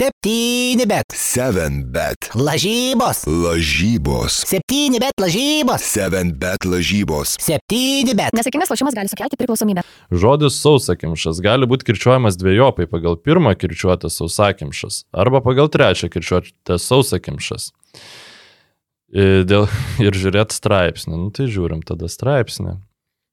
Septyni bet. 7 bet. Lažybos. Lažybos. Septyni bet lažybos. 7 bet lažybos. Septyni bet. Nesėkmingas lošimas gali sukelti priklausomybę. Žodis sausakimšas gali būti kirčiuojamas dviejopai pagal pirmą kirčiuotę sausakimšas arba pagal trečią kirčiuotę sausakimšas. Ir, dėl, ir žiūrėti straipsnį. Nu tai žiūrim tada straipsnį.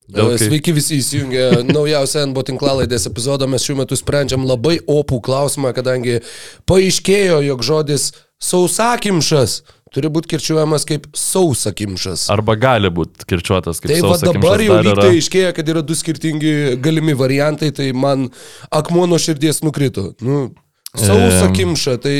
Dėl kai- Sveiki visi įsijungę naujausią NBO tinklalaidės epizodą. Mes šiuo metu sprendžiam labai opų klausimą, kadangi paaiškėjo, jog žodis sausakimšas turi būti kirčiuojamas kaip sausakimšas. Arba gali būti kirčiuotas kaip Tai sausakimšas. dabar jau lyg tai aiškėja, kad yra du skirtingi galimi variantai, tai man akmuo nuo širdies nukrito. Nu, sausakimša, tai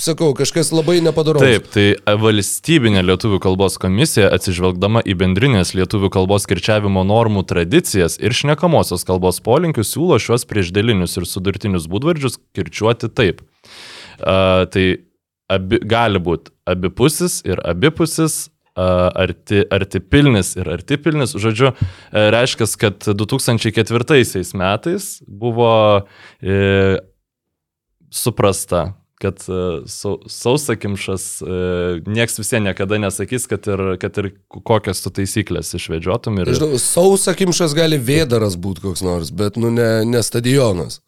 sakau, kažkas labai nepadaro. Taip, tai valstybinė lietuvių kalbos komisija, atsižvelgdama į bendrinės lietuvių kalbos kirčiavimo normų tradicijas ir šnekamosios kalbos polinkius, siūlo šiuos priešdėlinius ir sudurtinius būdvardžius kirčiuoti taip. Uh, tai abi, gali būti abipusis ir abipusis, arti, arti pilnis ir arti pilnis. Žodžiu, uh, reiškia, kad 2004 metais buvo uh, suprasta, kad e, sau, sausakimšas, e, nieks vis vien niekada nesakys, kad ir, kad ir kokias tu taisyklės išvedžiotum. Ir, Žinau, sausakimšas gali vėdaras būti koks nors, bet nu ne, ne stadionas.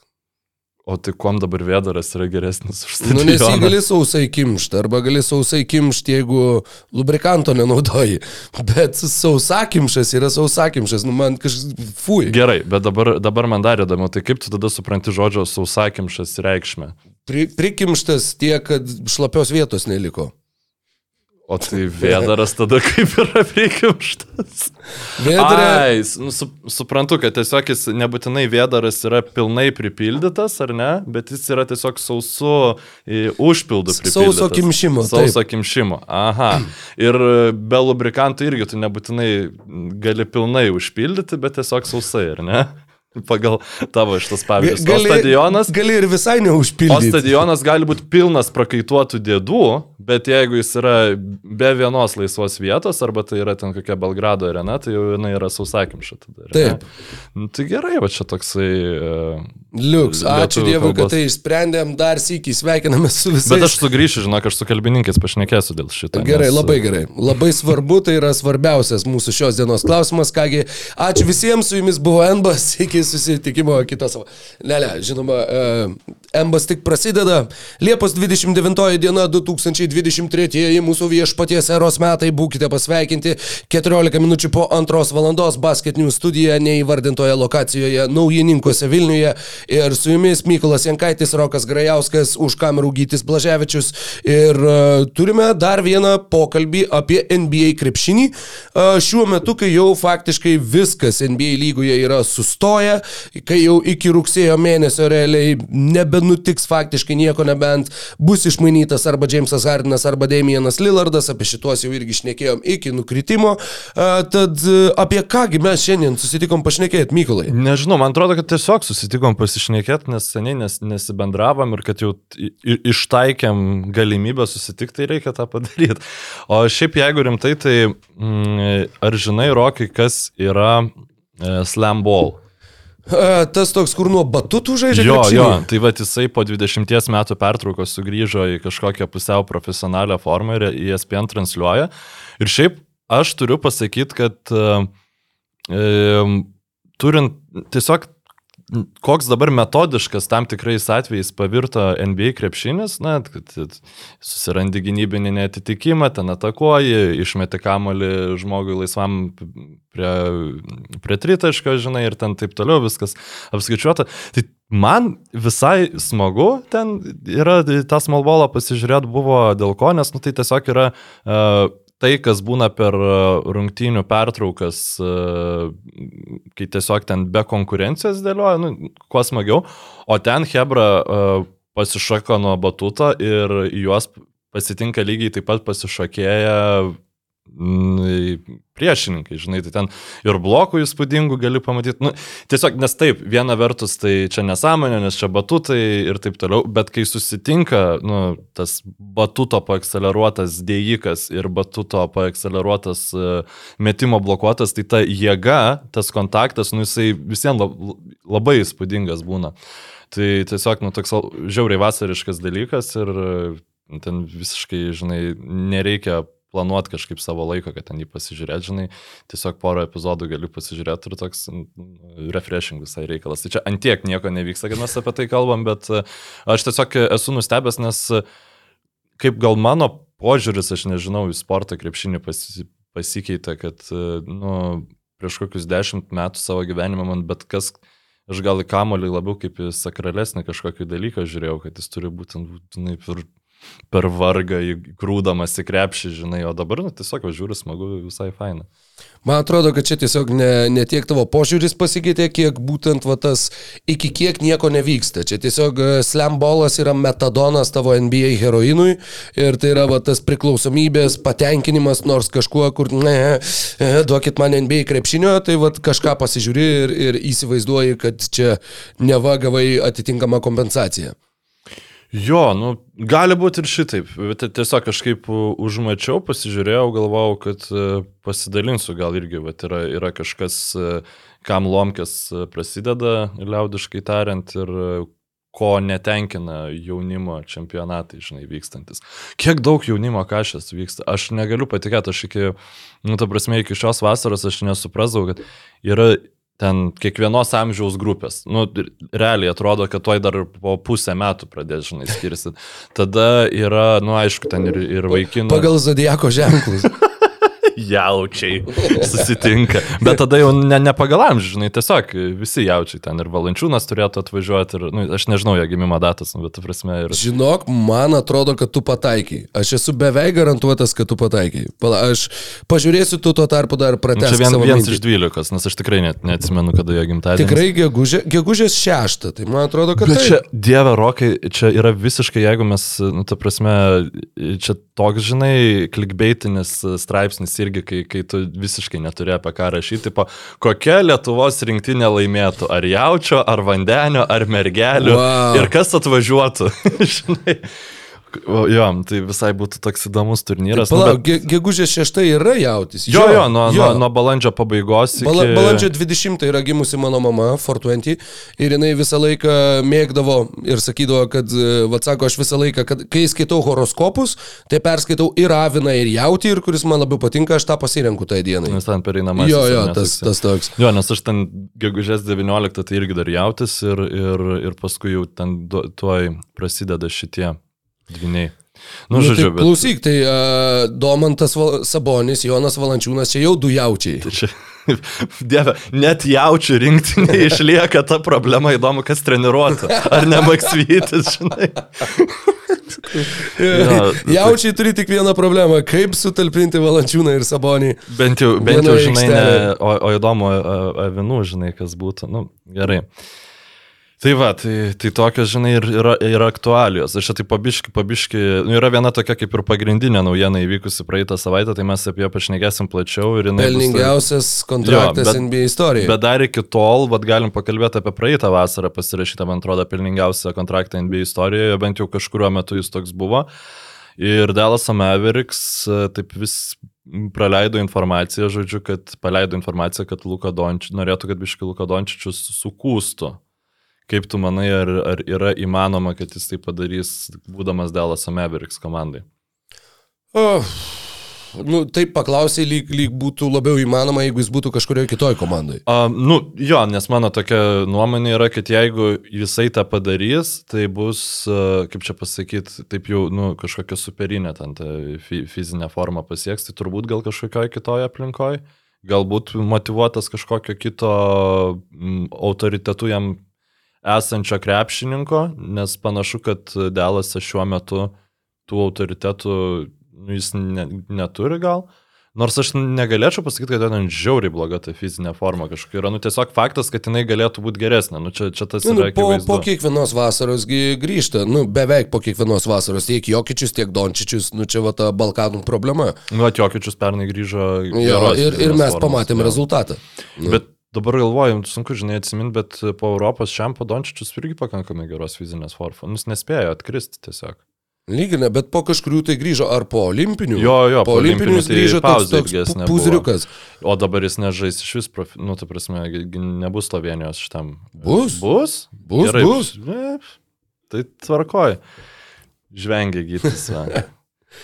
o tai kuom dabar vėdaras yra geresnis už Nu, nes jį stadioną? gali sausai kimšti, arba gali sausai kimšti, jeigu lubrikanto nenaudoji. Bet sausakimšas yra sausakimšas, nu man kažkas, fui. Gerai, bet dabar, dabar man dar įdomu, tai kaip tu tada supranti žodžio sausakimšas reikšmę? Pri, prikimštas tiek, kad šlapios vietos neliko. O tai vėdaras tada kaip yra prikimštas. Vėdarė, Ai, s- nu, su, suprantu, kad tiesiog jis nebūtinai vėdaras yra pilnai pripildytas, ar ne, bet jis yra tiesiog sausu užpildu pripildytas. Sauso kimšimo, taip. Sauso kimšimo. Aha. Ir e, be lubrikantų irgi tu nebūtinai gali pilnai užpildyti, bet tiesiog sausai, ar ne? Pagal tavo šitas pavyzdys. O stadionas. gali ir visai O neužpildyti. stadionas gali būti pilnas prakaituotų dėdų, bet jeigu jis yra be vienos laisvos vietos, arba tai yra ten kokia Belgrado arena, tai jau jinai yra sausakimša tada. Taip. Nu, tai gerai, va čia toksai... e, Liuks, ačiū Dievui, kad tai išsprendėm, dar sėkiai sveikiname su visais. Bet aš sugrįšiu, žinok, aš su kalbininkais pašnekėsiu dėl šito. Gerai, nes, labai gerai. Labai svarbu, tai yra svarbiausias mūsų šios dienos klausimas. Kągi, ačiū visiems, su jumis buvo Embas, iki susitikimo kitą savo. Ne, ne, žinoma, e, Embas tik prasideda. Liepos 29 diena 2023 mūsų viešpaties eros metai, būkite pasveikinti. 14 minučių po antros valandos basketinių studija neįvardintoje lokacijoje Naujininkose Vilniuje. Ir su jumis Mykolas Jankaitis, Rokas Grajauskas, už kamerų Gytis Blaževičius. Ir uh, turime dar vieną pokalbį apie NBA krepšinį. Uh, šiuo metu, kai jau faktiškai viskas NBA lygoje yra sustoję, kai jau iki rugsėjo mėnesio realiai nebenutiks faktiškai nieko, nebent bus išmainytas arba Jamesas Hardinas, arba Damienas Lillardas, apie šituos jau irgi šnekėjom iki nukritimo. Tad uh, apie kągi mes šiandien susitikom pašnekėti, Mykolai. Nežinau, man atrodo, kad tiesiog susitikom pasišnekėti, nes seniai nes, nesibendravom ir kad jau ištaikėm galimybę susitikti, tai reikia tą padaryti. O šiaip jeigu rimtai, tai mm, ar žinai, Rokai, kas yra e, slam ball? Uh, tas toks, kur nuo batutų žaidžia. Jo, krepšinį? jo, tai va jisai po 20 metų pertraukos sugrįžo į kažkokią pusiau profesionalią formą ir į ESPN transliuoja. Ir šiaip aš turiu pasakyti, kad e, e, turint tiesiog koks dabar metodiškas tam tikrais atvejais pavirto NBA krepšinis, na, kad susirandi gynybinį netitikimą, ten atakuoji, išmeti kamolį žmogui laisvam prie, prie tritaško, žinai, ir ten taip toliau viskas apskaičiuota. Tai man visai smagu ten yra tą smallballą pasižiūrėti buvo dėl ko, nes, nu, tai tiesiog yra uh, tai, kas būna per e, rungtynių pertraukas, e, kai tiesiog ten be konkurencijos dėlioja, nu, kuo smagiau, o ten Hebra e, pasišoko nuo batuto ir juos pasitinka lygiai taip pat pasišokėję mm, priešininkai, žinai, tai ten ir blokų įspūdingų gali pamatyti. Nu, tiesiog, nes taip, viena vertus tai čia nesąmonė, nes čia batutai ir taip toliau, bet kai susitinka nu, tas batuto paakceleruotas dėjikas ir batuto paakceleruotas uh, metimo blokuotas, tai ta jėga, tas kontaktas, nu, jisai visiems lab, labai įspūdingas būna. Tai tiesiog, nu, toks žiauriai vasariškas dalykas ir uh, ten visiškai, žinai, nereikia planuoti kažkaip savo laiką, kad ten jį pasižiūrėti, žinai, tiesiog porą epizodų gali pasižiūrėti ir toks refreshing visai reikalas. Tai čia antiek nieko nevyksta, kad mes apie tai kalbam, bet e, aš tiesiog esu nustebęs, nes kaip gal mano požiūris, aš nežinau, į sportą krepšinį pasi, pasikeitė, kad, e, nu, prieš kokius dešimt metų savo gyvenimą man bet kas aš gal į kamolį labiau kaip į sakralesnį kažkokį dalyką žiūrėjau, kad jis turi būtent, žinai, per per vargą įgrūdamas į krepšį, žinai, o dabar nu, tiesiog žiūri smagu, visai faina. Man atrodo, kad čia tiesiog ne, ne tiek tavo požiūris pasikeitė, kiek būtent va, tas iki kiek nieko nevyksta. Čia tiesiog e, slambolas yra metadonas tavo NBA heroinui ir tai yra va, tas priklausomybės patenkinimas nors kažkuo, kur ne, e, duokit man NBA krepšinio, tai va, kažką pasižiūri ir, ir įsivaizduoji, kad čia neva gavai atitinkamą kompensaciją. Jo, nu, gali būti ir šitaip, tiesiog kažkaip užmačiau, pasižiūrėjau, galvojau, kad e, pasidalinsiu, gal irgi, bet yra, yra kažkas, e, kam lomkės e, prasideda, liaudiškai tariant, ir ko netenkina jaunimo čempionatai, žinai, vykstantis. Kiek daug jaunimo kažkas vyksta, aš negaliu patikėti, aš iki, nu, ta prasme, iki šios vasaros aš nesuprasdavau, kad yra ten kiekvienos amžiaus grupės. Nu, realiai atrodo, kad toj dar po pusę metų pradės, žinai, skirsit. Tada yra, nu, aišku, ten ir, ir vaikinų. Pagal zodieko ženklus. jaučiai susitinka. Bet tada jau ne, ne pagal amžių, žinai, tiesiog visi jaučiai ten ir valančiūnas turėtų atvažiuoti ir, nu, aš nežinau jo gimimo datas, nu, bet, prasme, ir... Žinok, man atrodo, kad tu pataikai. Aš esu beveik garantuotas, kad tu pataikai. Pala, aš pažiūrėsiu, tu tuo tarpu dar pratęsi. Nu, čia vien, vienas iš dvylikos, nes aš tikrai net neatsimenu, kada jo gimtadienis. Tikrai gegužė, gegužės šeštą, tai man atrodo, kad... Bet tai... čia, dieve, rokai, čia yra visiškai, jeigu mes, nu, ta prasme, čia toks, žinai, klikbeitinis straipsnis ir irgi, kai, kai tu visiškai neturi apie ką rašyti, tipo, kokia Lietuvos rinktinė laimėtų, ar jaučio, ar vandenio, ar mergelio, wow. ir kas atvažiuotų. Žinai, O, jo, tai visai būtų toks įdomus turnyras. Tai palauk, nu, bet... gegužės 6 yra jautis. Jo, jo, nuo, jo. Nuo, nuo balandžio pabaigos. Iki... Bala, balandžio 20 yra gimusi mano mama, 420, ir jinai visą laiką mėgdavo ir sakydavo, kad, vad sako, aš visą laiką, kad kai skaitau horoskopus, tai perskaitau ir Aviną, ir Jautį, ir kuris man labiau patinka, aš tą pasirenku tą dieną. Nes ten pereinamasis. Jo, jo, tas, tas toks. Jo, nes aš ten gegužės 19 tai irgi dar Jautis ir, ir, ir paskui jau ten tuoj prasideda šitie Dviniai. Nu, nu, žodžiu, tai bet... Klausyk, tai uh, Domantas Val Sabonis, Jonas Valančiūnas, čia jau du jaučiai. Tai čia, dieve, net jaučių rinktinė išlieka ta problema, įdomu, kas treniruotų. Ar ne Maksvytis, žinai. ja, jaučiai turi tik vieną problemą - kaip sutalpinti Valančiūną ir Sabonį. Bent jau, bent jau žinai, ne, o, o įdomu, avinų, žinai, kas būtų. Nu, gerai. Uh, Tai va, tai, tai tokios, žinai, ir yra, yra aktualijos. Aš čia tai pabiški, pabiški, nu, yra viena tokia kaip ir pagrindinė naujiena įvykusi praeitą savaitę, tai mes apie ją pašnekėsim plačiau. Pelningiausias bus, kontraktas jo, bet, NBA istorijoje. Bet dar iki tol, vad galim pakalbėti apie praeitą vasarą pasirašytą, man atrodo, pelningiausią kontraktą NBA istorijoje, bent jau kažkuriuo metu jis toks buvo. Ir Dallas Mavericks taip vis praleido informaciją, žodžiu, kad paleido informaciją, kad Luka Dončičius, norėtų, kad biški Luka Dončičius sukūstų Kaip tu manai, ar, ar yra įmanoma, kad jis tai padarys, būdamas Dallas Mavericks komandai? Oh. Nu, taip paklausai, lyg, lyg būtų labiau įmanoma, jeigu jis būtų kažkurioje kitoje komandoje. Uh, nu, jo, nes mano tokia nuomonė yra, kad jeigu jisai tą padarys, tai bus, kaip čia pasakyti, taip jau, nu, kažkokia superinė ten ta fizinė forma pasieks, tai turbūt gal kažkokioje kitoje aplinkoje, galbūt motivuotas kažkokio kito autoritetu jam esančio krepšininko, nes panašu, kad Delasas šiuo metu tų autoritetų nu, jis ne, neturi gal. Nors aš negalėčiau pasakyti, kad ten žiauriai bloga ta fizinė forma kažkokia yra. Nu, tiesiog faktas, kad jinai galėtų būti geresnė. Nu, čia, čia tas Nu, yra nu, po, akivaizdu. po kiekvienos vasaros grįžta, nu, beveik po kiekvienos vasaros, tiek Jokičius, tiek Dončičius, nu čia va ta Balkanų problema. Nu, Atjokičius pernai grįžo. Jo, ir, ir mes formos, pamatėm jo. rezultatą. Nu. Bet dabar galvoju, sunku, žinai, atsiminti, bet po Europos šiam padončičius irgi pakankamai geros fizinės formos. Nus nespėjo atkristi tiesiog. Lyginė, bet po kažkurių tai grįžo ar po olimpinių. Jo, jo, po olimpinių jis tai grįžo toks, toks ilgesnė pu- puzriukas. O dabar jis nežais iš vis, profi... nu, ta prasme, nebus Slovenijos šitam. Bus. Bus? Bus, bus. Ne, tai tvarkoj. Žvengia gytis.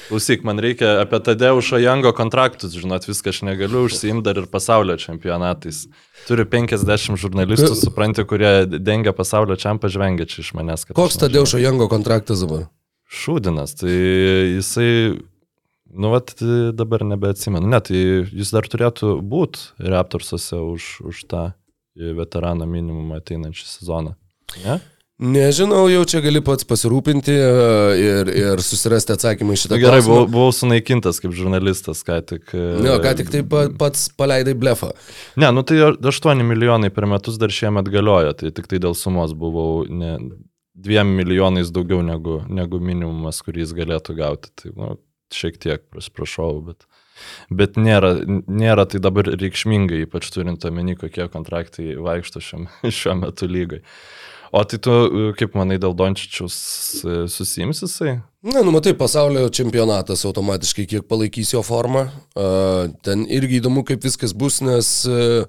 Klausyk, man reikia apie Tadeušo Jango kontraktus, žinot, viską aš negaliu užsiimti dar ir pasaulio čempionatais. Turiu 50 žurnalistų, supranti, kurie dengia pasaulio čempą, žvengia čia iš manęs. Koks. Tadeušo Jango kontraktas dabar? Šūdinas, tai jisai, nu, vat, dabar nebeatsimenu. Ne, tai jis dar turėtų būti Raptorsuose už, už tą veteraną minimumą ateinančią sezoną. Ne? Nežinau, jau čia gali pats pasirūpinti e, ir, ir susirasti atsakymą į šitą gerai, klausimą. buvau, buvau sunaikintas kaip žurnalistas, ką tik. e, Ne, ką tik tai pa- pats paleidai blefą. Ne, nu tai 8 milijonai per metus dar šiemet galioja, tai tik tai dėl sumos buvau ne, 2 milijonais daugiau negu, negu minimumas, kurį jis galėtų gauti. Tai nu, šiek tiek prašau, bet, bet nėra, nėra tai dabar reikšmingai, ypač turint omeny, kokie kontraktai vaikšto šiam, šiuo metu lygai. O tai tu, kaip manai, dėl Dončičius e, susijims jisai? Na, nu matai, pasaulio čempionatas automatiškai kiek palaikys jo formą. Ten irgi įdomu, kaip viskas bus, nes uh,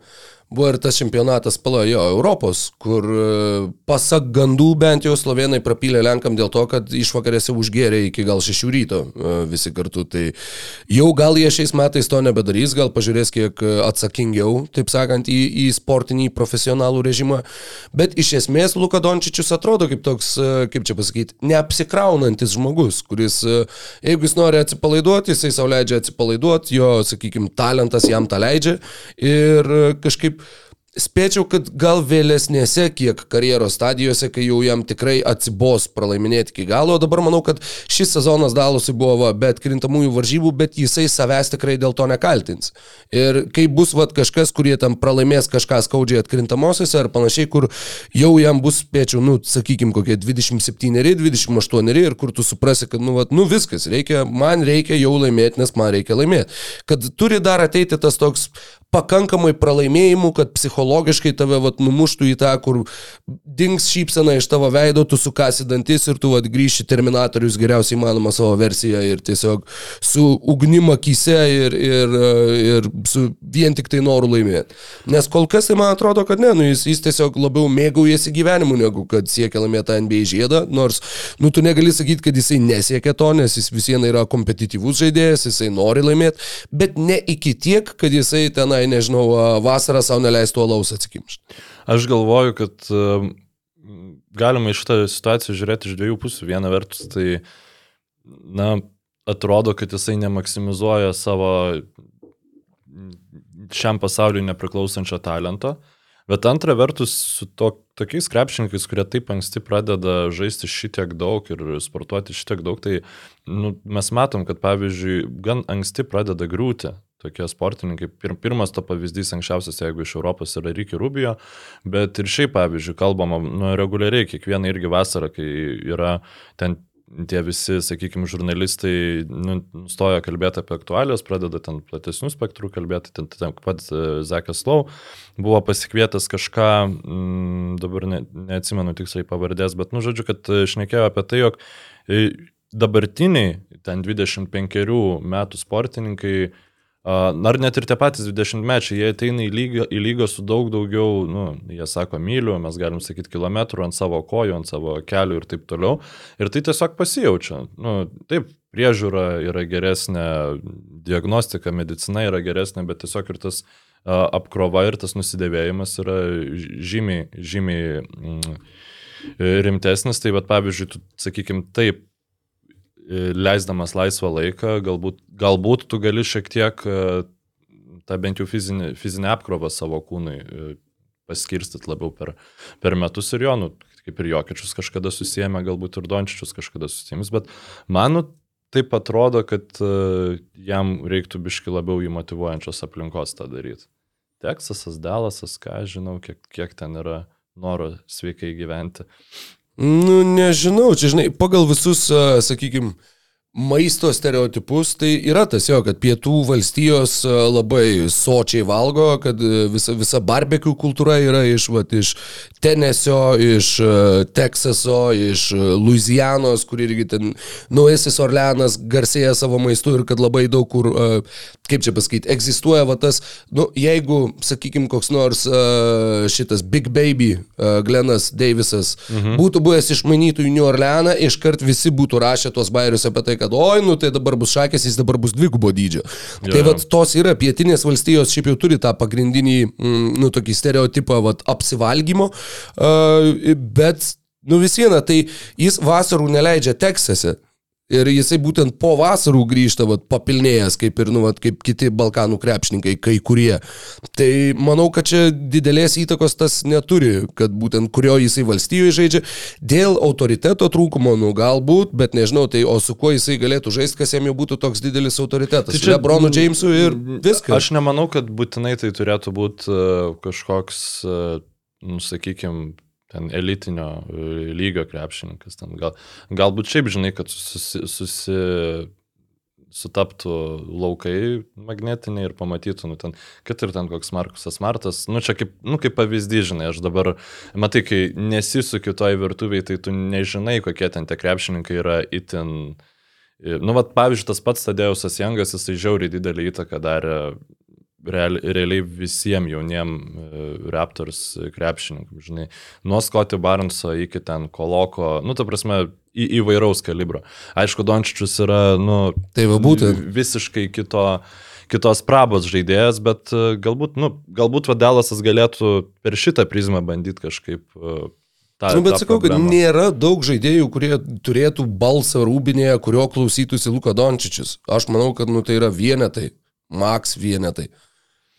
buvo ir tas čempionatas palajo Europos, kur uh, pasak gandų bent jau slovenai prapylė Lenkam dėl to, kad išvakarėse užgėrė iki gal šešių ryto uh, visi kartu. Tai jau gal jie šiais metais to nebedarys, gal pažiūrės kiek uh, atsakingiau, taip sakant, į, į sportinį profesionalų režimą. Bet iš esmės Luka Dončičius atrodo kaip toks, kaip čia pasakyti, neapsikraunantis žmogus, kuris, e, jeigu jis nori atsipalaiduoti, jisai savo leidžia atsipalaiduoti, jo, sakykime, talentas jam tą leidžia ir e, kažkaip Spėčiau, kad gal vėlesnėse kiek karjeros stadijose, kai jau jam tikrai atsibos pralaiminėti iki galo, o dabar manau, kad šis sezonas Dalusui buvo va, be atkrintamųjų varžybų, bet jisai savęs tikrai dėl to nekaltins. Ir kai bus va, kažkas, kurie tam pralaimės kažką skaudžiai atkrintamosiose ar panašiai, kur jau jam bus, spėčiau, nu, sakykime, kokie 27, 28 ir kur tu suprasi, kad, nu, va, nu viskas, reikia, man reikia jau laimėti, nes man reikia laimėti. Kad turi dar ateiti tas toks pakankamai pralaimėjimų, kad psichologiškai tave vat, numuštų į tą, kur dings šypsena iš tavo veido, tu sukasi dantis ir tu vat, grįši Terminatorius geriausiai įmanoma savo versiją ir tiesiog su ugnim akise ir, ir, ir su vien tik tai noru laimėti. Nes kol kas tai man atrodo, kad ne, nu, jis, jis tiesiog labiau mėgaujasi gyvenimu, negu kad siekia laimėti tą NBA žiedą, nors nu, tu negali sakyti, kad jisai nesiekia to, nes jis vis viena yra kompetityvus žaidėjas, jisai nori laimėti, bet ne iki tiek, kad jisai tenai, nežinau, vasarą savo neleistų alaus atsikimšti. Aš galvoju, kad um, galima iš šitą situaciją žiūrėti iš dviejų pusių. Viena vertus, tai, na, atrodo, kad jisai nemaksimalizuoja savo šiam pasauliu nepriklausančio talento. Bet antra vertus, su to, tokiais krepšininkais, kurie taip anksti pradeda žaisti šitiek daug ir sportuoti šitiek daug, tai nu, mes matom, kad pavyzdžiui, gan anksti pradeda griūti tokie sportininkai. Pir, pirmas to pavyzdys anksčiausias, jeigu iš Europos yra Ryki Rubio, bet ir šiaip, pavyzdžiui, kalbama nu, reguliariai, kiekvieną irgi vasarą, kai yra ten tie visi, sakykime, žurnalistai nu, nustoja kalbėti apie aktualijas, pradeda ten platesnių spektrų kalbėti, ten, ten pats Zekas Lau buvo pasikvietęs kažką, m, dabar ne, neatsimenu tiksliai pavardės, bet, nu, žodžiu, kad šnekėjo apie tai, jog e, dabartiniai, ten 25 metų sportininkai, Ar net ir tie patys 20-mečiai, jie ateina į lygą, į lygą su daug daugiau, nu, jie sako myliu, mes galim sakyti kilometrų ant savo kojų, ant savo kelių ir taip toliau. Ir tai tiesiog pasijaučia. Nu, taip, priežiūra yra geresnė, diagnostika, medicina yra geresnė, bet tiesiog ir tas apkrova ir tas nusidėvėjimas yra žymiai, žymiai mm, rimtesnis. Tai, bet pavyzdžiui, tu, sakykime, taip, leisdamas laisvą laiką, galbūt, galbūt tu gali šiek tiek tą bent jau fizinį, fizinę apkrovą savo kūnui paskirstyti labiau per, per metus ir jo, nu, kaip ir Jokičius kažkada susijęme, galbūt ir Dončičius kažkada susijęs, bet man nu, taip atrodo, kad uh, jam reiktų biški labiau į motivuojančios aplinkos tą daryti. Teksasas, Dalasas, ką žinau, kiek, kiek ten yra noro sveikai gyventi. Nu, nežinau, čia žinai, pagal visus, sakykime, maisto stereotipus, tai yra tas jo, kad pietų valstijos e, labai sočiai valgo, kad e, visa, visa barbekių kultūra yra iš, va, iš Tenesio, iš e, Teksaso, iš Louisianos, kur irgi ten Nuesis Orleanas garsėja savo maistu ir kad labai daug kur, kaip čia pasakyti, egzistuoja va tas, nu, jeigu, sakykime, koks nors šitas Big Baby Glenas Davisas mhm. būtų buvęs išmanytų į New Orleaną, iškart visi būtų rašę tuos bairius apie tai, kad oi, nu tai dabar bus šakės, jis dabar bus dvigubo dydžio. Jo, tai vad tos yra, pietinės valstijos šiaip jau turi tą pagrindinį, mm, nu tokį stereotipą, vad apsivalgymo, uh, bet, nu vis viena, tai jis vasarų neleidžia Teksase. Ir jisai būtent po vasarų grįžta, vat, papilnėjęs, kaip ir, nu, vat, kaip kiti Balkanų krepšininkai, kai kurie. Tai manau, kad čia didelės įtakos tas neturi, kad būtent kurio jisai valstijoje žaidžia. Dėl autoriteto trūkumo, nu, galbūt, bet nežinau, tai o su kuo jisai galėtų žaisti, kas jam jau būtų toks didelis autoritetas. Tai čia Lebronu Jamesui ir viskas. Aš nemanau, kad būtinai tai turėtų būti uh, kažkoks, uh, nu, sakykime, ten elitinio e, lygio krepšininkas. Ten gal, galbūt šiaip žinai, kad susi, susi, sutaptų laukai magnetiniai ir pamatytų, nu, ten, kad ir ten koks Markusas Martas, nu čia kaip, nu, kaip pavyzdys, žinai, aš dabar, matai, kai nesisukiu toj virtuviai, tai tu nežinai, kokie ten tie krepšininkai yra itin... Nu, vat, pavyzdžiui, tas pats Tadėjusas Jangas, jisai žiauriai didelį įtaką darė real, realiai visiems jauniem e, Raptors krepšininkam, žinai, nuo Scotty Barneso iki ten Koloko, nu, ta prasme, į, įvairaus kalibro. Aišku, Dončičius yra, nu, tai va būtent. Visiškai kito, kitos prabos žaidėjas, bet e, galbūt, nu, galbūt Vadelasas galėtų per šitą prizmę bandyti kažkaip Ta, nu, bet sakau, problemą. kad nėra daug žaidėjų, kurie turėtų balsą rūbinėje, kurio klausytųsi Luka Dončičius. Aš manau, kad nu, tai yra vienetai, maks vienetai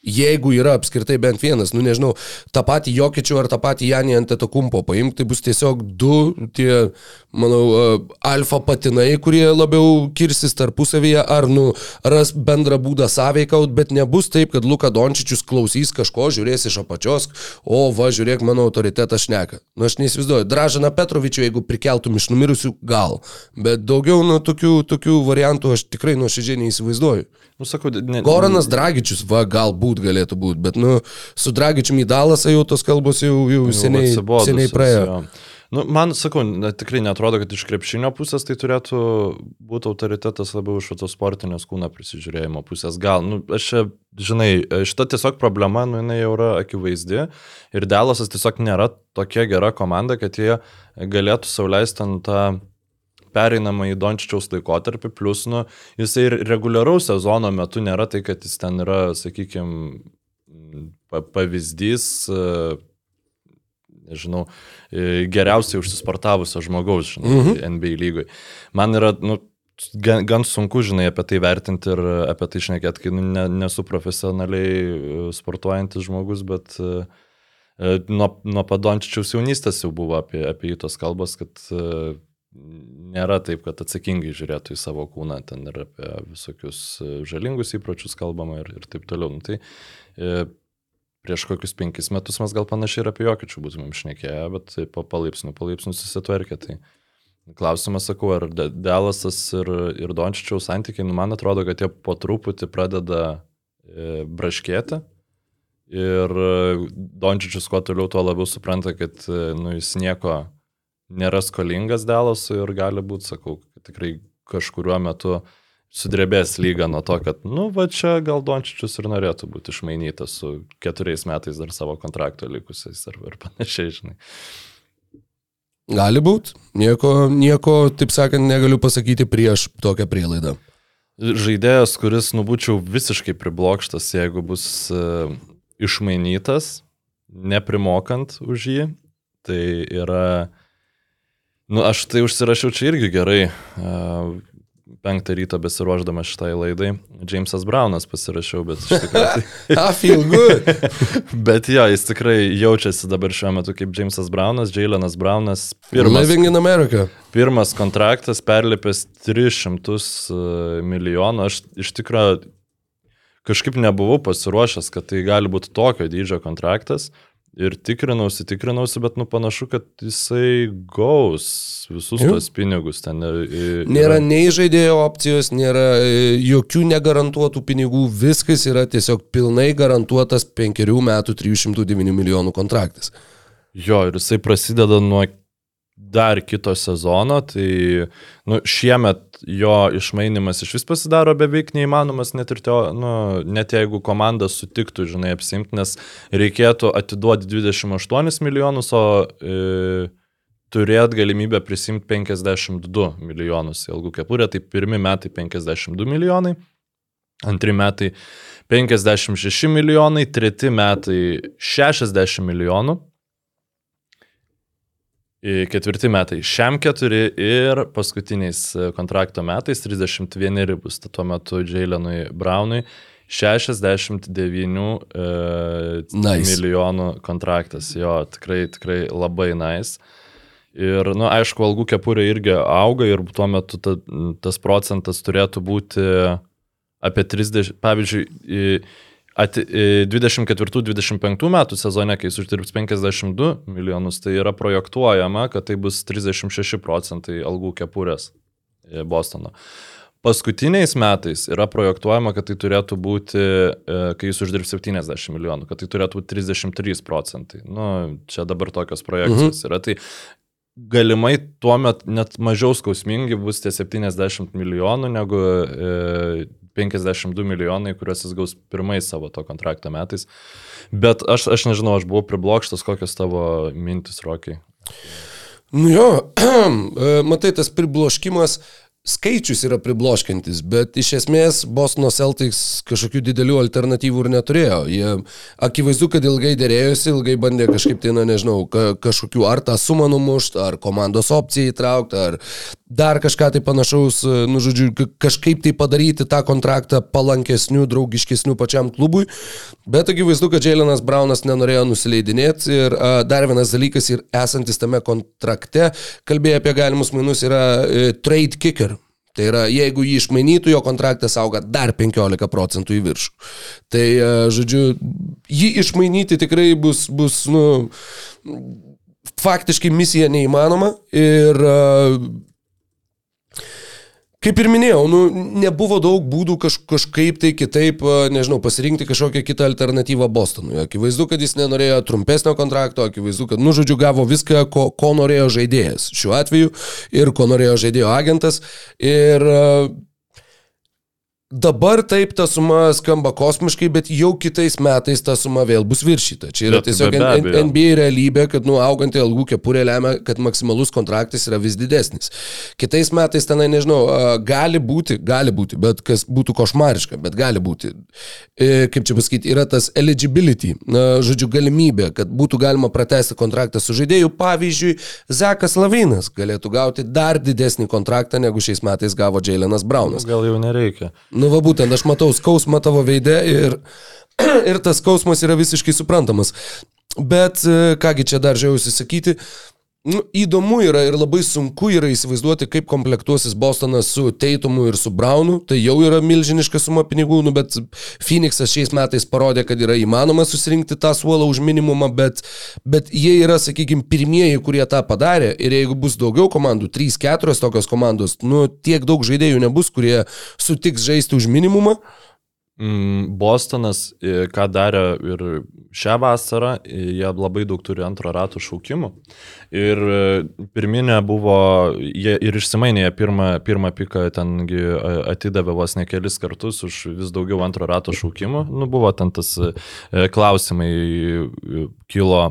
jeigu yra apskritai bent vienas, nu nežinau, tą patį Jokičių ar tą patį Janį Antetokumpo paimti, tai bus tiesiog du tie, manau, e, alfa patinai, kurie labiau kirsis tarpusavyje, ar, nu, ras bendrą būdą sąveikaut, bet nebus taip, kad Luka Dončičius klausys kažko, žiūrės iš apačios, o va, žiūrėk, mano autoritetas šneka. Nu, aš neįsivaizduoju. Dražaną Petrovičių, jeigu prikeltum iš numirusių, gal. Bet daugiau, nu, tokių, tokių variantų aš tikrai nuoširdžiai neįsivaizduoju. Nu, sakau, ne, Goranas Dragičius, va, galbūt galėtų būti, bet, nu, su Dragičiumi į Dalasą jau tos kalbos jau, jau, jau seniai, seniai praėjo. Jo. Nu, man, sakau, ne, tikrai netrodo, kad iš krepšinio pusės tai turėtų būti autoritetas labiau iš tos sportinės kūno prisižiūrėjimo pusės. Gal, nu, aš čia, žinai, šita tiesiog problema, nu, jinai jau yra akivaizdi ir Dalasas tiesiog nėra tokia gera komanda, kad jie galėtų sauliaisti ant tą pereinamą į Dončičiaus laikotarpį, plus, nu, jisai ir reguliaraus sezono metu nėra tai, kad jis ten yra, sakykime, pavyzdys, nežinau, geriausiai užsisportavusio žmogaus, žinai, -hmm. NBA lygoj. Man yra, nu, gan, gan sunku, žinai, apie tai vertinti ir apie tai šnekėti, kai nu, ne, nesu profesionaliai sportuojantis žmogus, bet uh, nuo, nuo padončičiaus jaunystės jau buvo apie, apie jį tos kalbos, kad uh, nėra taip, kad atsakingai žiūrėtų į savo kūną, ten ir apie visokius e, žalingus įpročius kalbama ir, ir taip toliau. Nu, tai e, prieš kokius penkis metus mes gal panašiai ir apie jokičių būtumėm šnekėję, bet tai po palaipsnių, palaipsnių susitvarkė. Tai klausimas, sakau, ar Delasas ir, ir Dončičiaus santykiai, nu, man atrodo, kad jie po truputį pradeda e, braškėti. Ir e, Dončičius kuo toliau, tuo labiau supranta, kad e, nu, jis nieko nėra skolingas Dalasui ir gali būti, sakau, tikrai kažkuriuo metu sudrebės lyga nuo to, kad, nu, va čia gal Dončičius ir norėtų būti išmainytas su keturiais metais dar savo kontrakto likusiais ar, ar panašiai, žinai. Gali būti, nieko, nieko, taip sakant, negaliu pasakyti prieš tokią prielaidą. Žaidėjas, kuris, nu, būčiau visiškai priblokštas, jeigu bus uh, išmainytas, neprimokant už jį, tai yra uh, Nu, aš tai užsirašiau čia irgi gerai. penktą ryto besiruoždamas šitai laidai. Jamesas Brownas pasirašiau, bet iš tikrųjų. I feel good. bet jo, jis tikrai jaučiasi dabar šiuo metu kaip Jamesas Brownas, Jailenas Brownas. Pirmas, Living in America. pirmas kontraktas perlipęs 300 e, milijonų. Aš iš tikrųjų kažkaip nebuvau pasiruošęs, kad tai gali būti tokio dydžio kontraktas. Ir tikrinausi, tikrinausi, bet nu panašu, kad jisai gaus visus Jo. tos pinigus ten. ir- ir- Nėra nei žaidėjo opcijos, nėra e, jokių negarantuotų pinigų, viskas yra tiesiog pilnai garantuotas penkerių metų 309 milijonų kontraktas. Jo, ir jisai prasideda nuo dar kito sezono, tai nu, šiemet jo išmainimas iš vis pasidaro beveik neįmanomas, net, ir teo, nu, net jeigu komanda sutiktų, žinai, apsimti, nes reikėtų atiduoti 28 milijonus, o e, turėt galimybę prisimti 52 milijonus į algų kepurę, tai pirmi metai 52 milijonai, antri metai 56 milijonai, treti metai 60 milijonų. Ketvirti metai šiam keturi ir paskutiniais e, kontrakto metais 31 bus tuo metu Jailenui Brownui 69 e, Nice. milijonų kontraktas. Jo, tikrai, tikrai labai nice. Ir, na, nu, aišku, algų kepurė irgi auga ir tuo metu ta, tas procentas turėtų būti apie 30, pavyzdžiui, 24-25 metų sezone, kai jis uždirbs 52 milijonus, tai yra projektuojama, kad tai bus 36 procentai algų kepurės e, Bostono. Paskutiniais metais yra projektuojama, kad tai turėtų būti, e, kai jis uždirbs 70 milijonų, kad tai turėtų būti 33 procentai. Nu, čia dabar tokios projekcijos mhm. yra. Tai galimai tuo metu net mažiau skausmingi bus tie 70 milijonų negu e, 52 milijonai, kuriuos jis gaus pirmais savo to kontrakto metais. Bet aš, aš nežinau, aš buvau priblokštas, kokios tavo mintis, Rokiai. Nu jo, e, matai, tas pribloškimas skaičius yra pribloškintis, bet iš esmės Bostono Celtics kažkokių didelių alternatyvų ir neturėjo. Jie akivaizdu, kad ilgai dėrėjosi, ilgai bandė kažkaip tai, na nežinau, ka, kažkokių ar tą sumą numušti, ar komandos opciją įtraukti, ar dar kažką tai panašaus, nu žodžiu, ka- kažkaip tai padaryti tą kontraktą palankesniu, draugiškesniu pačiam klubui. Bet akivaizdu, kad Jailenas Braunas nenorėjo nusileidinėti ir a, dar vienas dalykas ir esantis tame kontrakte, kalbėjo apie galimus mainus, yra e, trade kicker. Tai yra, jeigu jį išmainytų, jo kontraktas auga dar 15 procentų į viršų. Tai, e, žodžiu, jį išmainyti tikrai bus, bus nu, faktiškai misija neįmanoma ir e, Kaip ir minėjau, nu, nebuvo daug būdų kaž, kažkaip tai kitaip, nežinau, pasirinkti kažkokią kitą alternatyvą Bostonui. Akivaizdu, kad jis nenorėjo trumpesnio kontrakto, akivaizdu, kad, nu, žodžiu, gavo viską, ko, ko norėjo žaidėjas šiuo atveju ir ko norėjo žaidėjo agentas. Ir Dabar taip ta suma skamba kosmiškai, bet jau kitais metais ta suma vėl bus viršyta. Čia yra Bet tiesiog be N- abejo. NBA realybė, kad nu, auganti algų kepurė lemia, kad maksimalus kontraktas yra vis didesnis. Kitais metais tenai, nežinau, gali būti, gali būti, bet kas būtų košmariška, bet gali būti. E, Kaip čia pasakyti, yra tas eligibility, na, žodžiu, galimybė, kad būtų galima pratesti kontraktą su žaidėju. Pavyzdžiui, Zekas Lavinas galėtų gauti dar didesnį kontraktą, negu šiais metais gavo Jailenas Braunas. Gal jau nereikia. Nu, va būtent, aš matau skausmą tavo veide ir, ir tas skausmas yra visiškai suprantamas. Bet e, kągi čia dar žiausi sakyti, nu, įdomu yra ir labai sunku yra įsivaizduoti, kaip komplektuosis Bostonas su Teitumu ir su Braunu. Tai jau yra milžiniška suma pinigų, nu, bet Phoenixas šiais metais parodė, kad yra įmanoma susirinkti tą suolą už minimumą, bet, bet jie yra, sakykime, pirmieji, kurie tą padarė. Ir jeigu bus daugiau komandų, 3-4 tokios komandos, nu, tiek daug žaidėjų nebus, kurie sutiks žaisti už minimumą. Mm, Bostonas, e, ką darė ir šią vasarą, e, jie labai daug turi antro rato šaukimų. Ir e, pirminė buvo, jie ir išsimainė jie pirmą, pirmą piką, tengi atidavė vos ne kelis kartus už vis daugiau antro rato šaukimų. Nu, buvo ten tas klausimai, kilo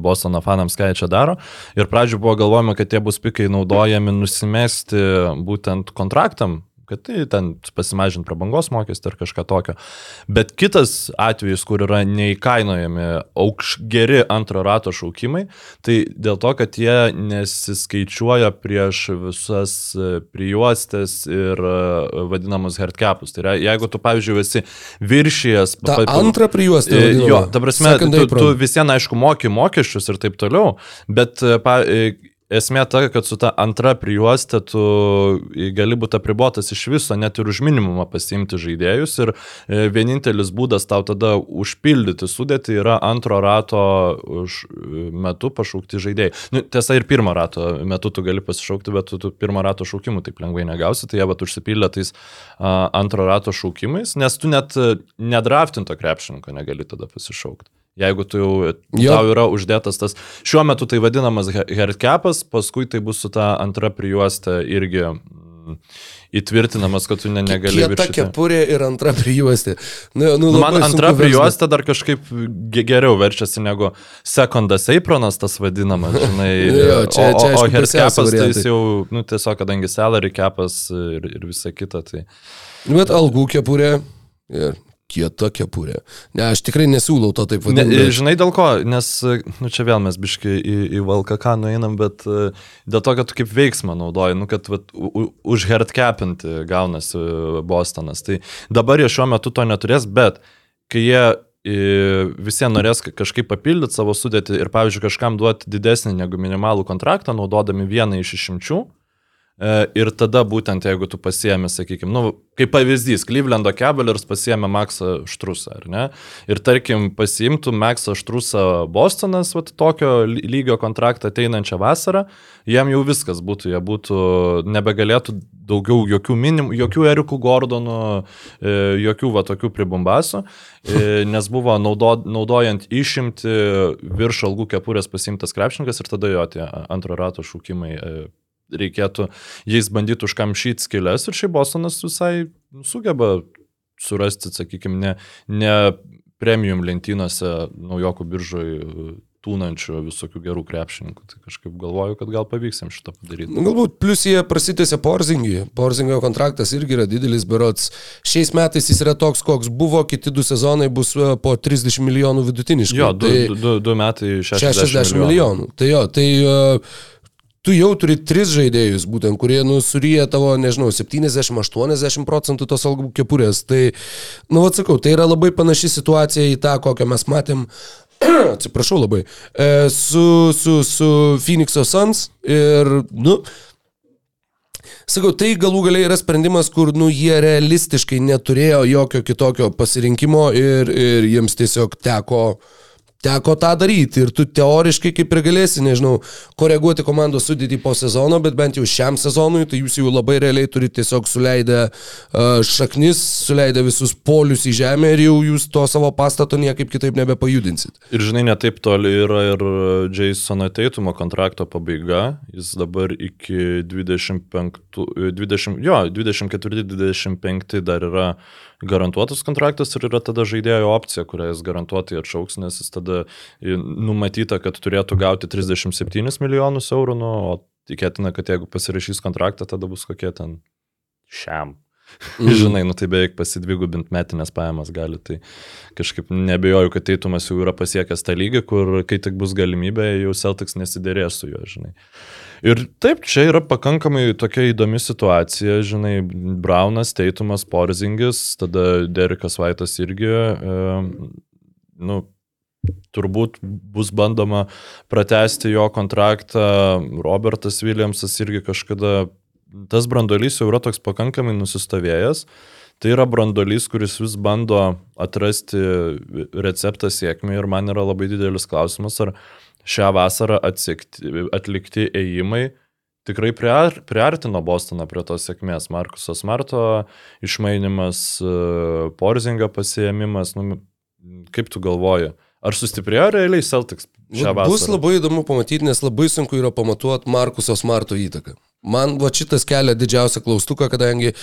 Bostono fanams, ką jie čia daro. Ir pradžioje buvo galvojama, kad tie bus pikai naudojami nusimesti būtent kontraktam, kad tai ten pasimažinti prabangos mokestį ar kažką tokio. Bet kitas atvejis, kur yra neįkainojami aukš geri antro rato šaukimai, tai dėl to, kad jie nesiskaičiuoja prieš visas e, prijuostės ir e, vadinamus hardcapus. Tai yra, jeigu tu, pavyzdžiui, esi viršijas... Ta pa- antra prijuostė. E. Jo, ta prasme, tu, tu visieną, aišku, moki mokesčius ir taip toliau, bet pa, esmė ta, kad su ta antra prijuostė tu gali būti apribotas iš viso, net ir už minimumą pasiimti žaidėjus ir e, vienintelis būdas tau tada užpildyti sudėti yra antro rato už metu pašaukti žaidėjai. Nu, tiesa, ir pirmo rato metu tu gali pasišaukti, bet tu, tu pirmo rato šaukimų taip lengvai negausi, tai jie bet užsipildė tais antro rato šaukimais, nes tu net e, nedraftinto krepšininko negali tada pasišaukti. Jeigu tu jau, Jo. tau yra uždėtas tas, šiuo metu tai vadinamas herdcapas, paskui tai bus su ta antra prijuostė irgi mm, įtvirtinamas, kad tu ne, negali Kieta viršyti. kepurė ir antra prijuostė. Nu, nu, Nu, man antra prijuostė dar kažkaip ge- geriau verčiasi negu sekundas eipronas tas vadinamas, žinai. Jo, čia- čia, o, o baisiausi tai jis jau, nu, tiesiog, kadangi salary capas ir, ir visa kita, tai... versti. Bet algų kepurė ir kieta kepurė. Ne, aš tikrai nesiūlau to taip Ne, vadinti. žinai dėl ko, nes, nu čia vėl mes biškai į, į VLKK nueinam, bet e, dėl to, kad tu kaip veiksmą naudoji, nu kad vat, už herdcapinti gaunasi Bostonas. Tai dabar jie šiuo metu to neturės, bet kai jie e, visi norės ka- kažkaip papildyti savo sudėtį ir, pavyzdžiui, kažkam duoti didesnį negu minimalų kontraktą, naudodami vieną iš išimčių. E, Ir tada būtent jeigu tu pasiemi, sakykime, nu, kaip pavyzdys, Clevelando Cavaliers pasiemi Maxą Štrusą, ar ne? Ir tarkim, pasiimtų Maxą Štrusą Bostonas, vat, tokio ly- lygio kontraktą ateinančią vasarą, jiem jau viskas būtų, jie būtų, nebegalėtų daugiau jokių minim, jokių Erikų Gordonų, e, jokių va tokių pribumbasų, e, nes buvo naudo, naudojant išimti virš algų kepurės pasimtas krepšininkas ir tada jo tie antro rato šūkimai e, reikėtų jais bandyti užkamšyti skilės ir šiaip Bostonas visai sugeba surasti, sakykime, ne, ne premium lentynose naujokų biržoj e, tūnančių visokių gerų krepšininkų. Tai kažkaip galvoju, kad gal pavyks jiems šitą padaryti. Nu, Galbūt plus jie prasitėsi Porzingį. Porzingio kontraktas irgi yra didelis, berots. Šiais metais jis yra toks, koks buvo, kiti du sezonai bus e, po 30 milijonų vidutiniškai. Jo, du, tai du, du, du metai 60, 60 milijonų. milijonų. Tai jo, tai uh, tu jau turi tris žaidėjus, būtent, kurie nusuryja tavo, nežinau, 70-80 procentų tos algų kepurės. Tai, nu, atsakau, tai yra labai panaši situacija į tą, kokią mes matėm atsiprašau labai, e, su, su, su Phoenix'o Suns ir, nu, sakau, tai galų galiai yra sprendimas, kur, nu, jie realistiškai neturėjo jokio kitokio pasirinkimo ir, ir jiems tiesiog teko teko tą daryti ir tu teoriškai kaip ir galėsi, nežinau, koreguoti komandos sudėtį po sezono, bet bent jau šiam sezonui, tai jūs jau labai realiai turite tiesiog suleidę uh, šaknis, suleidę visus polius į žemę ir jau jūs to savo pastato niekaip kitaip nebepajudinsit. Ir žinai, netaip toli yra ir Jasono Teitumo kontrakto pabaiga. Jis dabar iki 25, 20, jo, 24-25 dar yra garantuotas kontraktas ir yra tada žaidėjo opcija, kurią jis garantuotai atšauks, nes jis tada numatyta, kad turėtų gauti 37 milijonus eurų, nu, o tikėtina, kad jeigu pasirašys kontraktą, tada bus kokie ten šiam. Mm. Žinai, nu tai beveik pasidvigubint metinės pajamas gali, tai kažkaip nebejoju, kad Teitumas jau yra pasiekęs tą lygį, kur kai tik bus galimybė, jau Celtics nesidėrės su juo, žinai. Ir taip, čia yra pakankamai tokia įdomi situacija, žinai, Braunas, Teitumas, Porzingis, tada Derikas Vaitas irgi, e, nu, turbūt bus bandoma pratesti jo kontraktą, Robertas Williamsas irgi kažkada tas brandolys jau yra toks pakankamai nusistovėjęs. Tai yra brandolys, kuris vis bando atrasti receptą sėkmį ir man yra labai didelis klausimas, ar šią vasarą atsikti, atlikti ėjimai tikrai priar, priartino Bostoną prie tos sėkmės. Markuso Smarto išmainimas, Porzingo pasiemimas, nu, kaip tu galvoji? Ar sustiprėjo realiai Celtics? Bus labai įdomu pamatyti, nes labai sunku yra pamatuoti Markuso Smarto įtaką. Man va šitas kelia didžiausią klaustuką, kadangi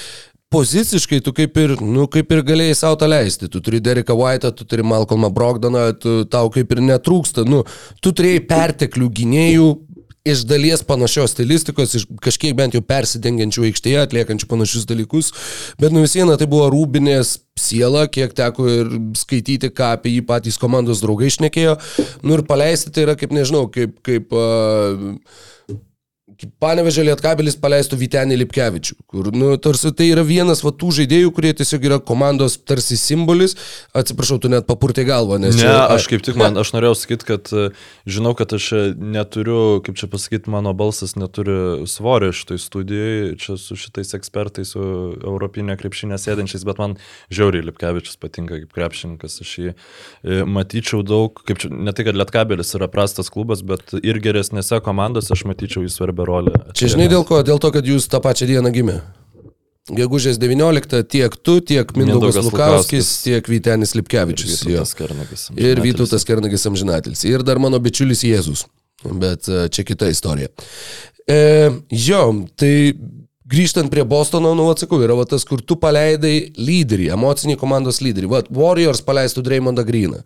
poziciškai tu kaip ir, nu, kaip ir galėjai savo tą leisti. Tu turi Dereką White'ą, tu turi Malcolmą Brogdaną, tu, tau kaip ir netrūksta. Nu, tu turėjai perteklių gynėjų iš dalies panašios stilistikos, iš kažkiek bent jau persidengiančių aikštėje, atliekančių panašius dalykus, bet nu vis viena tai buvo rūbinės siela, kiek teko ir skaityti, ką apie jį patys komandos draugai išnekėjo. Nu ir paleisti tai yra kaip, nežinau, kaip, kaip uh, Panevežė Lietkabelis paleistų Vitenį Lipkevičių, kur, nu, tarsi tai yra vienas va tų žaidėjų, kurie tiesiog yra komandos tarsi simbolis. Atsiprašau, tu net papurtai galvą, nes... Ne, čia, aš kaip tik man, aš norėjau sakyti, kad e, žinau, kad aš neturiu, kaip čia pasakyti, mano balsas neturi svorio šitoj studijai, čia su šitais ekspertais, su Europinė krepšinė sėdinčiais, bet man žiauriai Lipkevičius patinka kaip krepšininkas, aš jį e, matyčiau daug, kaip čia, ne tai, kad Lietkabelis yra prastas klubas, bet ir geresnėse komandose aš matyčiau jį svarbią rolę. Čia žinai dėl ko? Dėl to, kad jūs tą pačią dieną gimė. Gegužės 19 tiek tu, tiek Mindaugas, Lukauskis, Lukauskis. tiek Vytenis Lipkevičius. jo. Vytautas Kernagis. Ir Vytautas Kernagis amžinatilis. Ir dar mano bičiulis Jėzus. Bet e, čia kita istorija. E, jo, tai grįžtant prie Bostono, nu atsakau, yra va tas, kur tu paleidai lyderį, emocinį komandos lyderį. Va, Warriors paleistų Dreymondą Greeną.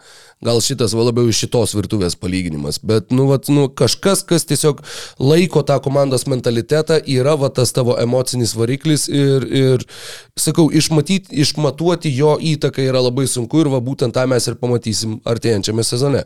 Gal šitas va labiau iš šitos virtuvės palyginimas. Bet, nu, va, nu, kažkas, kas tiesiog laiko tą komandos mentalitetą, yra va tas tavo emocinis variklis ir, ir sakau, išmatyti, išmatuoti jo įtaką yra labai sunku ir va būtent tą mes ir pamatysim artėjančiame sezone.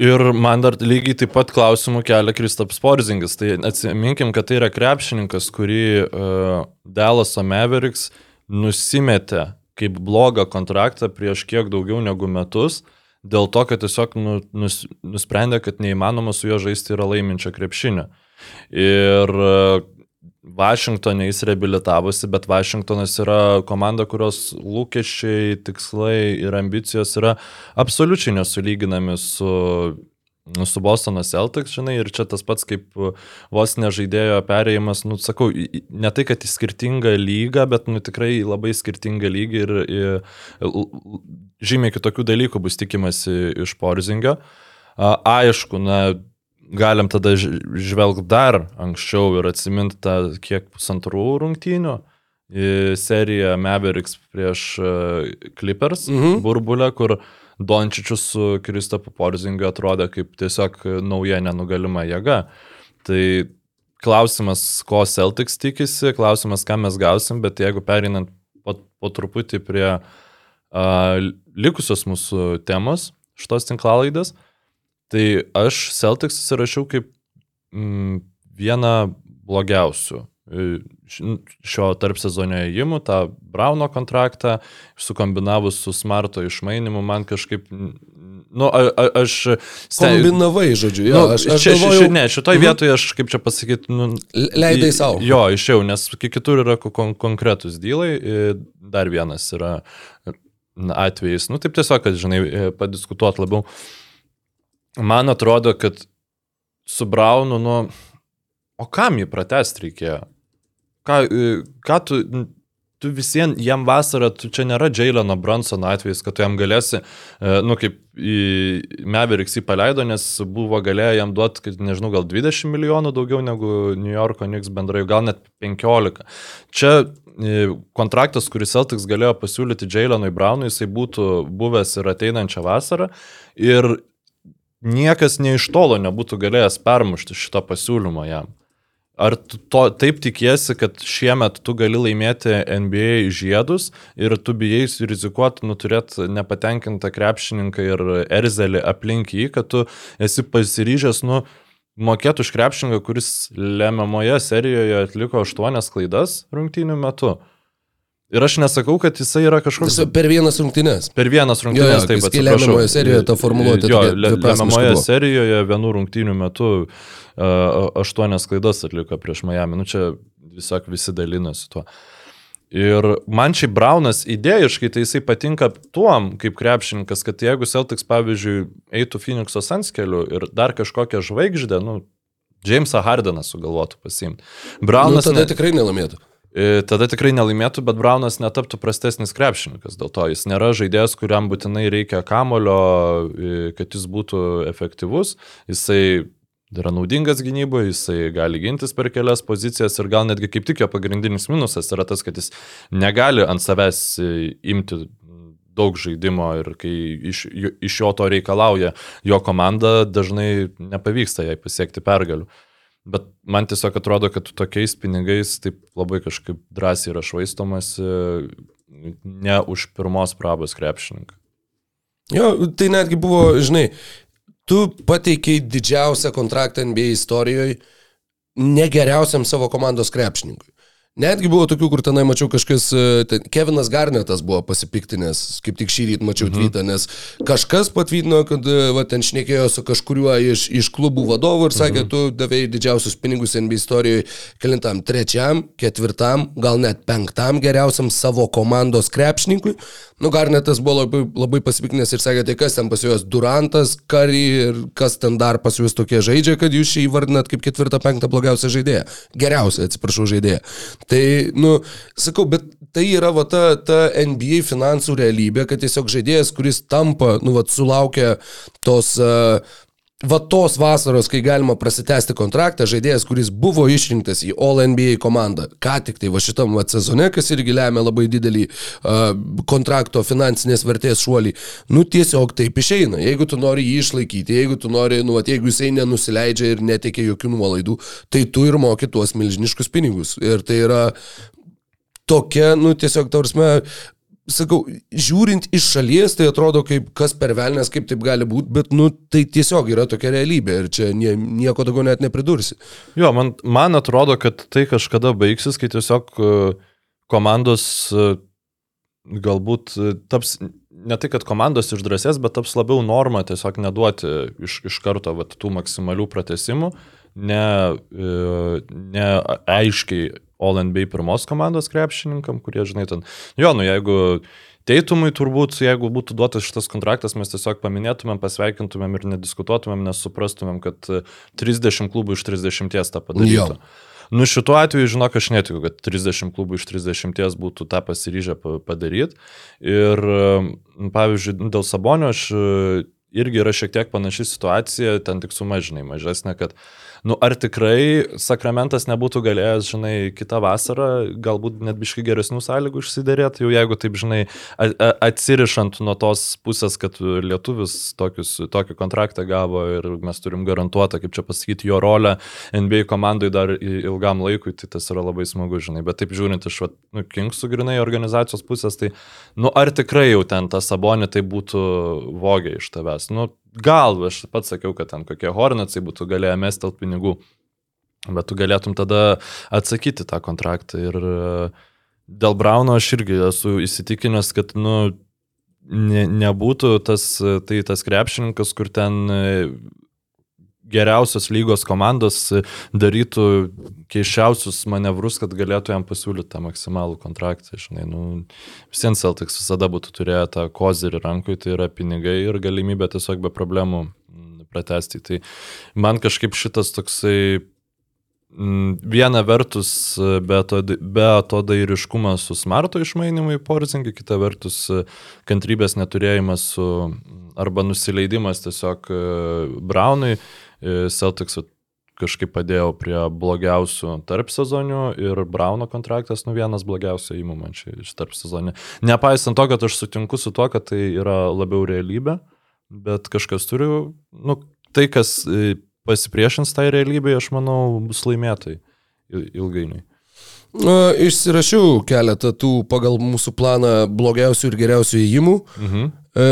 Ir man dar lygiai taip pat klausimų kelia Kristaps Porzingis. Tai atsiminkim, kad tai yra krepšininkas, kurį uh, Dallas Mavericks nusimetė kaip blogą kontraktą prieš kiek daugiau negu metus, dėl to, kad tiesiog nu, nus, nusprendė, kad neįmanoma su juo žaisti yra laiminčio krepšinio. Ir uh, Vašingtonė jis reabilitavosi, bet Vašingtonas yra komanda, kurios lūkesčiai, tikslai ir ambicijos yra absoliučiai nesulyginami su, nu, su Bostono Celtics, žinai, ir čia tas pats kaip vos nežaidėjo perėjimas, nu, sakau, ne tai, kad į skirtingą lygą, bet, nu, tikrai labai skirtingą lygį ir, ir žymiai kitokių dalykų bus tikimasi iš Porzingio. Aišku, na, galim tada žvelgti dar anksčiau ir atsiminti tą kiek pusantrų rungtynių seriją Mavericks prieš e, Clippers mhm. burbulę, kur Dončičius su Kristopu Porzingiu atrodė kaip tiesiog nauja nenugalima jėga. Tai klausimas, ko Celtics tikisi, klausimas, ką mes gausim, bet jeigu perinant po, po truputį prie uh, likusios mūsų temos šitos tinklalaidės, Tai aš Celtics įsirašiau kaip mm, vieną blogiausių e, šio tarp sezonio įėjimų, tą Brauno kontraktą, sukombinavus su Smarto išmainimu, man kažkaip, mm, nu, a, a, aš... sten- Kombinavai, žodžiu, jo, Nu, aš, aš čia, galvojau, ši, ne, šitoje Mhm. vietoje aš, kaip čia pasakyti, nu, Le- leidai sau. Jo, išėjau, nes ki- kitur yra ko- kon konkretus dylai, dar vienas yra na, atvejis, nu taip tiesiog, kad, žinai, e, padiskutuot labiau. Man atrodo, kad su Braunu, nu, o kam jį pratesti reikėjo? Ką, e, ką tu, tu visiems, jam vasarą, tu čia nėra Jaileno Bransono atvejis, kad tu jam galėsi, e, nu kaip į Mavericks jį paleido, nes buvo galėję jam duoti, kad nežinau, gal 20 milijonų daugiau negu New Yorko Knicks bendrai, gal net 15. Čia e, kontraktas, kuris Celtics galėjo pasiūlyti Jailenui Brownui, jisai būtų buvęs ir ateinančią vasarą. Ir niekas nei iš tolo nebūtų galėjęs permušti šito pasiūlymo jam. Ar tu to taip tikiesi, kad šiemet tu gali laimėti NBA žiedus ir tu bijai rizikuoti nuturėti nepatenkintą krepšininką ir erzelį aplink jį, kad tu esi pasiryžęs, nu, mokėti už krepšininką, kuris lemiamoje serijoje atliko aštuonias klaidas rungtynių metu. Ir aš nesakau, kad jisai yra kažkoks... Tiesiog Per vienas rungtynes. Per vienas Jo, rungtynės, jo, taip kai atsiprašau. lemiamoje serijoje ta formuluotė Jo, lemiamoje serijoje vienų rungtynių metu uh, aštuonias klaidas atliko prieš Miami. Nu čia tiesiog visi dalinosi tuo. Ir man šiaip Braunas idėjiškai tai jisai patinka tuom, kaip krepšininkas, kad jeigu Celtics, pavyzdžiui, eitų Phoenix'o Suns keliu ir dar kažkokią žvaigždę, nu, Jamesą Hardeną sugalvotų pasimti. Nu, Braunas tada ne- tikrai nelaimėtų. E, tada tikrai nelaimėtų, bet Braunas netaptų prastesnis krepšininkas. Dėl to jis nėra žaidėjas, kuriam būtinai reikia kamulio, e, kad jis būtų efektyvus. Jisai yra naudingas gynyboje, jisai gali gintis per kelias pozicijas ir gal netgi kaip tik jo pagrindinis minusas yra tas, kad jis negali ant savęs e, imti daug žaidimo ir kai iš, iš jo to reikalauja jo komanda, dažnai nepavyksta jai pasiekti pergalių. Bet man tiesiog atrodo, kad tokiais pinigais taip labai kažkaip drąsiai yra švaistomas ne už pirmos prabos krepšininką. Jo, tai netgi buvo, žinai, tu pateikiai didžiausią kontraktą NBA istorijoje negeriausiam savo komandos krepšininkui. Netgi buvo tokių, kur tenai mačiau kažkas, e, ten, Kevinas Garnetas buvo pasipiktinęs, kaip tik šį rytą mačiau mhm. tweetą, nes kažkas patvydino, kad e, va, ten šnekėjo su kažkuriuo iš, iš klubų vadovų ir sakė, mhm. tu davėjai didžiausius pinigus NBA istorijoje, kelintam, trečiam, ketvirtam, gal net penktam geriausiam savo komandos krepšininkui. Nu, Garnetas buvo labai, labai pasipiktinęs ir sakė, tai kas ten pas juos Durantas, Kari ir kas ten dar pas juos tokie žaidžia, kad jūs šį įvardinat kaip ketvirtą, penktą blogiausią žaidėją. Geriausią, atsiprašau, žaidėją. Tai, nu, sakau, bet tai yra va ta, ta NBA finansų realybė, kad tiesiog žaidėjas, kuris tampa, nu, va, sulaukia tos uh, va tos vasaros, kai galima prasitęsti kontraktą, žaidėjas, kuris buvo išrinktas į All NBA komandą, ką tik tai va šitam va sezone, kas irgi lemia labai didelį uh, kontrakto finansinės vertės šuolį, nu tiesiog taip išeina. Jeigu tu nori jį išlaikyti, jeigu tu nori, nu, va, jeigu jisai nenusileidžia ir neteikia jokių nuolaidų, tai tu ir moki tuos milžiniškus pinigus. Ir tai yra tokia, nu, tiesiog, tarsime, sakau, žiūrint iš šalies, tai atrodo kaip kas per velnės, kaip taip gali būti, bet, nu, tai tiesiog yra tokia realybė ir čia nie, nieko daugiau net nepridursi. Jo, man, man atrodo, kad tai kažkada baigsis, kai tiesiog e, komandos e, galbūt e, taps, ne tai, kad komandos išdrasės, bet taps labiau norma tiesiog neduoti iš, iš karto vat, tų maksimalių pratesimų, ne, ne aiškiai All NBA pirmos komandos krepšininkam, kurie, žinai, ten, jo, nu jeigu Teitumui turbūt, jeigu būtų duotas šitas kontraktas, mes tiesiog paminėtumėm, pasveikintumėm ir nediskutuotumėm, nes suprastumėm, kad 30 klubų iš 30 tą padarytų. Jo. Nu šituo atveju, žinok, aš netikiu, kad 30 klubų iš 30 būtų tą pasiryžę padaryti. Ir, pavyzdžiui, dėl Sabonio aš irgi yra šiek tiek panaši situacija, ten tik sumažinai mažesnė, kad uh, nu ar tikrai sakramentas nebūtų galėjęs, žinai, kitą vasarą galbūt net biškai geresnių sąlygų išsiderėti, jau jeigu taip, žinai, atsirišant nuo tos pusės, kad lietuvis tokius, tokį kontraktą gavo ir mes turim garantuotą, kaip čia pasakyti, jo rolę NBA komandai dar ilgam laikui, tai tas yra labai smagu, žinai, bet taip žiūrint iš, nu, Kingsų grinai organizacijos pusės, tai, nu, ar tikrai jau ten tas sabonė tai būtų vogė iš tavęs, nu, gal, aš pats sakiau, kad ten kokie Hornetsai būtų galėję mestelt pinigų, bet tu galėtum tada atsakyti tą kontraktą. Ir e, dėl Brauno aš irgi esu įsitikinęs, kad, nu, ne, nebūtų tas, tai tas krepšininkas, kur ten e, geriausios lygos komandos darytų keiščiausius manevrus, kad galėtų jam pasiūlyti tą maksimalų kontraktą. Žinai, nu, visiems Celtics visada būtų turėję tą kozerį rankui, tai yra pinigai ir galimybė tiesiog be problemų mm, pratesti. Tai man kažkaip šitas toksai mm, Viena vertus, be to, be to dairiškumas su smarto išmainimu į porzingį, kita vertus kantrybės neturėjimas su, arba nusileidimas tiesiog Braunui. Celtics kažkaip padėjau prie blogiausių tarp sezonių ir Brauno kontraktas, nu vienas blogiausių įmų man čia iš tarp sezonių. Nepaisant to, kad aš sutinku su tuo, kad tai yra labiau realybė, bet kažkas turi, nu, tai kas e, pasipriešins tai realybėje, aš manau, bus laimėtai ilgainiui. Išsirašiau keletą tų pagal mūsų planą blogiausių ir geriausių įimų. Mhm. E,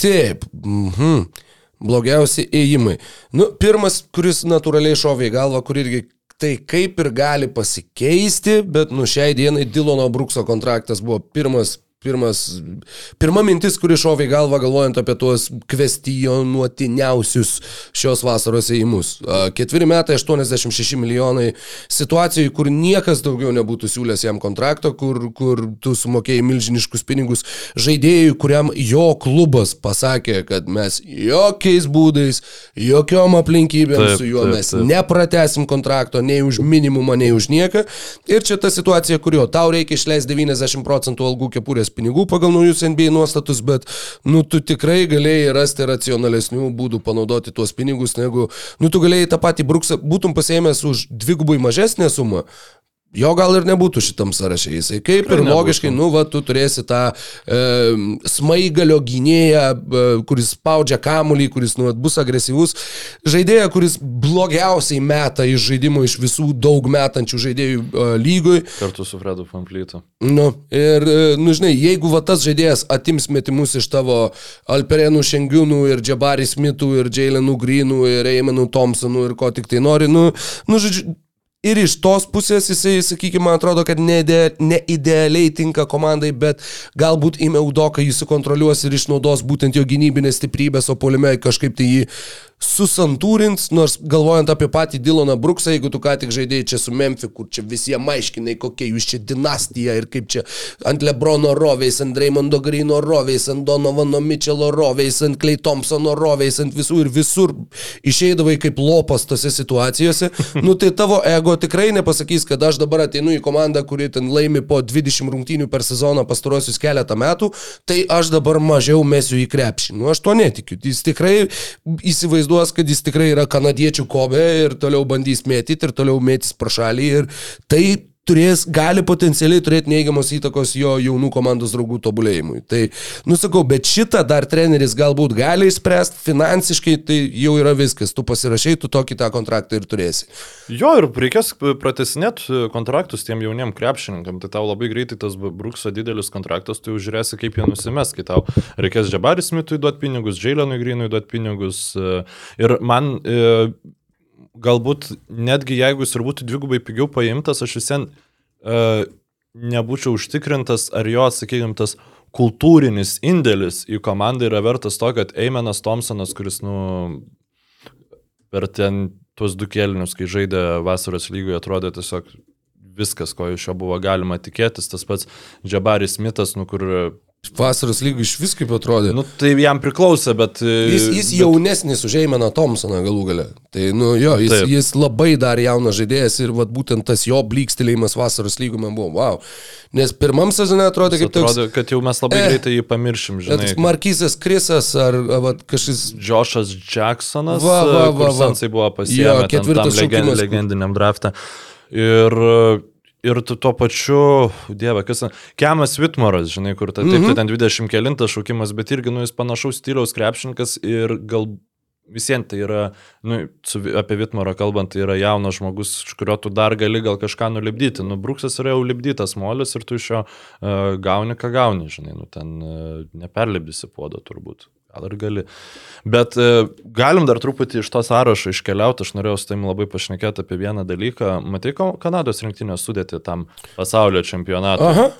taip. Mhm blogiausi ėjimai. Nu, pirmas, kuris natūraliai šovė į galvą, kur irgi tai kaip ir gali pasikeisti, bet nu šiai dienai Dilono Brukso kontraktas buvo pirmas Pirmas, pirma mintis, kuri šovė į galvą galvojant apie tuos kvestionuotiniausius šios vasaros įimus. Ketveri metai, 86 milijonai situacijai, kur niekas daugiau nebūtų siūlęs jam kontrakto, kur, kur tu sumokėjai milžiniškus pinigus žaidėjui, kuriam jo klubas pasakė, kad mes jokiais būdais, jokiom aplinkybėm taip, su juo taip, mes taip. nepratesim kontrakto nei už minimumą, nei už nieką. Ir čia ta situacija, kurio tau reikia išleisti 90 procentų algų kepurės pinigų pagal naujus NBA nuostatus, bet, nu, tu tikrai galėjai rasti racionalesnių būdų panaudoti tuos pinigus, negu, nu, tu galėjai tą patį bruksą, būtum pasėmęs už dvigubai mažesnę sumą, jo gal ir nebūtų šitam sąraše. Jisai kaip ir logiškai, nu, va, tu turėsi tą e, smaigalio gynėją, e, kuris spaudžia kamuolį, kuris, nu, bus agresyvus. Žaidėją, kuris blogiausiai meta iš žaidimo iš visų daug metančių žaidėjų e, lygoj. Kartu su Fredu Pamplytu. Nu, ir, e, nu, žinai, jeigu va tas žaidėjas atims metimus iš tavo Alperenų Šengiūnų ir Džabari Smithų ir Jailenų Greenų ir Eimanų Thompsonų ir ko tik tai nori, nu, nu žodžiu, ir iš tos pusės jisai, sakykime, atrodo, kad neide- neidealiai tinka komandai, bet galbūt įmė Udoką jį sukontroliuos ir išnaudos būtent jo gynybinės stiprybės, o polime kažkaip tai jį susantūrins, nors galvojant apie patį Dylaną Bruksą, jeigu tu ką tik žaidėjai čia su Memphis, kur čia visiems aiškinai, kokia jūs čia dinastija ir kaip čia ant Lebrono roviais, ant Raymondo Grino roviais, ant Donovano Mitchelo roviais, ant Clay Thompsono roviais, ant visų ir visur išeidavai kaip lopas tose situacijose, nu tai tavo ego tikrai nepasakys, kad aš dabar ateinu į komandą, kuri ten laimi po 20 rungtynių per sezoną pastarosius keletą metų, tai aš dabar mažiau mesiu į krepšį. Nu aš to netikiu. Jis tikrai įsivaizduos, kad jis tikrai yra kanadiečių kobė ir toliau bandys mėtyti ir toliau mėtys pro šalį ir tai turės, gali potencialiai turėti neigiamos įtakos jo jaunų komandos draugų tobulėjimui. Tai, nusakau, bet šitą dar treneris galbūt gali išspręsti, finansiškai tai jau yra viskas, tu pasirašai, tu tokį tą kontraktą ir turėsi. Jo, ir reikės pratesinėti kontraktus tiem jauniem krepšininkam. Tai tau labai greitai tas Brukso didelis kontraktas, tu jau žiūrėsi, kaip jie nusimes, kai tau reikės Džabaris Mitui duoti pinigus, Džailenui Grinui duoti pinigus. e, Ir man e, galbūt netgi jeigu jis ir būtų dvigubai pigiau paimtas, aš visien e, nebūčiau užtikrintas, ar jo, sakykime, tas kultūrinis indėlis į komandą yra vertas to, kad Eimenas Thompsonas, kuris, nu, per ten tuos du kėlinius, kai žaidė vasaros lygoje, atrodė tiesiog viskas, ko iš jo buvo galima tikėtis. Tas pats Džabaris Smithas, nu kur... Vasaros lygų iš vis kaip atrodė. Nu, tai jam priklausė, bet... Jis, jis bet, jaunesnis už Eimeną Thompsoną galų galę. Tai, nu, jo, jis, Taip. jis labai dar jaunas žaidėjas ir vat, būtent tas jo blykstelėjimas vasaros lygų man buvo, wow. Nes pirmam sezone atrodė kaip toks... Atrodo, kad jau mes labai Eh. greitai jį pamiršim, žinai. Markysas Krisas ar, vat, kažkas... Džošas Jacksonas, Va, va, va, kur va. Sansai buvo Jo, pasiėmę ten ketvirtas šaukimas. legendiniam draftą. Ir, ir tu tuo pačiu, dieve, kas Kemas Vitmoras, žinai, kur ta, taip, Mhm. tai ten 20 kelintas šaukimas, bet irgi, nu, jis panašaus stiliaus krepšininkas ir gal visiems tai yra, nu, su, apie Vitmorą kalbant, tai yra jaunas žmogus, iš kurio tu dar gali gal kažką nulipdyti. Nu, Bruksas yra jau lipdytas molis ir tu iš jo uh, gauni, ką gauni, žinai, nu, ten uh, neperlipdysi puodo turbūt. Gal ir gali. Bet e, galim dar truputį iš to sąrašo iškeliauti. Aš norėjau su tavim labai pašnekėti apie vieną dalyką. Matai, Kanados rinktinės sudėti tam pasaulio čempionatui. Aha.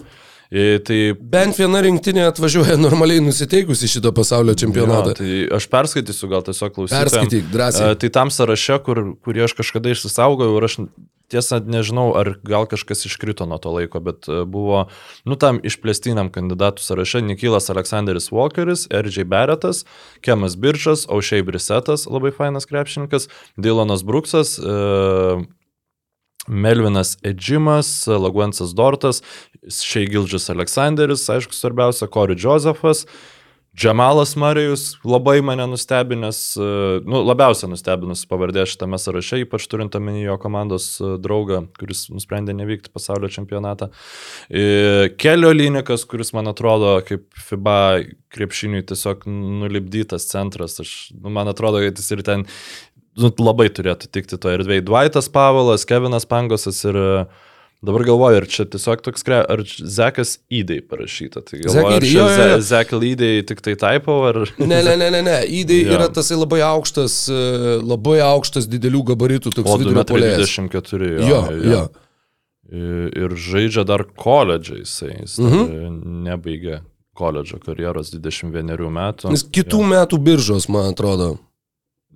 E, Tai Bent viena rinktinė atvažiuoja normaliai nusiteikusi šito pasaulio čempionatą. Jo, tai aš perskaitysiu gal tiesiog klausytojams. Perskaityk, drąsiai. E, Tai tam sąraše, kur, kurį aš kažkada išsisaugojau ir aš tiesą nežinau, ar gal kažkas iškrito nuo to laiko, bet e, buvo, nu tam išplėstiniam kandidatų sąraše Nikilas Aleksanderis Walkeris, R.J. Barrettas, Kemas Biržas, Aušiai Brisetas, labai fainas krepšininkas, Dylanas Bruksas, e, Melvinas Edžimas, Laguensas Dortas, Šei Gildžas Aleksanderis, aišku, svarbiausia, Kori Josefas, Džamalas Marijus labai mane nustebinęs, e, nu, labiausiai nustebinus pavardė šitame sąraše, ypač turint omeny jo komandos e, draugą, kuris nusprendė nevykti pasaulio čempionatą. E, Kelio Linikas, kuris man atrodo kaip FIBA krepšiniui tiesiog nulipdytas centras. Aš, nu, man atrodo, kad jis ir ten nu, labai turėtų tikti to erdvėje. Dvaitas Pavolas, Kevinas Pangosas ir e, dabar galvoju, ar čia tiesiog toks, kre- ar Zekas įdai parašyta. Tai Zek galvoju, ar Idai, čia jo, jo, jo. Zek įdai tik tai taipo, ar... Ne, ne, ne, ne, ne. Įdai Jo. yra tasai labai aukštas, e, labai aukštas didelių gabaritų toks vidurio polėjas. 224. Jo, jo. Ir ir žaidžia dar koledžą jisai. Jis Mhm. mhm. nebaigė koledžo karjeros 21 metų. Nes kitų Jo. metų biržos, man atrodo.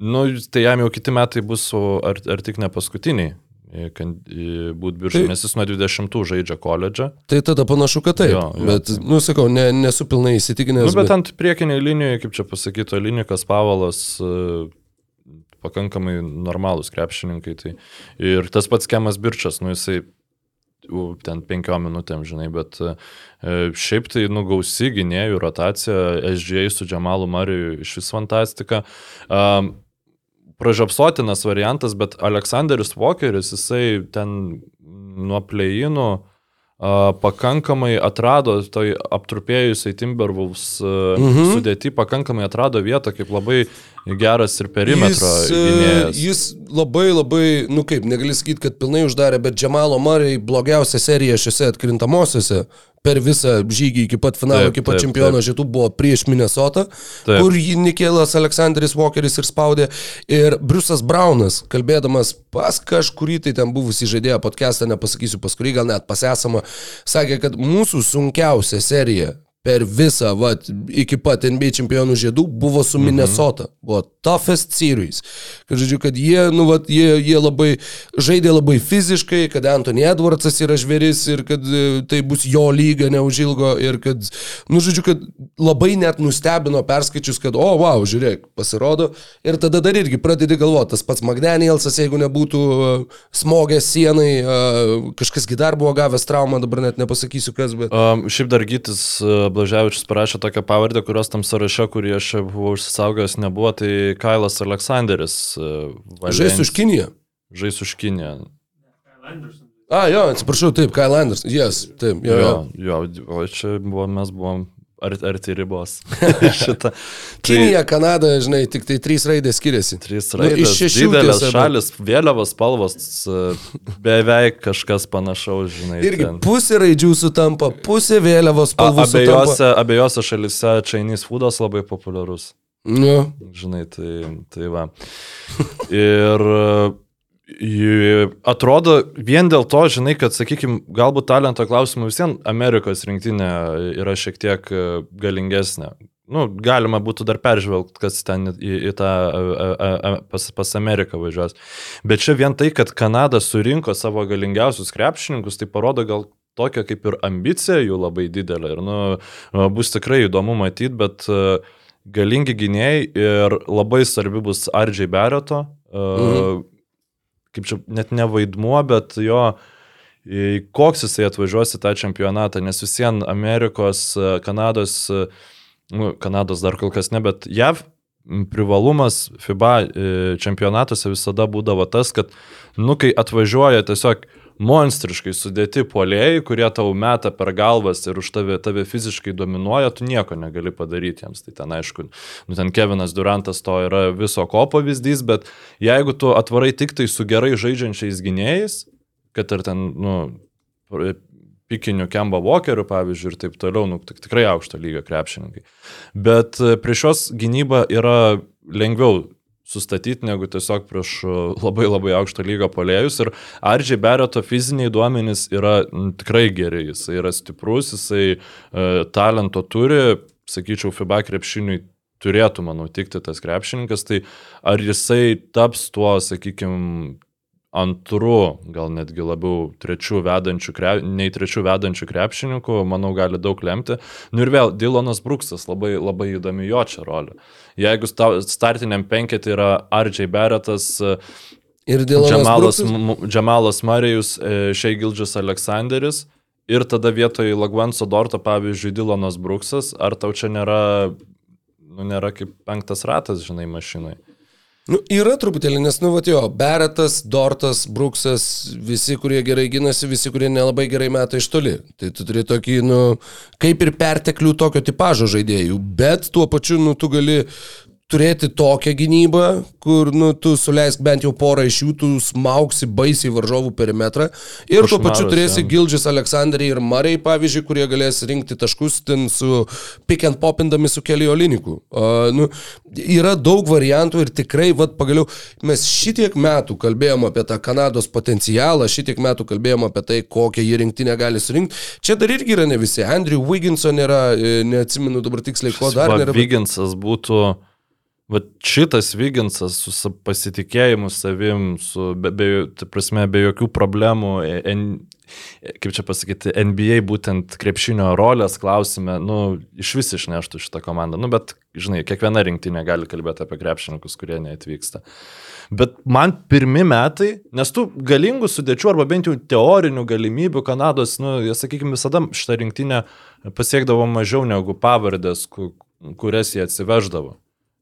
Nu, tai jam jau kiti metai bus, ar, ar tik ne paskutiniai. Būt biržai, Tai- nes jis nuo 20 žaidžia koledžą. Tai tada panašu, kad taip. Jo, jo. bet, nu, sakau, ne, nesu pilnai įsitikinęs. Nu, bet ant priekiniai linijoje, kaip čia pasakyto, Linikas Pavalas e, pakankamai normalūs krepšininkai. Tai. Ir tas pats Kemas Birčas, nu jisai ten penkiom minutėm, žinai, bet e, šiaip tai nugausi gynėjų rotacija, SGA su Džamalu Mariju iš vis fantastika. Um, pražiopsotinas variantas, bet Aleksandris Walkeris, jisai ten nuo pleinų a, pakankamai atrado, toj aptrupėjusiai Timberwolves mhm. sudėti, pakankamai atrado vietą kaip labai geras ir perimetro Jis, e, gynėjas. jis labai labai, nu kaip, negali sakyti, kad pilnai uždarė, bet Džemalo Murray blogiausia serija šiuose atkrintamosiose per visą žygį iki pat finalo, Taip, iki pat taip, čempiono taip. žiedų buvo prieš Minnesotą, Taip. kur jį Nikelas Aleksandris Walkeris ir spaudė. Ir Briusas Braunas, kalbėdamas pas kažkurį tai ten buvusį žaidėją podcastą, nepasakysiu pas kurį, gal net pasesama, sakė, kad mūsų sunkiausia serija per visą, vat, iki pat NBA čempionų žiedų buvo su Minnesota. Buvo toughest series. Kad, žodžiu, kad jie, nu, vat, jie, jie labai žaidė labai fiziškai, kad Anthony Edwardsas yra žvėris ir kad e, tai bus jo lyga neužilgo ir kad, nu, žodžiu, kad labai net nustebino perskaičius, kad, o, wow, žiūrėk, pasirodo. Ir tada dar irgi pradedi galvoti, tas pats McDanielsas, jeigu nebūtų e, smogęs sienai, e, kažkasgi dar buvo gavęs traumą, dabar net nepasakysiu kas, bet... Um, šiaip dar Gytis Blaževičius parašė tokią pavardę, kurios tam sąraše, kurį aš buvau užsisaugęs, nebuvo, tai Kailas Aleksanderis. Uh, Žais už Kiniją. Žais už Kiniją. A, jo, atsiprašau, taip, Kyle Anderson. Yes, taip, jo, jo. Jo, jo, čia buvo, mes buvom arti, arti ribos. Šitą. Kinija, Kanada, žinai, tik tai trys raidės skiriasi. Trys Nu, raidės, iš šešių didelės tiesa, šalis, vėliavos spalvos, uh, beveik kažkas panašaus, žinai. Irgi ten. pusė raidžių sutampa, pusė vėliavos A- spalvų sutampa. Abiejose šalise Chinese foodas labai populiarus. Nu, Žinai, tai, tai va. Ir e, atrodo vien dėl to, žinai, kad, sakykime, galbūt talento klausimų visiems Amerikos rinktinė yra šiek tiek e, galingesnė. Nu, galima būtų dar peržvelgti, kas ten į, į tą a, a, a, pas, pas Ameriką važiuos. Bet čia vien tai, kad Kanada surinko savo galingiausius krepšininkus, tai parodo gal tokia kaip ir ambicija jų labai didelė. Ir, nu, bus tikrai įdomu matyti, bet uh, galingi gynėjai ir labai svarbi bus Ardžiai Bereto. Mhm. Kaip čia, net ne vaidmuo, bet jo, koks jisai atvažiuos į tą čempionatą, nes vis vien Amerikos, e, Kanados, e, nu, Kanados dar kol kas ne, bet JAV privalumas FIBA e, čempionatuose visada būdavo tas, kad, nu, kai atvažiuoja tiesiog monstriškai sudėti polėjai, kurie tau meta per galvas ir už tave, tave fiziškai dominuoja, tu nieko negali padaryti jiems. Tai ten aišku, nu ten Kevinas Durantas to yra viso ko pavyzdys, bet jeigu tu atvarai tik tai su gerai žaidžiančiais gynėjais, kad ir ten, nu, pikinių Kemba Walkerių, pavyzdžiui, ir taip toliau, nu, tik, tikrai aukšto lygio krepšininkai. Bet e, prieš juos gynyba yra lengviau sustatyti negu tiesiog prieš e, labai labai aukšto lygio polėjus. Ir Ardžiai Bereto fiziniai duomenys yra tikrai geri, jis yra stiprus, jisai e, talento turi, sakyčiau, FIBA krepšiniui turėtų, manau, tikti tas krepšininkas, tai ar jisai taps tuo, sakykime, antru, gal netgi labiau trečių vedančių, kre, nei trečių vedančių krepšininkų, manau, gali daug lemti. Nu ir vėl, Dylanas Bruksas, labai, labai įdomi jo čia rolė. Jeigu sta- startiniam penketį yra Ardžiai Beretas, ir M- Džamalas Marijus, Šei Gildžis Aleksanderis ir tada vietoj Lagvanso Dorto, pavyzdžiui, Dylanas Bruksas, ar tau čia nėra, nu, nėra kaip penktas ratas, žinai, mašinai? Nu, yra truputėlį, nes, nu, va, jo, Beretas, Dortas, Bruksas, visi, kurie gerai gynasi, visi, kurie nelabai gerai meta iš toli. Tai tu turi tokį, nu, kaip ir perteklių tokio tipožo žaidėjų, bet tuo pačiu, nu, tu gali turėti tokią gynybą, kur, nu, tu suleisk bent jau porą iš jų, tu smauksi baisiai varžovų perimetrą ir tuo pačiu turėsi. Gildžis Aleksandrį ir Marai, pavyzdžiui, kurie galės rinkti taškus ten su pick and popindami su keliu Oliniku. Uh, nu, yra daug variantų ir tikrai, vad pagaliau, mes šitiek metų kalbėjom apie tą Kanados potencialą, šitiek metų kalbėjom apie tai, kokią jį rinktinę gali surinkti. Čia dar irgi yra ne visi. Andrew Wigginson yra, e, neatsimenu dabar tiksliai, ko dar nėra. bet- Viginsas būtų, va šitas Viginsas su pasitikėjimu savim, su, be, be, prasme, be jokių problemų, e- en, kaip čia pasakyti, NBA būtent krepšinio rolės klausime, nu, iš vis išneštų šitą komandą. Nu, bet, žinai, kiekviena rinktinė gali kalbėti apie krepšininkus, kurie neatvyksta. Bet man pirmi metai, nes tų galingų sudėčių arba bent jau teorinių galimybių Kanados, nu, jie, sakykime, visada šitą rinktinę pasiekdavo mažiau negu pavardės, ku, kurias jie atsiveždavo.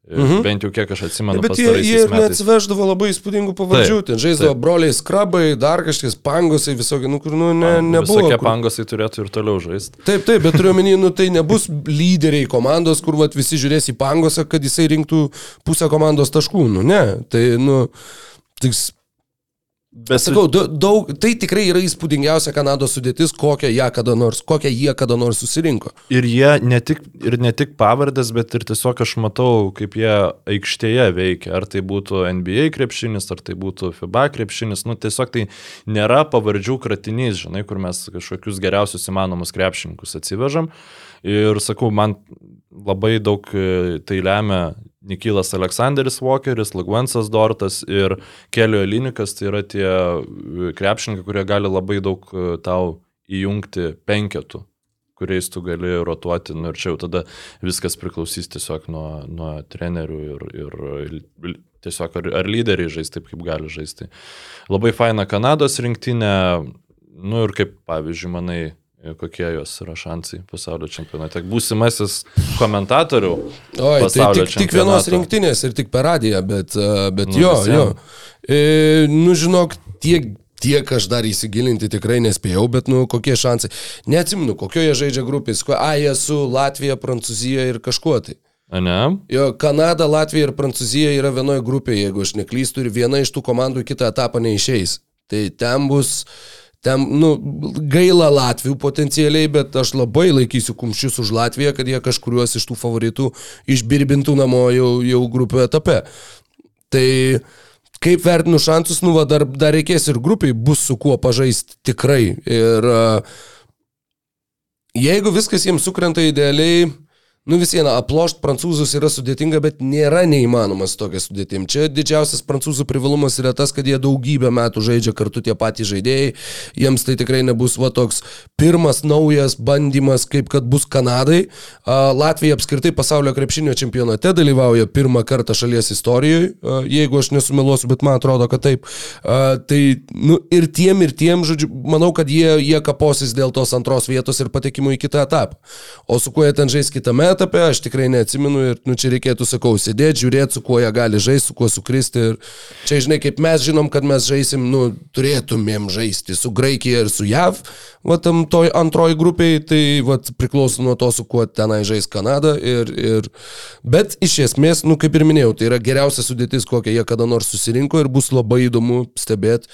Mhm. Bent jau kiek aš atsimenu. Bet jie, jie ir neatsiveždavo labai įspūdingų pavardžių. Ten žaisdavo taip. broliai skrabai, dar kažkas pangosai, visokie, nu kur, nu, ne, nebuvo. Visokie kur- pangosai turėtų ir toliau žaisti. Taip, taip, bet turiu omeny, nu, tai nebus lyderiai komandos, kur vat, visi žiūrės į pangosą, kad jisai rinktų pusę komandos taškų. Nu, ne. Tai, nu, tik, Bet sakau, daug, tai tikrai yra įspūdingiausia Kanados sudėtis, kokią jie kada nors, kokią jie kada nors susirinko. Ir jie ne tik, ir ne tik pavardės, bet ir tiesiog aš matau, kaip jie aikštėje veikia. Ar tai būtų NBA krepšinis, ar tai būtų FIBA krepšinis. Nu, tiesiog tai nėra pavardžių kratinys, žinai, kur mes kažkokius geriausius įmanomus krepšininkus atsivežam. Ir sakau, man labai daug e, tai lemia Nikilas Aleksandris Walkeris, Lagvansas Dortas ir Kelio Elinikas. Tai yra tie e, krepšininkai, kurie gali labai daug e, tau įjungti penketų kuriais tu gali rotuoti, nu ir čia jau tada viskas priklausys tiesiog nuo, nuo trenerių ir, ir tiesiog ar, ar lyderiai žais taip, kaip gali žaisti. Labai faina Kanados rinktinė, nu ir kaip pavyzdžiui, manai, kokie jos yra šansai pasaulio čempionate. Būsimasis komentatorių. Oi, tai tik, tik vienos rinktinės ir tik per radiją, bet, uh, bet Nu, jo, visiem. jo. E, nu, žinok, tiek, tiek aš dar įsigilinti tikrai nespėjau, bet, nu, kokie šansai. Neatsimenu, kokioje žaidžia grupės. A, jie su Latvija, Prancūzija ir kažkuo tai. A, ne? Jo, Kanada, Latvija ir Prancūzija yra vienoje grupėje, jeigu aš neklystu, ir viena iš tų komandų į kitą etapą neišeis. Tai ten bus, ten, nu, gaila Latvijų potencialiai, bet aš labai laikysiu kumščius už Latviją, kad jie kažkuriuos iš tų favoritų išbirbintų namo jau, jau grupių etape. Tai kaip vertinu šansus, nu, va, dar, dar reikės ir grupiai bus su kuo pažaisti tikrai. Ir jeigu viskas jiems sukrenta idealiai, Nu vis viena, aplošt prancūzus yra sudėtinga, bet nėra neįmanomas tokia sudėtim. Čia didžiausias prancūzų privalumas yra tas, kad jie daugybę metų žaidžia kartu tie patys žaidėjai. Jiems tai tikrai nebus va toks pirmas naujas bandymas, kaip kad bus Kanadai. Latvija apskritai pasaulio krepšinio čempionate dalyvauja pirmą kartą šalies istorijoje, jeigu aš nesumeluosiu, bet man atrodo, kad taip. Tai nu, ir tiem, ir tiem, žodžiu, manau, kad jie, jie kaposis dėl tos antros vietos ir patekimo į kitą etapą. O su kuo jie ten žais kitame etape, aš tikrai neatsimenu ir nu, čia reikėtų, sakau, sėdėti, žiūrėti, su kuo jie gali žaisti, su kuo sukristi. Ir čia, žinai, kaip mes žinom, kad mes žaisim, nu, turėtumėm žaisti su Graikija ir su JAV, va tam toj antroji grupiai, tai va priklauso nuo to, su kuo tenai žais Kanada. Ir, ir... Bet iš esmės, nu, kaip ir minėjau, tai yra geriausia sudėtis, kokią jie kada nors susirinko ir bus labai įdomu stebėti.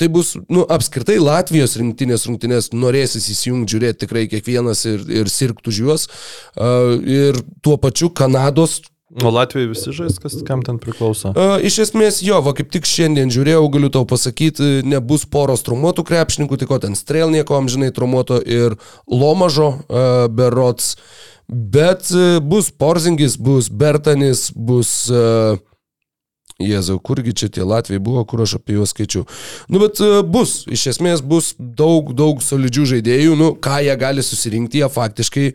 Tai bus, nu, apskritai Latvijos rinktinės rungtinės norėsis įsijungti, žiūrėti tikrai kiekvienas ir, ir sirgtų už juos. Uh, ir tuo pačiu Kanados O Latvijai visi žais, kas kam ten priklauso. Uh, iš esmės jo, va kaip tik šiandien žiūrėjau, galiu tau pasakyti, nebus poros trumuotų krepšininkų, tik ko ten strelnieko amžinai trumuoto ir Lomažo uh, berots, bet uh, bus Porzingis, bus Bertanis, bus... Uh, Jėzau, kurgi čia tie Latvijai buvo, kur aš apie juos skaičiau. Nu, bet e, bus, iš esmės bus daug, daug solidžių žaidėjų, nu, ką jie gali susirinkti, jie faktiškai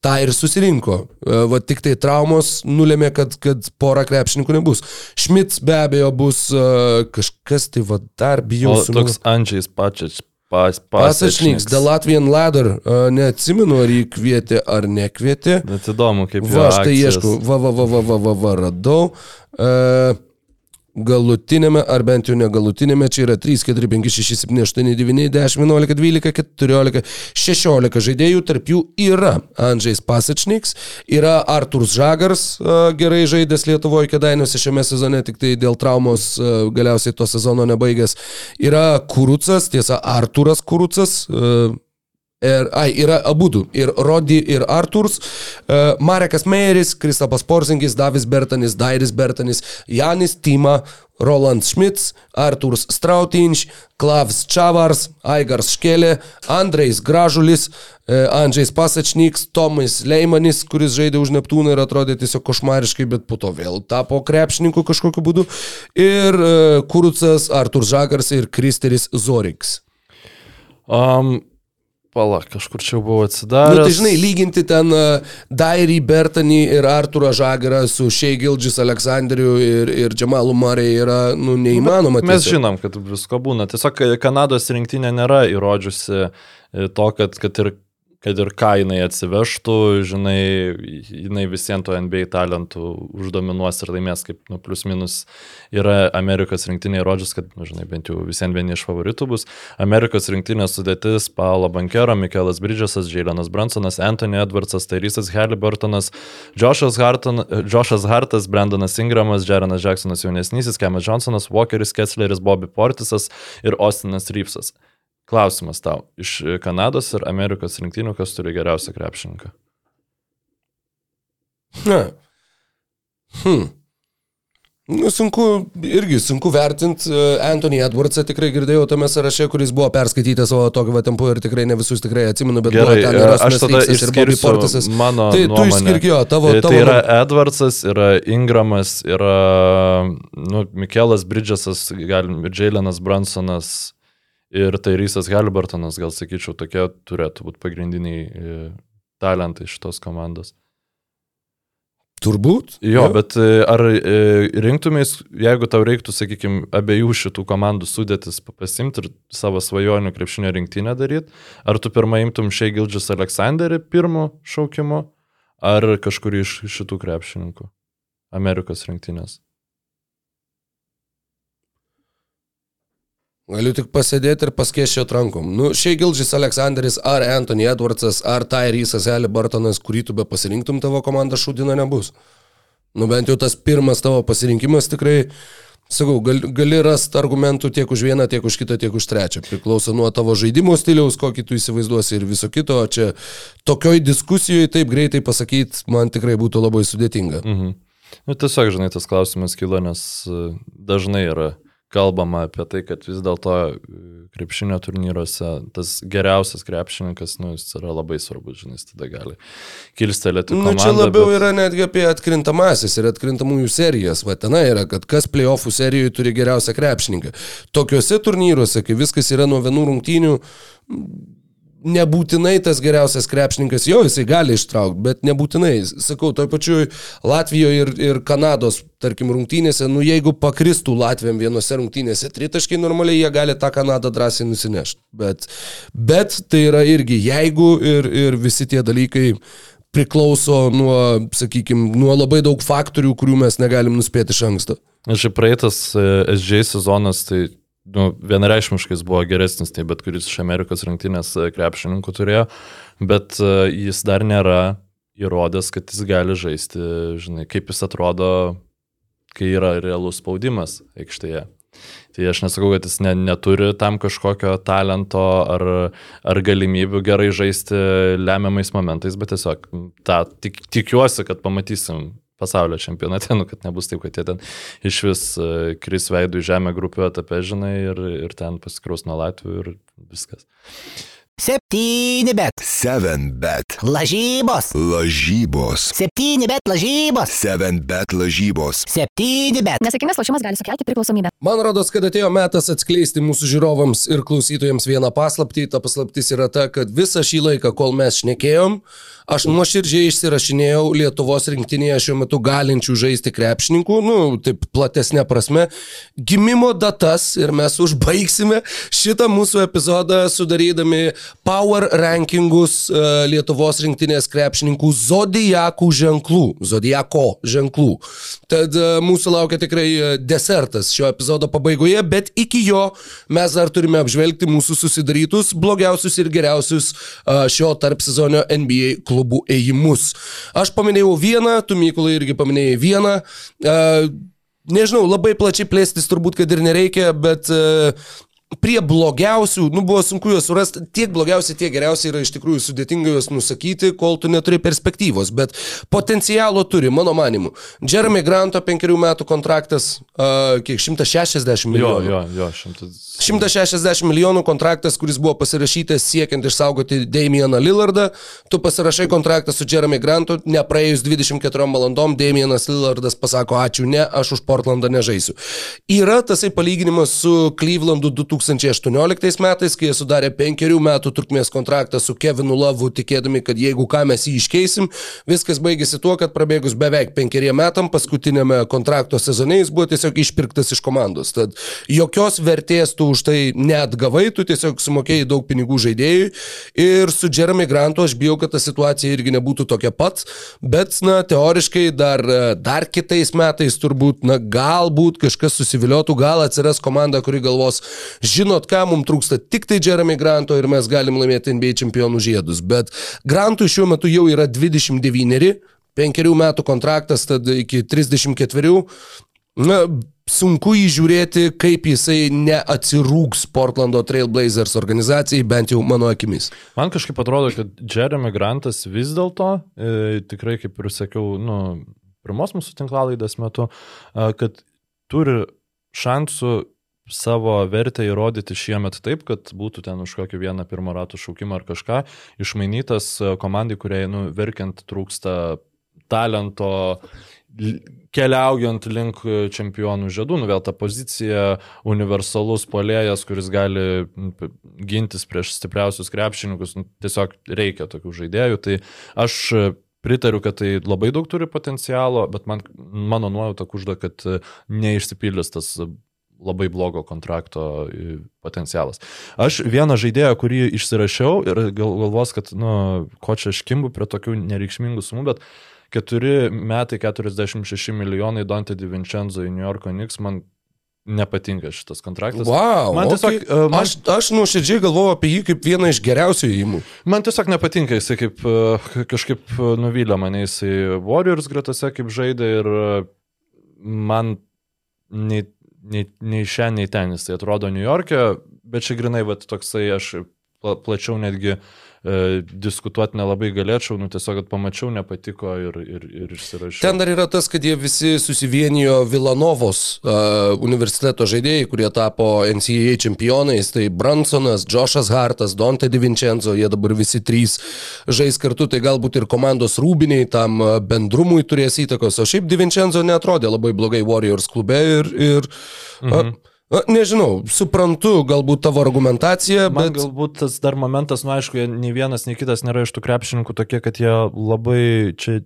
tą ir susirinko. E, Va tik tai traumos nulėmė, kad, kad pora krepšininkų nebus. Šmits be abejo bus uh, kažkas, tai va dar bijau O toks Andžiais pačias. Pas, Pasačnyks, The Latvian Ladder, neatsimenu, ar jį kvietė ar nekvietė. Bet įdomu, kaip Va, jo aš tai ieškau, va, va, va, va, va, va, va radau. Uh, galutinėme, ar bent jau negalutinėme, čia yra 3, 4, 5, 6, 7, 8, 9, 10, 11, 12, 14, 16 žaidėjų, tarp jų yra Andžiais Pasačniks, yra Arturs Žagars, gerai žaidęs Lietuvoje kėdainiuose šiame sezone, tik tai dėl traumos galiausiai to sezono nebaigęs, yra Kurucas, tiesa, Arturas Kurucas, Ir, ai, yra abu du. Ir Rodi, ir Arturs. Uh, Marekas Meiris, Kristapas Porzingis, Davis Bertanis, Dairis Bertanis, Janis Tima, Roland Schmitz, Arturs Strautinš, Klavs Čavars, Aigars Škelė, Andrejs Gražulis, uh, Andžiais Pasačnyks, Tomas Leimanis, kuris žaidė už Neptūną ir atrodė tiesiog košmariškai, bet po to vėl tapo krepšininku kažkokiu būdu. Ir uh, Kurucas, Arturs Žagars ir Kristeris Zoriks. Um, Pala, kažkur čia Na, atsidaręs. nu, tai žinai, lyginti ten uh, Dairį, Bertanį ir Arturą Žagarą su Shea Gildžis Aleksandriu ir, ir Džemalu Marei yra, nu, neįmanoma. Mes tiesiog. žinom, kad visko būna. Tiesiog Kanados rinktinė nėra įrodžiusi e, to, kad, kad ir kad ir ką jinai atsivežtų, žinai, jinai visiems to NBA talentų uždominuos ir laimės, kaip, nu, plus minus yra Amerikos rinktinė įrodžius, kad, nu, žinai, bent jau visiems vieni iš favoritų bus. Amerikos rinktinės sudėtis - Paulo Bankero, Mikelas Bridgesas, Jailenas Bransonas, Anthony Edwardsas, Tyrysas Halliburtonas, Joshas, Harton, Joshas Hartas, Brandonas Ingramas, Jarenas Jacksonas jaunesnysis, Kemas Johnsonas, Walkeris Kessleris, Bobby Portisas ir Austinas Reevesas. Klausimas tau. Iš Kanados ir Amerikos rinktinių, kas turi geriausią krepšininką? Na. Hmm. Nu, sunku, irgi sunku vertinti. Anthony Edwardsą tikrai girdėjau tame sąraše, kuris buvo perskaitytas savo tokio va tempu ir tikrai ne visus tikrai atsimenu, bet Gerai, buvo ten ir aš tada išskirsiu mano Tai tu nuomonę. išskirk jo, tavo, Tai, tavo tai yra Edwardsas, yra Ingramas, yra nu, Mikelas Bridgesas, galim, Jailenas Bransonas ir Tairysas Halliburtonas, gal sakyčiau, tokie turėtų būti pagrindiniai e, talentai šitos komandos. Turbūt. Jo, bet e, ar e, rinktumės, jeigu tau reiktų, sakykime, abiejų šitų komandų sudėtis pasimti ir savo svajonių krepšinio rinktinę daryti, ar tu pirmą imtum Šei Gildžius Aleksandrį pirmo šaukimu, ar kažkurį iš šitų krepšininkų Amerikos rinktinės? Galiu tik pasėdėti ir paskėščioti rankom. Nu, šiai Gildžis Aleksandris, ar Anthony Edwardsas, ar Tyrysas Halliburtonas, kurį tu be pasirinktum, tavo komanda šūdina nebus. Nu, bent jau tas pirmas tavo pasirinkimas tikrai, sakau, gal, gali rasti argumentų tiek už vieną, tiek už kitą, tiek už trečią. Priklauso nuo tavo žaidimo stiliaus, kokį tu įsivaizduosi ir viso kito. O čia tokioj diskusijoje taip greitai pasakyti, man tikrai būtų labai sudėtinga. Mhm. Nu, tiesiog, žinai, tas klausimas kilo, nes e, dažnai yra kalbama apie tai, kad vis dėlto e, krepšinio turnyruose tas geriausias krepšininkas, nu, jis yra labai svarbus, žinai, jis tada gali kilstelėti. Nu, komandą, čia labiau bet- yra netgi apie atkrintamasis ir atkrintamųjų serijas. Va tenai yra, kad kas playoffų serijoje turi geriausią krepšininką. Tokiuose turnyruose, kai viskas yra nuo vienų rungtynių, nebūtinai tas geriausias krepšininkas, jo jisai gali ištraukti, bet nebūtinai. Sakau, toj pačioj Latvijoje ir, ir Kanados, tarkim, rungtynėse, nu jeigu pakristų Latvijam vienose rungtynėse tritaškai, normaliai jie gali tą Kanadą drąsiai nusinešti. Bet, bet tai yra irgi jeigu ir, ir visi tie dalykai priklauso nuo, sakykime, nuo labai daug faktorių, kurių mes negalim nuspėti iš anksto. Šiaip praeitas e, SJ sezonas, tai nu, vienareišmiškai jis buvo geresnis, tai bet kuris iš Amerikos rinktinės e, krepšininkų turėjo, bet e, jis dar nėra įrodęs, kad jis gali žaisti, žinai, kaip jis atrodo, kai yra realus spaudimas aikštėje. Tai aš nesakau, kad jis ne, neturi tam kažkokio talento ar, ar galimybių gerai žaisti lemiamais momentais, bet tiesiog tą tik, tikiuosi, kad pamatysim pasaulio čempionate, nu, kad nebus taip, kad jie ten iš vis e, kris veidų į žemę grupių etape, žinai, ir, ir ten pasikraus nuo Latvijų ir viskas. Septyni bet. 7 bet. Lažybos. Lažybos. Septyni bet lažybos. 7 bet lažybos. Septyni bet. Nesėkmingas lošimas gali sukelti priklausomybę. Man rodos, kad atėjo metas atskleisti mūsų žiūrovams ir klausytojams vieną paslaptį. Ta paslaptis yra ta, kad visą šį laiką, kol mes šnekėjom, aš nuoširdžiai išsirašinėjau Lietuvos rinktinėje šiuo metu galinčių žaisti krepšininkų, nu, taip platesnė prasme, gimimo datas ir mes užbaigsime šitą mūsų epizodą sudarydami power rankingus e, Lietuvos rinktinės krepšininkų zodijakų ženklų, zodijako ženklų. Tad e, mūsų laukia tikrai e, desertas šio epizodo pabaigoje, bet iki jo mes dar turime apžvelgti mūsų susidarytus blogiausius ir geriausius šio tarp sezono NBA klubų ėjimus. Aš paminėjau vieną, tu Mykolai irgi paminėjai vieną. Nežinau, labai plačiai plėstis turbūt, kad ir nereikia, bet e, prie blogiausių, nu buvo sunku juos surasti, tiek blogiausi, tiek geriausi yra iš tikrųjų sudėtinga juos nusakyti, kol tu neturi perspektyvos, bet potencialo turi, mano manimu. Jeremy Granto penkerių metų kontraktas, uh, kiek 160 Jo, milijonų. jo, jo, šimtas. 160 milijonų kontraktas, kuris buvo pasirašytas siekiant išsaugoti Damieną Lillardą. Tu pasirašai kontraktą su Jeremy Grantu, nepraėjus 24 valandom Damienas Lillardas pasako ačiū, ne, aš už Portlandą nežaisiu. Yra tasai palyginimas su Clevelandu 2018 metais, kai jie sudarė penkerių metų trukmės kontraktą su Kevinu Lovu, tikėdami, kad jeigu ką mes jį iškeisim, viskas baigėsi tuo, kad prabėgus beveik penkeriem metam, paskutinėme kontrakto sezone jis buvo tiesiog išpirktas iš komandos. Tad jokios vertės tu už tai neatgavai, tu tiesiog sumokėjai daug pinigų žaidėjui ir su Jeremy Grantu aš bijau, kad ta situacija irgi nebūtų tokia pat, bet, na, teoriškai dar, dar kitais metais turbūt, na, galbūt kažkas susiviliotų, gal atsiras komanda, kuri galvos, žinot ką, mums trūksta tik tai Jeremy Granto ir mes galim laimėti NBA čempionų žiedus, bet Grantui šiuo metu jau yra 29, penkerių metų kontraktas, tad iki 34, na, sunku įžiūrėti, kaip jisai neatsirūks Portlando Trailblazers organizacijai, bent jau mano akimis. Man kažkaip atrodo, kad Jeremy Grantas vis dėlto, e, tikrai kaip ir sakiau, nu, pirmos mūsų tinklalaidės metu, e, kad turi šansų savo vertę įrodyti šiemet taip, kad būtų ten už kokį vieną pirmo ratų šaukimą ar kažką, išmainytas e, komandai, kuriai, nu, verkiant trūksta talento, keliaujant link čempionų žiedų, nu vėl ta pozicija, universalus polėjas, kuris gali p- gintis prieš stipriausius krepšininkus, nu, tiesiog reikia tokių žaidėjų. Tai aš e, pritariu, kad tai labai daug turi potencialo, bet man, mano nuojauta kužda, kad e, neišsipildys tas e, labai blogo kontrakto e, potencialas. Aš vieną žaidėją, kurį išsirašiau ir gal, galvos, kad, nu, ko čia aš kimbu prie tokių nereikšmingų sumų, bet 4 metai 46 milijonai Dante Di Vincenzo į New Yorko Knicks, man nepatinka šitas kontraktas. Wow, man tiesiog, okay. e, man, aš, aš nuoširdžiai galvoju apie jį kaip vieną iš geriausių įimų. man tiesiog nepatinka, jisai kaip e, kažkaip nuvylė mane, jisai Warriors gretose kaip žaidė ir man nei, nei, nei šiandien, nei ten jisai atrodo New York'e, bet čia grinai, va, toksai aš pla- plačiau netgi e, diskutuoti nelabai galėčiau, nu tiesiog, kad pamačiau, nepatiko ir, ir, ir išsirašiau. Ten dar yra tas, kad jie visi susivienijo Vilanovos uh, universiteto žaidėjai, kurie tapo NCAA čempionais. Tai Bransonas, Joshas Hartas, Dante Di Vincenzo, jie dabar visi trys žais kartu, tai galbūt ir komandos rūbiniai tam uh, bendrumui turės įtakos. O šiaip Di Vincenzo netrodė labai blogai Warriors klube ir... ir mhm. uh, Na, nežinau, suprantu galbūt tavo argumentaciją, Man bet... galbūt tas dar momentas, nu aišku, nei vienas, nei kitas nėra iš tų krepšininkų tokie, kad jie labai čia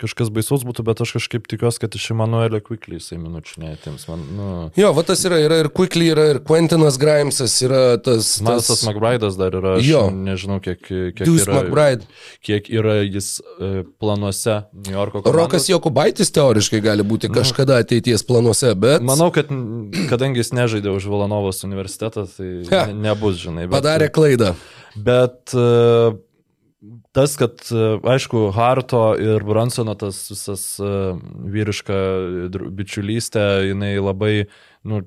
kažkas baisaus būtų, bet aš kažkaip tikiuosi, kad iš Emanuelio Quickly jisai minučių neatims. Man, nu, Jo, va tas yra, yra ir Quickly, yra ir Quentinas Grimesas, yra tas... Malsas McBride'as dar yra, aš Jo. nežinau, kiek, kiek Deuce yra, McBride. kiek yra jis e, planuose New Yorko komandos. Rokas Jokubaitis teoriškai gali būti kažkada ateities planuose, bet... Manau, kad kadangi jis nežaidė už Valanovos universitetą, tai Ha. ne, nebus, žinai. Bet, Padarė klaidą. Bet e, tas, kad, e, aišku, Harto ir Bransono tas visas e, vyriška bičiulystė, jinai labai, nu,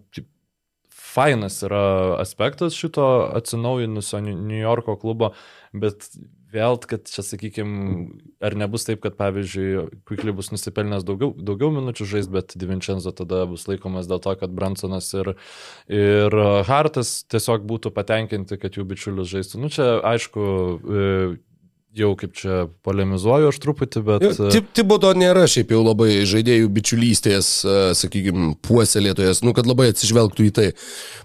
fainas yra aspektas šito atsinaujinusio New Yorko klubo, bet vėl, kad čia, sakykime, ar nebus taip, kad, pavyzdžiui, Quickly bus nusipelnęs daugiau, daugiau minučių žais, bet Divincenzo tada bus laikomas dėl to, kad Bransonas ir, ir Hartas tiesiog būtų patenkinti, kad jų bičiulius žaistų. Nu, čia, aišku, e, jau kaip čia polemizuoju aš truputį, bet... e, Tibodo nėra šiaip jau labai žaidėjų bičiulystės, sakykime, puoselėtojas, nu, kad labai atsižvelgtų į tai.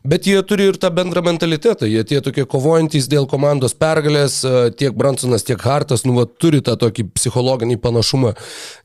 Bet jie turi ir tą bendrą mentalitetą, jie tie tokie kovojantis dėl komandos pergalės, e, tiek Bransonas, tiek Hartas, nu, va, turi tą tokį psichologinį panašumą.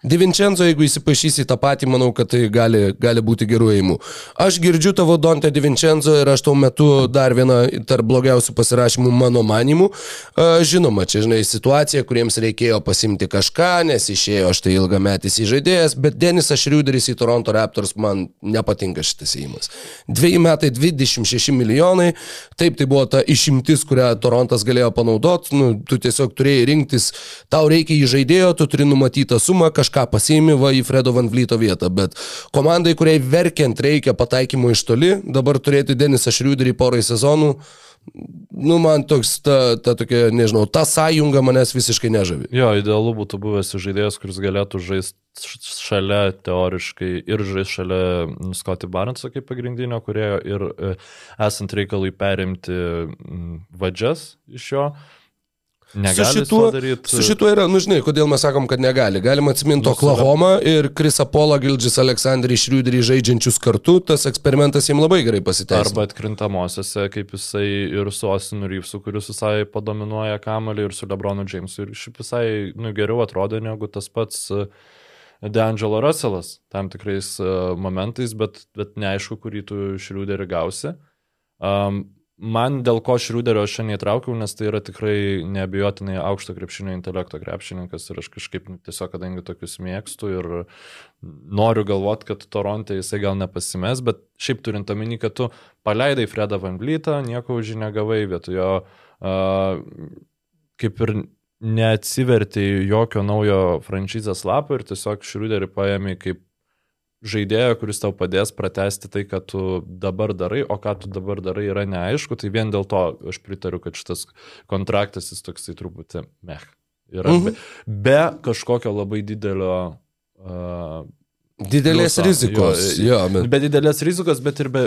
Divincenzo, jeigu įsipašys į tą patį, manau, kad tai gali, gali būti gerų įimų. Aš girdžiu tavo Dante Divincenzo ir aš tuo metu dar vieną tarp blogiausių pasirašymų mano manimų. E, Žinoma, čia, žinai, situacija, kuriems reikėjo pasimti kažką, nes išėjo štai ilgametis įžaidėjas, bet Denisas Šriuderis į Toronto Raptors man nepatinka šitas įimas. Dviejų metai 26 milijonai, taip tai buvo ta išimtis, kurią Torontas galėjo panaudoti, nu, tu tiesiog turėjai rinktis, tau reikia įžaidėjo, tu turi numatytą sumą, kažką pasiimi va į Fredo Van Vlyto vietą, bet komandai, kuriai verkiant reikia pataikymo iš toli, dabar turėti Denisą Šriuderį porai sezonų, nu, man toks, ta, ta tokia, nežinau, ta sąjunga manęs visiškai nežavi. Jo, idealu būtų buvęs žaidėjas, kuris galėtų žaisti šalia teoriškai ir žaisti šalia Scotty Barneso kaip pagrindinio kurėjo ir e, esant reikalui perimti mm, vadžias iš jo. Negali su šituo, su šituo yra, nu žinai, kodėl mes sakom, kad negali. Galima atsiminti Nu, Oklahoma ir Krisa Polo, Gildžis Aleksandrį Šriuderį žaidžiančius kartu, tas eksperimentas jiems labai gerai pasiteisino. Arba atkrintamosiose, kaip jisai ir su Osinu Ryfsu, kuris visai padominuoja kamalį, ir su Lebronu Jamesu. Ir šiaip visai nu, geriau atrodo negu tas pats uh, D'Angelo Russellas tam tikrais uh, momentais, bet, bet neaišku, kurį tu Šriuderį gausi. Um, man dėl ko Šriuderio aš šiandien įtraukiau, nes tai yra tikrai neabejotinai aukšto krepšinio intelekto krepšininkas ir aš kažkaip tiesiog, kadangi tokius mėgstu ir noriu galvoti, kad Toronte jisai gal nepasimes, bet šiaip turint omeny, kad tu paleidai Fredą Van Blytą, nieko už jį negavai, vietojo uh, kaip ir neatsiverti jokio naujo franšizės lapo ir tiesiog Šriuderį paėmė kaip žaidėjo, kuris tau padės pratesti tai, ką tu dabar darai, o ką tu dabar darai yra neaišku, tai vien dėl to aš pritariu, kad šitas kontraktas jis toksai truputį meh. Yra Mhm. be, be kažkokio labai didelio uh, Didelės pliuso. rizikos. Jo, Jo, bet... Be didelės rizikos, bet ir be,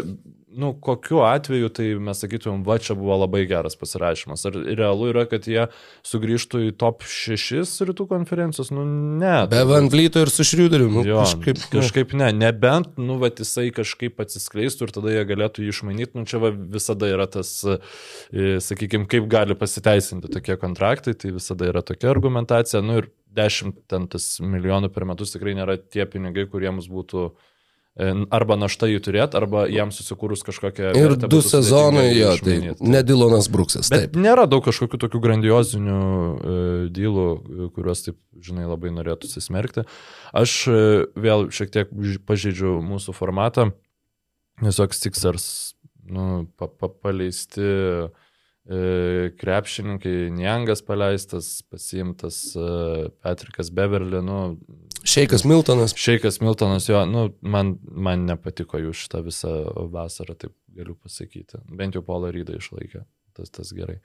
nu, kokiu atveju, tai mes sakytumėm, va čia buvo labai geras pasirašymas. Ar realu yra, kad jie sugrįžtų į top 6 rytų konferencijos? Nu, ne. Be Van Vlyto ir su Šriuderiu. Nu, Jo, kažkaip, kažkaip, kažkaip ne, nebent, nu, va, jisai kažkaip atsiskleistų ir tada jie galėtų jį išmanyti, nu, čia va, visada yra tas, sakykime, kaip gali pasiteisinti tokie kontraktai, tai visada yra tokia argumentacija, nu, ir 10 ten tas milijonų per metus tikrai nėra tie pinigai, kuriems būtų e, arba našta jų turėti, arba jiems susikūrus kažkokią... Ir du sezonai, jo, tai ne Dilonas Bruksas. Bet Taip. nėra daug kažkokių tokių grandiozinių e, dylų, e, kuriuos taip, žinai, labai norėtųsi smerkti. Aš e, vėl šiek tiek pažeidžiu mūsų formatą, tiesiog Sixers nu, pa, pa, paleisti e, krepšininkai, Niangas paleistas, pasiimtas e, Patrikas Beverly, nu, Šeikas Miltonas. Šeikas Miltonas, jo, nu, man, man nepatiko jų šitą visą vasarą, taip galiu pasakyti. Bent jau Paulą Rydą išlaikė, tas, tas gerai.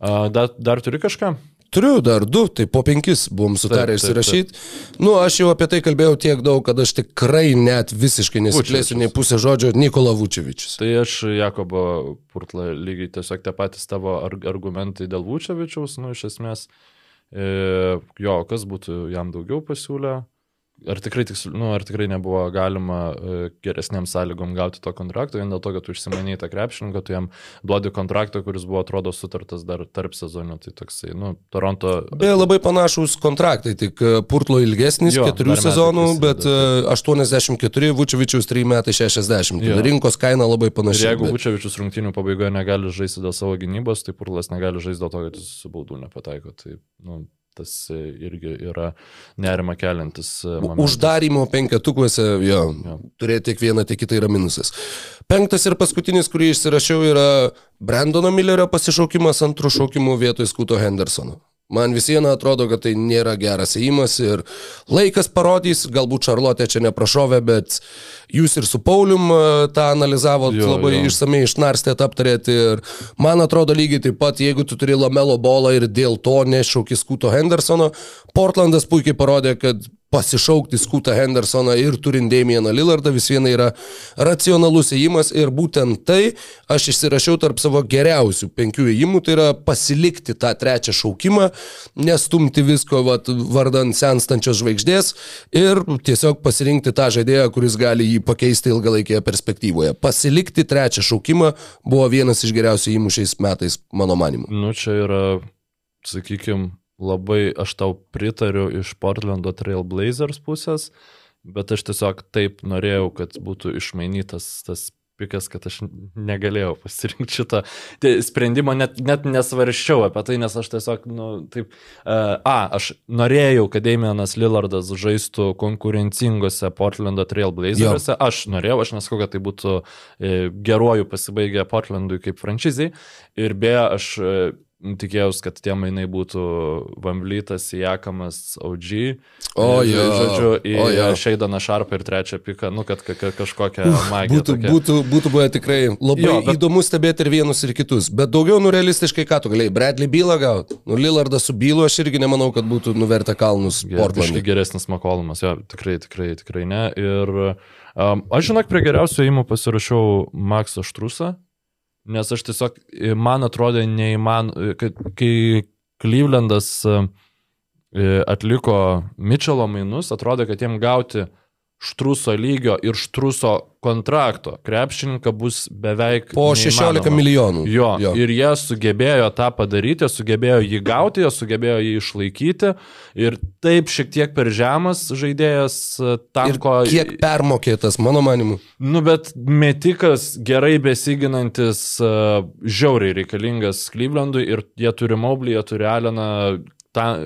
Dar, dar turi kažką? Turiu dar du, tai po penkis buvom sutarę įsirašyti. Nu, aš jau apie tai kalbėjau tiek daug, kad aš tikrai net visiškai nesiplėsiu nei pusę žodžio Nikola Vučevičius. Tai aš Jakobo Purtla lygiai tiesiog tie patys tavo arg- argumentai dėl Vučevičiaus, nu, iš esmės, e, jo, kas būtų jam daugiau pasiūlę. Ar tikrai, tiksl, nu, ar tikrai nebuvo galima e, geresniam sąlygom gauti to kontrakto, vien dėl to, kad tu išsimanėjai tą krepšininką, tu jam duodi kontraktą, kuris buvo, atrodo, sutartas dar tarp sezonų, tai toksai, nu, Toronto Beje, labai panašus kontraktai, tik e, Purtlo ilgesnis, Jo, keturių dar sezonų, bet e, 84, Vučevičius 3 metai 60. Jo. Rinkos kaina labai Ir panaši. jeigu bet- Vučevičius rungtynių pabaigoje negali žaisti dėl savo gynybos, tai Purlas negali žaisti dėl to, kad jis su baudų nepataiko. Tai nu, tas e, irgi yra nerima keliantis. e, momentas. Uždarimo penketukuose, jo, Jo. turėti tiek vieną, tiek kitą yra minusas. Penktas ir paskutinis, kurį išsirašiau, yra Brandono Millerio pasišaukimas antrų šaukimų vietoj Skuto Hendersono. Man visieną atrodo, kad tai nėra geras įimas ir laikas parodys, galbūt Šarlotė čia neprašovė, bet jūs ir su Paulium e, tą analizavot Jo, labai jo. išsamei išnarstėt, aptarėt ir man atrodo lygiai taip pat, jeigu tu turi Lamelo bolą ir dėl to nešauki Skuto Hendersono, Portlandas puikiai parodė, kad pasišaukti Skutą Hendersoną ir turint Damieną Lillardą vis viena yra racionalus įėjimas ir būtent tai aš išsirašiau tarp savo geriausių penkių įėjimų, tai yra pasilikti tą trečią šaukimą, nestumti visko vat, vardant senstančios žvaigždės ir tiesiog pasirinkti tą žaidėją, kuris gali jį pakeisti ilgalaikėje perspektyvoje. Pasilikti trečią šaukimą buvo vienas iš geriausių įėjimų šiais metais, mano manimu. Nu, čia yra, sakykime, labai aš tau pritariu iš Portlando Trailblazers pusės, bet aš tiesiog taip norėjau, kad būtų išmainytas tas pikas, kad aš negalėjau pasirinkti šitą Tai sprendimą, net, net nesvarščiau apie tai, nes aš tiesiog, nu, taip, uh, a, aš norėjau, kad Damienas Lillardas žaistų konkurencingose Portlando Trailblazers'e, aš norėjau, aš nesakau, kad tai būtų e, geruoju pasibaigę Portlandui kaip franšizai, ir beje, aš e, tikėjausi, kad tie mainai būtų Vamblytas, Jakamas, OG. O, ir, jo, Žodžiu, į o, jo. Šeidaną Šarpą ir trečią piką, nu, kad ka, ka, kažkokią magiją. Būtų, tokią. būtų, būtų buvę tikrai labai jo, bet... įdomu stebėti ir vienus, ir kitus. Bet daugiau, nu realistiškai, ką tu galėjai, Bradley bylą gauti. Nu, Lillardą su bylo aš irgi nemanau, kad būtų nuvertę kalnus Portlandui. geresnis Makolumas, jo, tikrai, tikrai, tikrai ne. Ir um, aš žinok, prie geriausių įimų pasirašiau Maksą Štrusą, nes aš tiesiog, man atrodė neįman, kad kai Clevelandas e, e, atliko Mitchelo mainus, atrodė, kad jiem gauti štruso lygio ir štruso kontrakto krepšininką bus beveik Po 16 neįmanoma. milijonų. Jo, Jo. ir jie sugebėjo tą padaryti, sugebėjo jį gauti, sugebėjo jį išlaikyti ir taip šiek tiek per žemas žaidėjas e, tam, Ir ko... kiek permokėtas, mano manimu. Nu, bet metikas gerai besiginantis, uh, žiauriai reikalingas Clevelandui ir jie turi Moblį, jie turi Alleną, ta,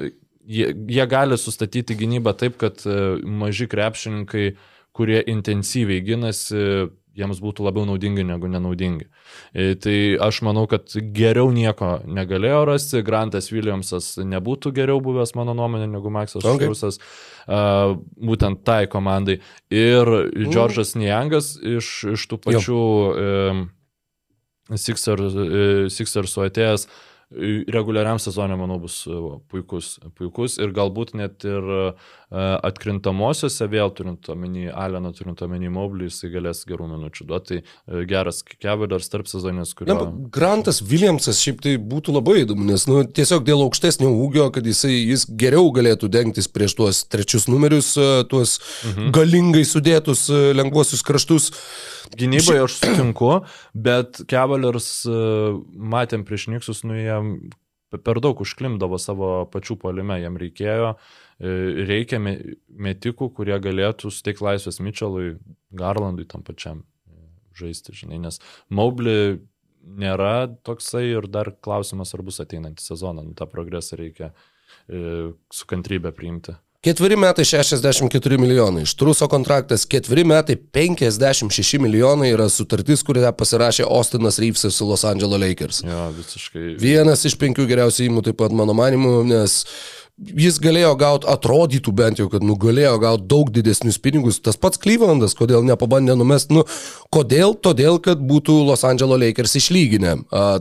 jie, jie gali sustatyti gynybą taip, kad uh, maži krepšininkai, kurie intensyviai ginasi, jiems būtų labiau naudingi negu nenaudingi. E, Tai aš manau, kad geriau nieko negalėjo rasti, Grantas Williamsas nebūtų geriau buvęs, mano nuomonė, negu Maksas Okay. Štrusas, uh, būtent tai komandai. Ir Džordžas Niangas iš, iš tų pačių Sixers, e, Sixersų atėjęs e, reguliariam sezonė, manau, bus e, puikus, puikus ir galbūt net ir atkrintamosiose, vėl turint omeny Aleną, turint omeny Moblį, jisai galės gerų minučių duoti. Tai e, geras Cavaliers tarp sezonės, Na, kurio... bet Grantas Williamsas šiaip tai būtų labai įdomu, nes nu, tiesiog dėl aukštesnio ūgio, kad jisai, jis geriau galėtų dengtis prieš tuos trečius numerius, e, tuos mhm. galingai sudėtus e, lengvuosius kraštus. Gynyboje aš sutinku, bet Cavaliers e, matėm prieš Niksus, nu jam per daug užklimdavo savo pačių polime, jam reikėjo, e, reikia me- metikų, kurie galėtų suteikti laisvės Mitchellui, Garlandui tam pačiam e, žaisti, žinai, nes Maubli nėra toksai ir dar klausimas, ar bus ateinantį sezoną, nu, tą progresą reikia e, su kantrybė priimti. Ketveri metai 64 milijonai, Štruso kontraktas ketveri metai 56 milijonai yra sutartis, kurią pasirašė Austinas Reevesas su Los Angeles Lakers. Jo, visiškai. Vienas iš penkių geriausių įmų taip pat mano manimu, nes jis galėjo gauti, atrodytų bent jau, kad nu, galėjo gauti daug didesnius pinigus. Tas pats Clevelandas, kodėl nepabandė numest, nu, kodėl? Todėl, kad būtų Los Angeles Lakers išlyginę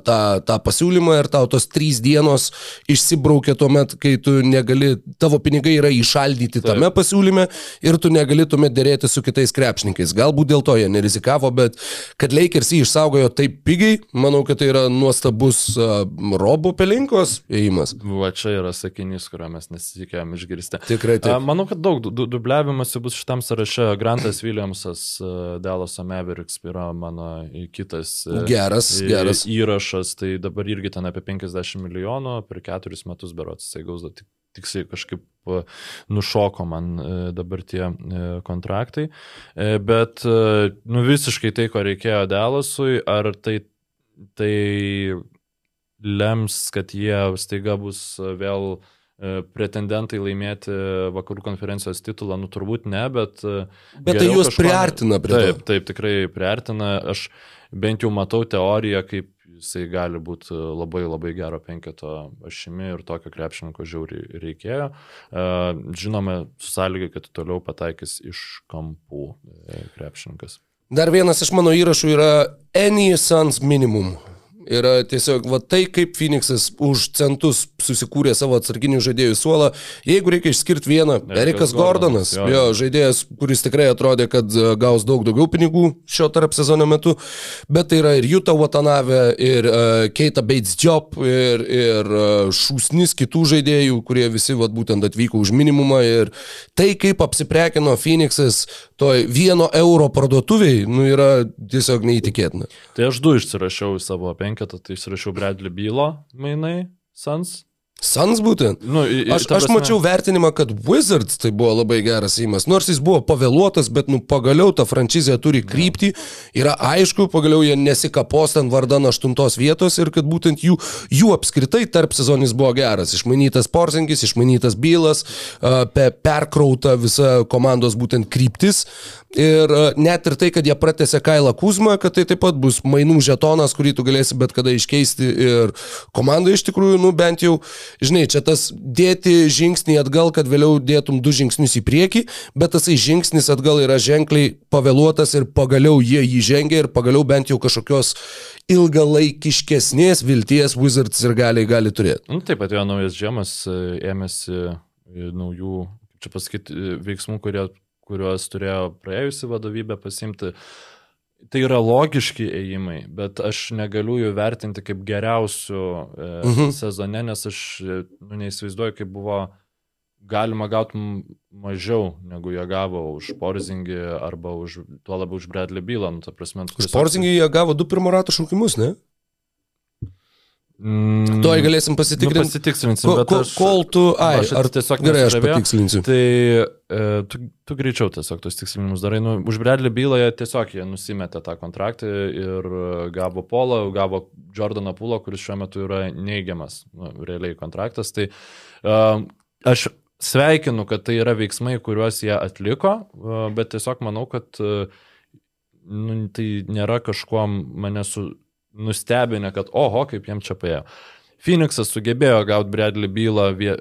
tą, tą pasiūlymą ir tau tos trys dienos išsibraukė tuo metu, kai tu negali, tavo pinigai yra išaldyti Taip. tame pasiūlyme ir tu negali tuomet dėrėti su kitais krepšininkais. Galbūt dėl to jie nerizikavo, bet kad Lakers jį išsaugojo taip pigiai, manau, kad tai yra nuostabus a, Robo Pelinkos ėjimas. Va čia yra sakinys, kurio mes nesitikėjom išgirsti. Tikrai taip. Manau, kad daug du- du- dubliavimasi bus šitam sąraše. Grantas Williamsas, Delaso Mavericks yra mano kitas Geras, geras. įrašas. Tai dabar irgi ten apie 50 milijonų per keturis metus berots. Jisai gaus tik, tiksliai kažkaip nušoko man dabar tie kontraktai. Bet nu, visiškai tai, ko reikėjo Delasui, ar tai, tai lems, kad jie staiga bus vėl e, pretendentai laimėti vakarų konferencijos titulą, nu turbūt ne, bet... e, Bet tai juos priartina prie to. Taip, taip, tikrai priartina. Aš bent jau matau teoriją, kaip jisai gali būti labai labai gero penketo ašimi ir tokio krepšininko žiauriai reikėjo. E, Žinome, su sąlygai, kad toliau pataikys iš kampų e, krepšininkas. Dar vienas iš mano įrašų yra Any Suns Minimum. Yra tiesiog va tai, kaip Phoenixas už centus susikūrė savo atsarginių žaidėjų suolą. Jeigu reikia išskirti vieną, Erikas Erikas Gordonas, Gordonas, jo. jo, žaidėjas, kuris tikrai atrodė, kad e, gaus daug daugiau pinigų šio tarp sezono metu, bet tai yra ir Juta Watanabe, ir uh, Keita Bates Job, ir, ir uh, šūsnis kitų žaidėjų, kurie visi vat, būtent atvyko už minimumą. Ir tai, kaip apsiprekino Phoenixas toj vieno euro parduotuviai, nu yra tiesiog neįtikėtina. Tai aš du išsirašiau į savo penketą, tai išsirašiau Bradley Bylo mainai, Sans. Sans būtent. Nu, į- Aš, aš mačiau vertinimą, kad Wizards tai buvo labai geras įimas. Nors jis buvo pavėluotas, bet nu pagaliau ta franšizė turi kryptį. Yra aišku, pagaliau jie nesikapos ten vardan aštuntos vietos ir kad būtent jų, jų apskritai tarp sezonis buvo geras. Išmanytas Porzingis, išmanytas Bylas, perkrauta visa komandos būtent kryptis. Ir a, net ir tai, kad jie pratęsė Kailą Kuzmą, kad tai taip pat bus mainų žetonas, kurį tu galėsi bet kada iškeisti. Ir komanda iš tikrųjų, nu bent jau, žinai, čia tas dėti žingsnį atgal, kad vėliau dėtum du žingsnius į priekį, bet tasai žingsnis atgal yra ženkliai pavėluotas ir pagaliau jie jį žengia ir pagaliau bent jau kažkokios ilgalaikiškesnės vilties Wizards ir gali, gali turėti. Nu, taip atėjo naujas žiemas, e, ėmėsi e, naujų, čia pasakyti, e, veiksmų, kurie, kuriuos turėjo praėjusi vadovybė pasimti. tai yra logiški ėjimai, bet aš negaliu jų vertinti kaip geriausių e, Mhm. sezone, nes aš e, nu, neįsivaizduoju, kaip buvo galima gauti mažiau, negu jie gavo už Porzingį arba už, tuo labiau už Bradley Bylą. Nu, prasme, Porzingį jie gavo du pirmo rato šaukimus, ne? Mm, Tuoj galėsim nu, pasitikrinti. pasitikslinsim, Ko, bet ko, aš, kol tu... Ai, aš ar tiesiog Gerai, aš patikslinsiu. Tai e, tu, tu greičiau tiesiog tos tikslinimus darai. Nu, už Bradley bylą jie tiesiog jie nusimetė tą kontraktą ir gavo Polą, gavo Jordaną Pulą, kuris šiuo metu yra neigiamas, nu, realiai kontraktas. Tai e, aš sveikinu, kad tai yra veiksmai, kuriuos jie atliko, e, bet tiesiog manau, kad e, nu, tai nėra kažkuo mane su, nustebinę, kad oho, kaip jiem čia paėjo. Phoenixas sugebėjo gauti Bradley bylą, e,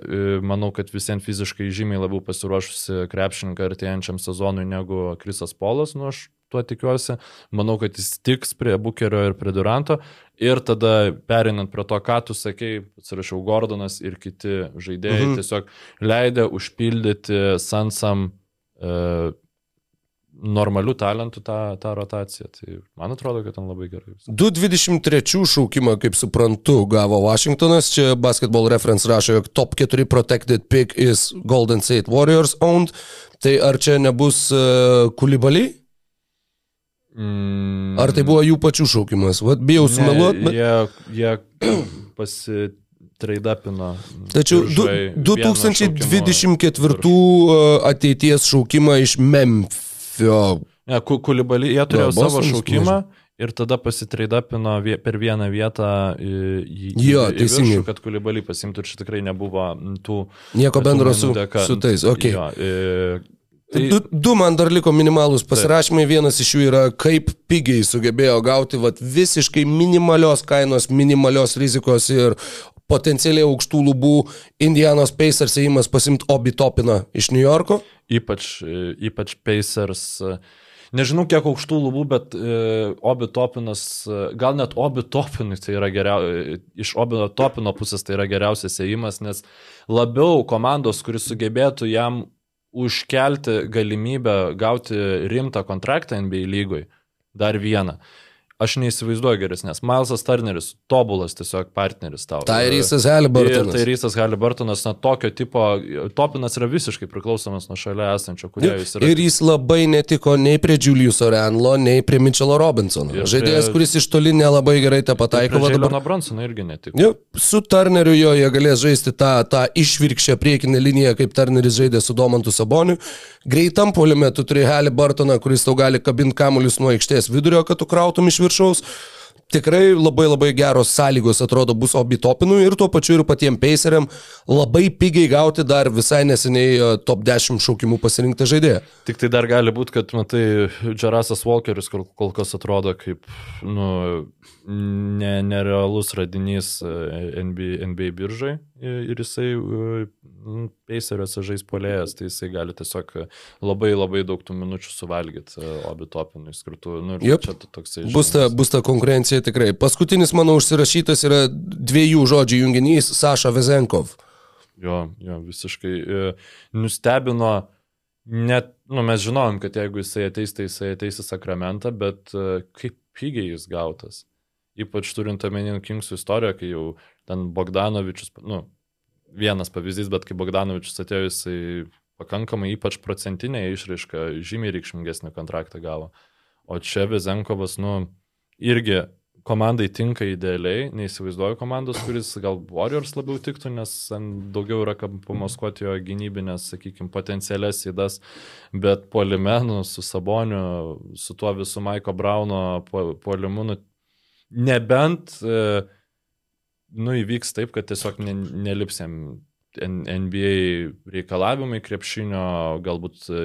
manau, kad visiems fiziškai žymiai labiau pasiruošusi krepšininką artėjančiam sezonui negu Krisas Polas, nu aš tuo tikiuosi. Manau, kad jis tiks prie Bukerio ir prie Duranto. Ir tada perinant prie to, ką tu sakei, atsirašiau Gordonas ir kiti žaidėjai mhm. tiesiog leidė užpildyti Sansam e, normalių talentų tą, tą rotaciją. Tai man atrodo, kad ten labai gerai. viskas. 2.23 šaukimą, kaip suprantu, gavo Washingtonas. Čia Basketball Reference rašo, jog top 4 protected pick is Golden State Warriors owned. Tai ar čia nebus uh, Kulibali? Mm, Ar tai buvo jų pačių šaukimas? Vat bijau sumeluoti, bet... Jie, jie pasitraidapino. Tačiau du, biržoj vieno 2024 šaukimo uh, ateities šaukimą iš Memphio. Ne, Ku- Kulibalį, jie turėjo Jo, savo šaukimą ir tada pasitraidapino vie- per vieną vietą į, į, Jo, į teisingai. viršų, kad Kulibalį pasimtų ir čia tikrai nebuvo tų... Nieko bendro su, dėka. su tais. Okay. Jo, e, tai, Du, du man dar liko minimalūs pasirašymai. Vienas iš jų yra, kaip pigiai sugebėjo gauti vat, visiškai minimalios kainos, minimalios rizikos ir potencialiai aukštų lubų Indianos Pacers įimas pasimti Obi Topiną iš New Yorko. ypač, e, ypač Pacers. e, Nežinau, kiek aukštų lubų, bet e, Obi Topinas, e, gal net Obi Topinui tai yra geriausias, iš Obi Topino pusės tai yra geriausias ėjimas, nes labiau komandos, kuris sugebėtų jam užkelti galimybę gauti rimtą kontraktą NBA lygoj, dar vieną. Aš neįsivaizduoju geresnės. Milesas Turneris, tobulas tiesiog partneris tau. Tyrysas Ir Halliburtonas. Tyrysas Halliburtonas, na, tokio tipo, Topinas yra visiškai priklausomas nuo šalia esančio, kurie Ir, jis yra. ir jis labai netiko nei prie Juliuso Renlo, nei prie Mitchelo Robinsono. Ir prie- Žaidėjas, kuris iš toli nelabai gerai tą pataiko. va dabar- Žailino Bronsono irgi netiko. Jo, su Turneriu jo jie galės žaisti tą, tą išvirkščią priekinę liniją, kaip Turneris žaidė su Domantu Saboniu. Greitam polime tu turi Halį Bartoną, kuris tau gali kabinti kamuolius nuo aikštės vidurio, kad tu krautum iš viršaus. Tikrai labai labai geros sąlygos atrodo bus Obi Topinui ir tuo pačiu ir patiems Paceriam labai pigiai gauti dar visai neseniai e, top 10 šaukimų pasirinktą žaidėją. Tik tai dar gali būti, kad, matai, Džerasas Walkeris kol, kol kas atrodo kaip, nu, ne, nerealus radinys e, NBA, NBA biržai ir jisai e, nu, Paceriuose žais polėjas, tai jisai gali tiesiog labai labai daug tų minučių suvalgyti obi topinui skirtų. Nu, tu toksai. Bus ta, bus ta konkurencija tikrai. Paskutinis mano užsirašytas yra dviejų žodžių junginys Saša Vezenkov. Jo, jo, visiškai. e, Nustebino, net, nu, mes žinom, kad jeigu jisai ateis, tai jisai ateis į sakramentą, bet e, kaip pigiai jis gautas. Ypač turint omeny Kingsų istoriją, kai jau ten Bogdanovičius, nu, vienas pavyzdys, bet kai Bogdanovičius atėjo, jisai pakankamai ypač procentinė išraiška, žymiai reikšmingesnį kontraktą gavo. O čia Vezenkovas, nu, irgi komandai tinka idealiai, neįsivaizduoju komandos, kuris gal Warriors labiau tiktų, nes daugiau yra pamaskuoti jo gynybinės, sakykime, potencialias įdas, bet polimenų su Saboniu, su tuo visų Maiko Brauno po- puolimu, nu, nebent, e, nu, įvyks taip, kad tiesiog ne, nelipsiam N- NBA reikalavimai krepšinio, galbūt e,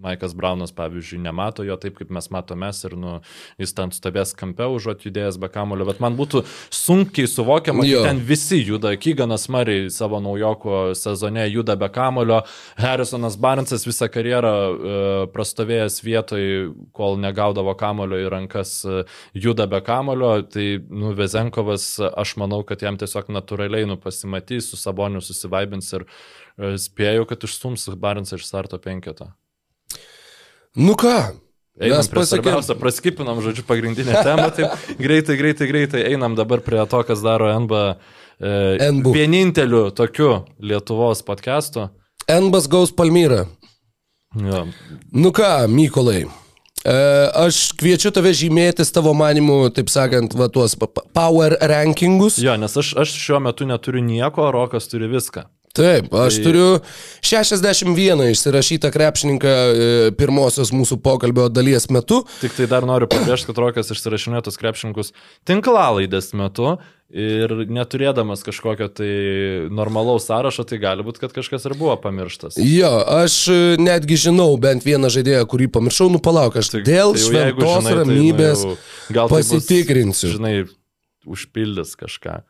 Maikas Braunas, pavyzdžiui, nemato jo taip, kaip mes matome mes ir nu, jis ten stovės kampe užuot judėjęs be kamulio, bet man būtų sunkiai suvokiama, kad ten visi juda. Kyganas Mariai savo naujoko sezone juda be kamulio, Harrisonas Barnsas visą karjerą e, prastovėjęs vietoj, kol negaudavo kamulio į rankas, e, juda be kamulio, tai nu, Vezenkovas, aš manau, kad jam tiesiog natūraliai nu, pasimatys, su Saboniu susivaibins ir e, spėju, kad išstums Barnsą iš starto penketo. Nu ką, Einam Mes pasiekėm- praskipinam, žodžiu, pagrindinę temą, taip greitai, greitai, greitai einam dabar prie to, kas daro NBA e, NBU. vieninteliu tokiu Lietuvos podcastu. Enbas gaus Palmyrą. Jo. Nu ką, Mykolai. E, aš kviečiu tave žymėtis tavo manimu, taip sakant, va tuos power rankingus. jo, nes aš, aš šiuo metu neturiu nieko, Rokas turi viską. Taip, aš Tai- turiu 61 išsirašytą krepšininką e, pirmosios mūsų pokalbio dalies metu. Tik tai dar noriu pabrėžti, kad Rokas išsirašinėjo tos krepšininkus tinklalaidės metu ir neturėdamas kažkokio tai normalaus sąrašo, tai gali būti, kad kažkas ir buvo pamirštas. Jo, aš e, netgi žinau bent vieną žaidėją, kurį pamiršau, nu palauk, aš Tai- dėl tai šventos žinai, tai, nu, ramybės jau gal tai bus, pasitikrinsiu. žinai, užpildys kažką.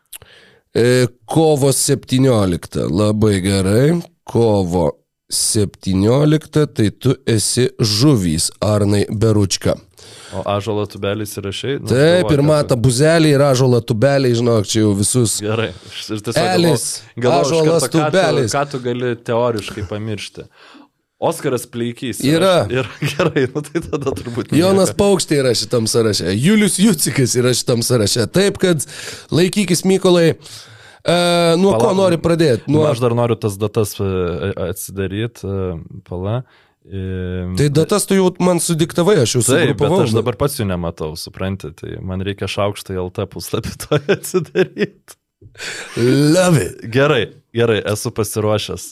E, Kovo 17, labai gerai. Kovo 17, tai tu esi žuvys, Arnai Beručka. O ažalo tubelis įrašai? Nu, Taip, ir mata buzelį, ir ažola tubeliai, žinok, čia jau visus. Gerai. Ir tiesiog Elis, ąžuolas, karto, ką tu- tubelis. Ką tu gali teoriškai pamiršti? Oskaras Pleikys. Yra. Ir gerai, nu tai tada turbūt. Jonas nieko. Paukštė yra šitam sąraše, Julius Jucikas yra šitam sąraše. Taip, kad laikykis Mykolai. E, nuo ko Pala- nori pradėti? Nu, Nuo... aš dar noriu tas datas atsidaryti. Pala. E, Tai datas tu jau man sudiktavai, aš jau Taip, bet aš dabar pats jų nematau, supranti, tai man reikia šaukštą LT puslapį to atsidaryti. Love it. Gerai, gerai, esu pasiruošęs.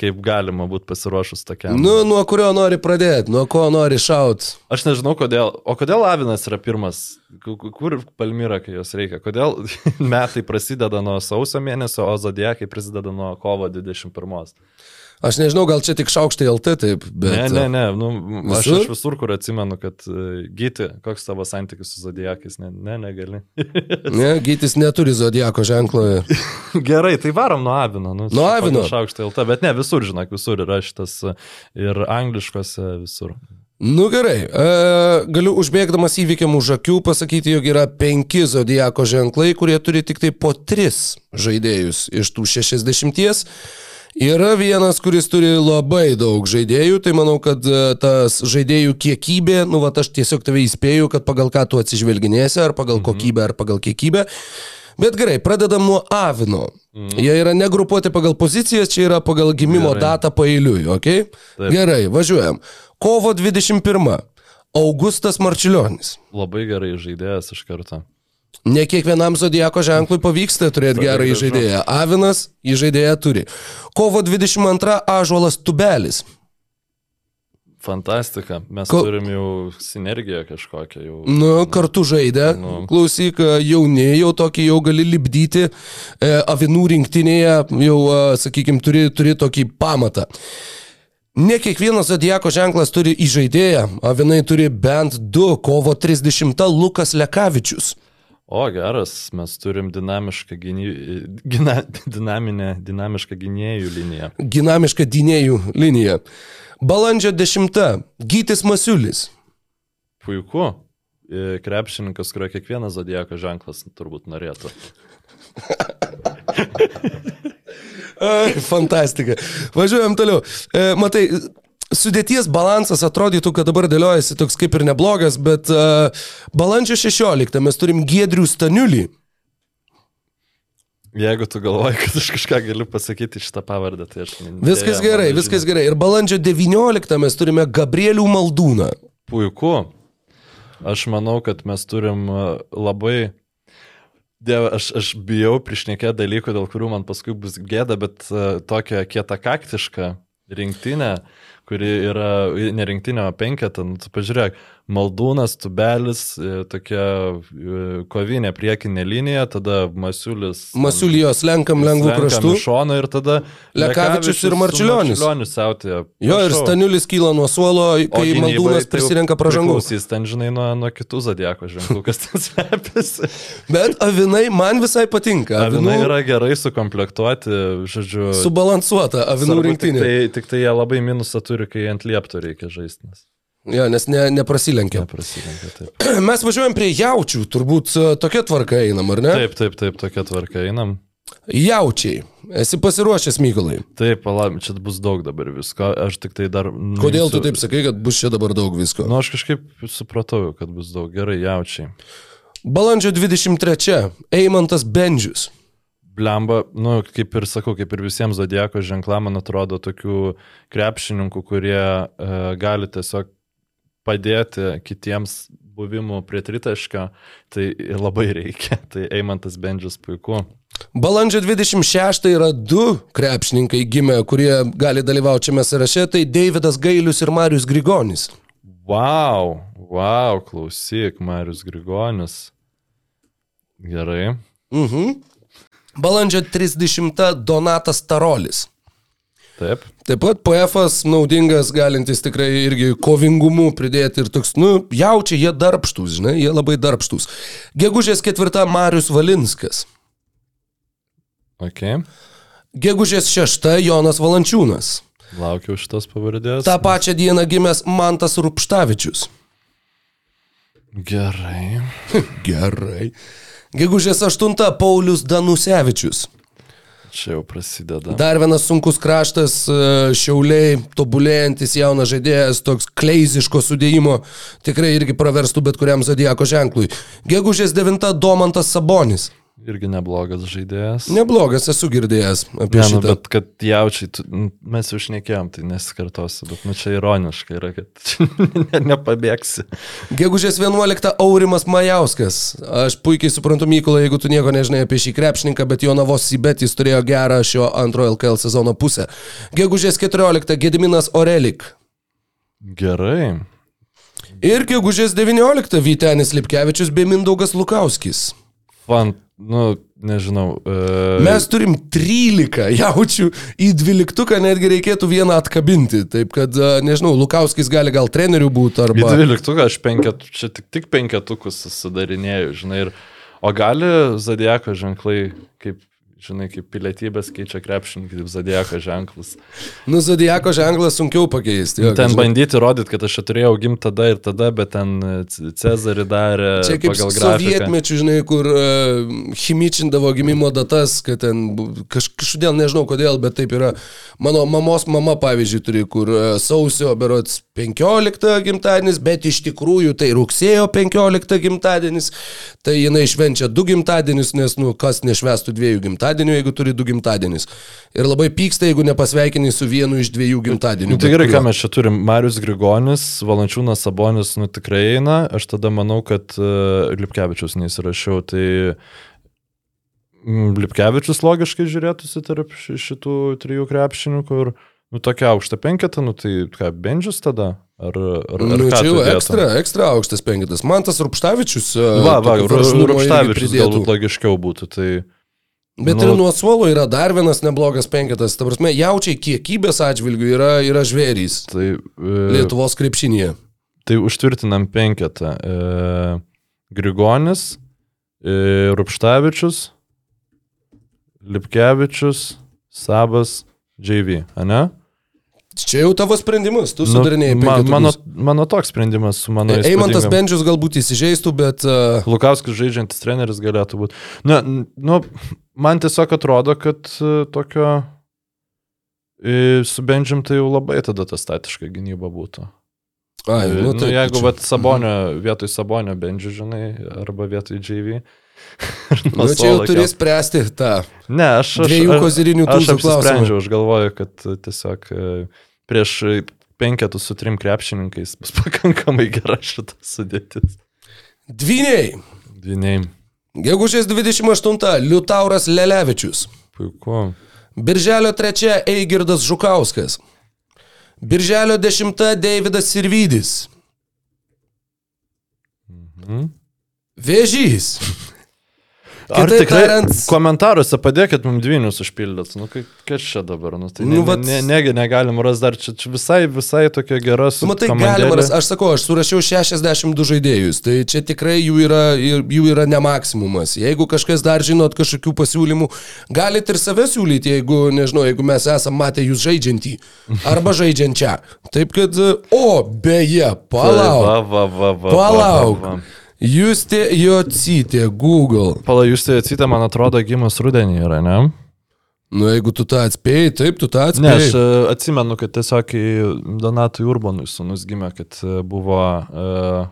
Kaip galima būti pasiruošus tokiam. Nu, nuo kurio nori pradėti, nuo ko nori šaut. Aš nežinau, kodėl. O kodėl Avinas yra pirmas? Ku- ku- Kur Palmyra, kai jos reikia? Kodėl metai prasideda nuo sausio mėnesio, o Zodiekai prasideda nuo kovo 21? Aš nežinau, gal čia tik šaukštai LT taip, bet... Ne, ne, ne. Nu, aš, aš visur, kur atsimenu, kad uh, gyti, koks tavo santykis su Zodiekais, ne, ne negali. Ne, gytis neturi zodiako ženklo. Gerai, tai varom nuo Avino. Nu, Nuo Avino? Šaukštai LT, bet ne, visur, žinok, visur yra šitas uh, ir angliškose visur. Nu gerai, e, galiu užbėgdamas įvykiam už akių pasakyti, jog yra penki zodiako ženklai, kurie turi tik tai po tris žaidėjus iš tų šešiasdešimties. Yra vienas, kuris turi labai daug žaidėjų, tai manau, kad e, tas žaidėjų kiekybė, nu va, aš tiesiog tave įspėju, kad pagal ką tu atsižvelginėsi, ar pagal kokybę, ar pagal kiekybę. Bet gerai, pradedam nuo Avino. Jie yra negrupuoti pagal pozicijas, čia yra pagal gimimo Gerai. datą pailiui, ok? Taip. Gerai, važiuojam. Kovo 21. Augustas Marčiulionis. Labai gerai žaidėjas iš karto. Ne kiekvienam zodiako ženklui pavyksta turėti gerą gražu. žaidėją. Avinas žaidėją turi. Kovo 22. Ažuolas Tubelis. Fantastika. Mes Ko- turim jau sinergiją kažkokią. Jau... Nu, kartu žaidė. Nu. Klausyk, jauni, jau tokį jau gali libdyti. E, avinų rinktinėje jau, sakykime, turi, turi tokį pamatą. Ne kiekvienas zodiako ženklas turi įžaidėją. Avinai turi bent du. Kovo 30. Lukas Lekavičius. O, geras, mes turim dinamišką, gyny... gina... dinaminę, dinamišką gynėjų liniją. Dinamiška dynėjų linija. Balandžio 10. Gytis Masiulis. Puiku. E, Krepšininkas, kurio kiekvienas zodieko ženklas turbūt norėtų. Fantastika. Važiuojam toliau. E, matai, sudėties balansas atrodytų, kad dabar dėliojasi toks kaip ir neblogas, bet e, balandžio 16 mes turim Giedrių Staniulį. Jeigu tu galvoji, kad aš kažką galiu pasakyti šitą pavardę, tai aš... Viskas gerai, viskas gerai. Ir balandžio 19 mes turime Gabrielių Maldūną. Puiku. Aš manau, kad mes turim e, labai... Dieve, aš, aš bijau priešnekė dalykų, dėl kurių man paskui bus gėda, bet uh, tokia kietakaktiška rinktinė, kuri yra ne rinktinė, o penketą, nu, pažiūrėk, Maldūnas, Tubelis, e, tokia e, kovinė priekinė linija, tada Masiulis. Masiulijos lenkam lengvų kraštų. Šoną ir tada Lekavičius ir Marčiulionis. Marčiulionis siautė. Jo, ir Staniulis kyla nuo suolo, kai Maldūnas prisirenka pražangų. Jis ten, žinai, nuo, nuo kitų zodieko ženklų, kas ten slepiasi. Bet avinai man visai patinka. Avinai yra gerai sukomplektuoti, žodžiu. Subalansuota avinų svarbu, tik rinktinė. Tai, tik tai jie labai minusą turi, kai ant liepto reikia žaisti. Jo, nes ne, neprasilenkia. Neprasilenkia. Taip. Mes važiuojam prie jaučių, turbūt e, tokia tvarka einam, ar ne? taip, taip, taip, tokia tvarka einam. Jaučiai. Esi pasiruošęs, Mykolai. Taip, palauk, čia bus daug dabar visko, aš tik tai dar... Kodėl tu taip sakai, kad bus čia dabar daug visko? Nu, aš kažkaip supratau, kad bus daug. Gerai, jaučiai. Balandžio 23. Eimantas Bendžius. Blemba, nu, kaip ir sakau, kaip ir visiems zodieko ženklam, man atrodo, tokių krepšininkų, kurie e, gali tiesiog padėti kitiems buvimų prie tritaškio, tai labai reikia. Tai Eimantas Bendžius puiku. Balandžio 26 yra du krepšininkai gimę, kurie gali dalyvauti šiame sąraše. Tai Davidas Gailius ir Marius Grigonis. Wow, wow, klausyk, Marius Grigonis. Gerai. Mhm. Balandžio 30 Donatas Tarolis. Taip. Taip pat PF'as naudingas, galintis tikrai irgi kovingumu pridėti ir toks, nu, jaučia, jie darbštus, žinai, jie labai darbštus. Gegužės ketvirta Marius Valinskas. Ok. Gegužės šešta Jonas Valančiūnas. Laukiau šitos pavardės. Ta pačią dieną gimęs Mantas Rupštavičius. Gerai. Gerai. Gegužės aštunta Paulius Danusevičius. Čia jau prasideda. Dar vienas sunkus kraštas, e, šiauliai, tobulėjantis jaunas žaidėjas, toks kleiziško sudėjimo, tikrai irgi praverstų bet kuriam zodiako ženklui. Gegužės 9 Domantas Sabonis. Irgi neblogas žaidėjas. Neblogas, esu girdėjęs apie Ne, nu, šitą. bet kad jaučiai, tu, nu, mes jau šnekėjom, tai nesikartosiu, bet nu, čia ironiška yra, kad ne, nepabėgsi. Gegužės 11 Aurimas Majauskas. Aš puikiai suprantu Mykolą, jeigu tu nieko nežinai apie šį krepšininką, bet jo navos Sibetis turėjo gerą šio antrojo LKL sezono pusę. Gegužės 14 Gediminas Orelik. Gerai. Ir gegužės 19 Vytenis Lipkevičius bei Mindaugas Lukauskis. Fan, nu, nežinau. Uh, Mes turim 13 jaučių į 12, netgi reikėtų vieną atkabinti. Taip kad, e, nežinau, Lukauskis gali gal trenerių būti Į arba... dvyliktuką aš penket, čia tik, tik penketukus sudarinėjau, žinai. Ir, o gali zodieko ženklai, kaip, žinai, kaip pilietybės keičia krepšininkai, kaip zodieko ženklus. Nu, Zodijako ženklą sunkiau pakeisti. Jo, Ten žinai. bandyti rodyti, kad aš turėjau gimti tada ir tada, bet ten C- Cezarį darė Čia kaip sovietmečių, žinai, kur uh, chimičindavo gimimo datas, kad ten kaž, kažkodėl nežinau kodėl, bet taip yra. Mano mamos mama, pavyzdžiui, turi, kur uh, sausio berots 15 gimtadienis, bet iš tikrųjų tai rugsėjo 15 gimtadienis. Tai jinai švenčia du gimtadienius, nes, nu, kas nešvestų dviejų gimtadienių, jeigu turi du gimtadienius. Ir labai pyksta, jeigu nepasveikini su vienu iš dviejų gimtadienių. Nu, tai gerai, ką mes čia turim. Marius Grigonis, Valančiūnas Sabonis, nu tikrai eina. Aš tada manau, kad uh, Lipkevičius neįsirašiau. Tai mm, Lipkevičius logiškai žiūrėtųsi tarp ši- šitų trijų krepšininkų ir, nu, tokia aukšta penketa, nu, tai ką, Bendžius tada? Ar, ar, ar Nu, čia jau ekstra, ekstra aukštas penkitas. Man tas Rupštavičius. e, Va, va, Rupštavičius galbūt logiškiau būtų. Tai, Bet Nu- ir nuo suolo yra dar vienas neblogas penketas. Ta prasme, jaučiai kiekybės atžvilgių yra, yra žvėrys tai, e, Lietuvos krepšinėje. Tai užtvirtinam penketą. E, Grigonis, e, Rupštavičius, Lipkevičius, Sabas, JV, ne? Čia jau tavo sprendimas, tu sudarinėjai Nu, ma, penketukus. mano, mano toks sprendimas su mano Eimantas įspūdingam- Bendžius galbūt įsižeistų, bet uh, Lukauskas žaidžiantis treneris galėtų būti. Na, n- nu, man tiesiog atrodo, kad e, tokio e, su Benjim tai jau labai tada ta statiška gynyba būtų. ai, Nu, nu, nu, taip, jeigu vat, Sabonio, vietoj Sabonio Benji, žinai, arba vietoj JV. Nu, čia jau turės spręsti tą. Ne, aš. aš dviejų kozirinių klausimą. apsisprendžiau, aš galvoju, kad e, tiesiog e, prieš penketų su trim krepšininkais bus pakankamai gera šita sudėtis. Dvyniai. Dviniai, Gegužės 28. Liutauras Lelevičius. puiku. Birželio 3. Eigirdas Žukauskas. Birželio 10. Deividas Sirvydis. Mhm. Vėžys. Ar Kitaip tikrai tariant- komentaruose padėkit mums dvynius užpildyti? Nu, kai- kas čia dabar? Nu, tai ne, Nu, nu, vat- ne, negi negalim rasti dar čia, čia visai, visai tokia gera Tu matai, galima, ras- aš sakau, aš surašiau 62 žaidėjus, tai čia tikrai jų yra, jų yra ne maksimumas. Jeigu kažkas dar žinot kažkokių pasiūlymų, galite ir save siūlyti, jeigu, nežinau, jeigu mes esam matę jūs žaidžiantį arba žaidžiančią. Taip kad, o, beje, palauk. Va, va, va, va, Palauk. Va, va, va. Justė Jocytė, Google. Pala, tai atsitė, man atrodo, gimus rudenį yra, ne? Nu, jeigu tu tą atspėjai, taip, tu tą Ne, aš atspėjai. e, atsimenu, kad tiesiog Donatui Urbanui sunus gimė, kad e, buvo uh,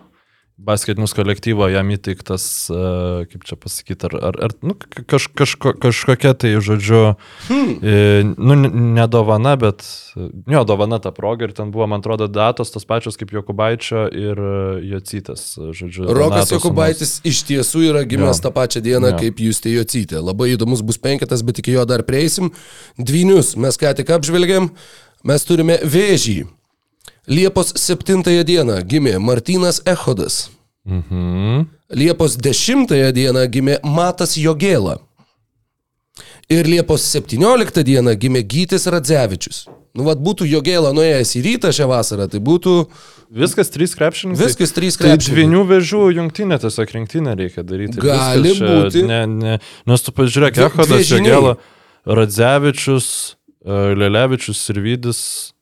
basketinius kolektyvo jam įteiktas, uh, kaip čia pasakyti, ar, ar, ar nu, kaž, kažko, kažkokia tai, žodžiu, hmm. uh, nu, ne- ne dovana, bet, e, jo, dovana ta proga ir ten buvo, man atrodo, datos tos pačios kaip Jokubaičio ir uh, Jocytės, žodžiu. Rokas Donato sūnus. Jokubaitis iš tiesų yra gimęs Jo. tą pačią dieną Jo. kaip Justė Jocytė. Labai įdomus bus penketas, bet iki jo dar prieisim. Dvynius mes ką tik apžvelgėm. Mes turime vėžį. Liepos 7 dieną gimė Martinas Echodas. Mhm. Liepos 10 dieną gimė Matas Jogėla. Ir Liepos 17 dieną gimė Gytis Radzevičius. Nu, vad būtų Jogėla nuėjęs į rytą šią vasarą, tai būtų Viskas trys krepšininkai. viskas trys Tai krepšininkai. dvinių vežų jungtinė tiesiog rinktinė reikia daryti. Gali čia, būti. Ne, ne, nes tu pažiūrėk, Ehodas. Jogėla, Radzevičius, e, Lelevičius ir Vydis.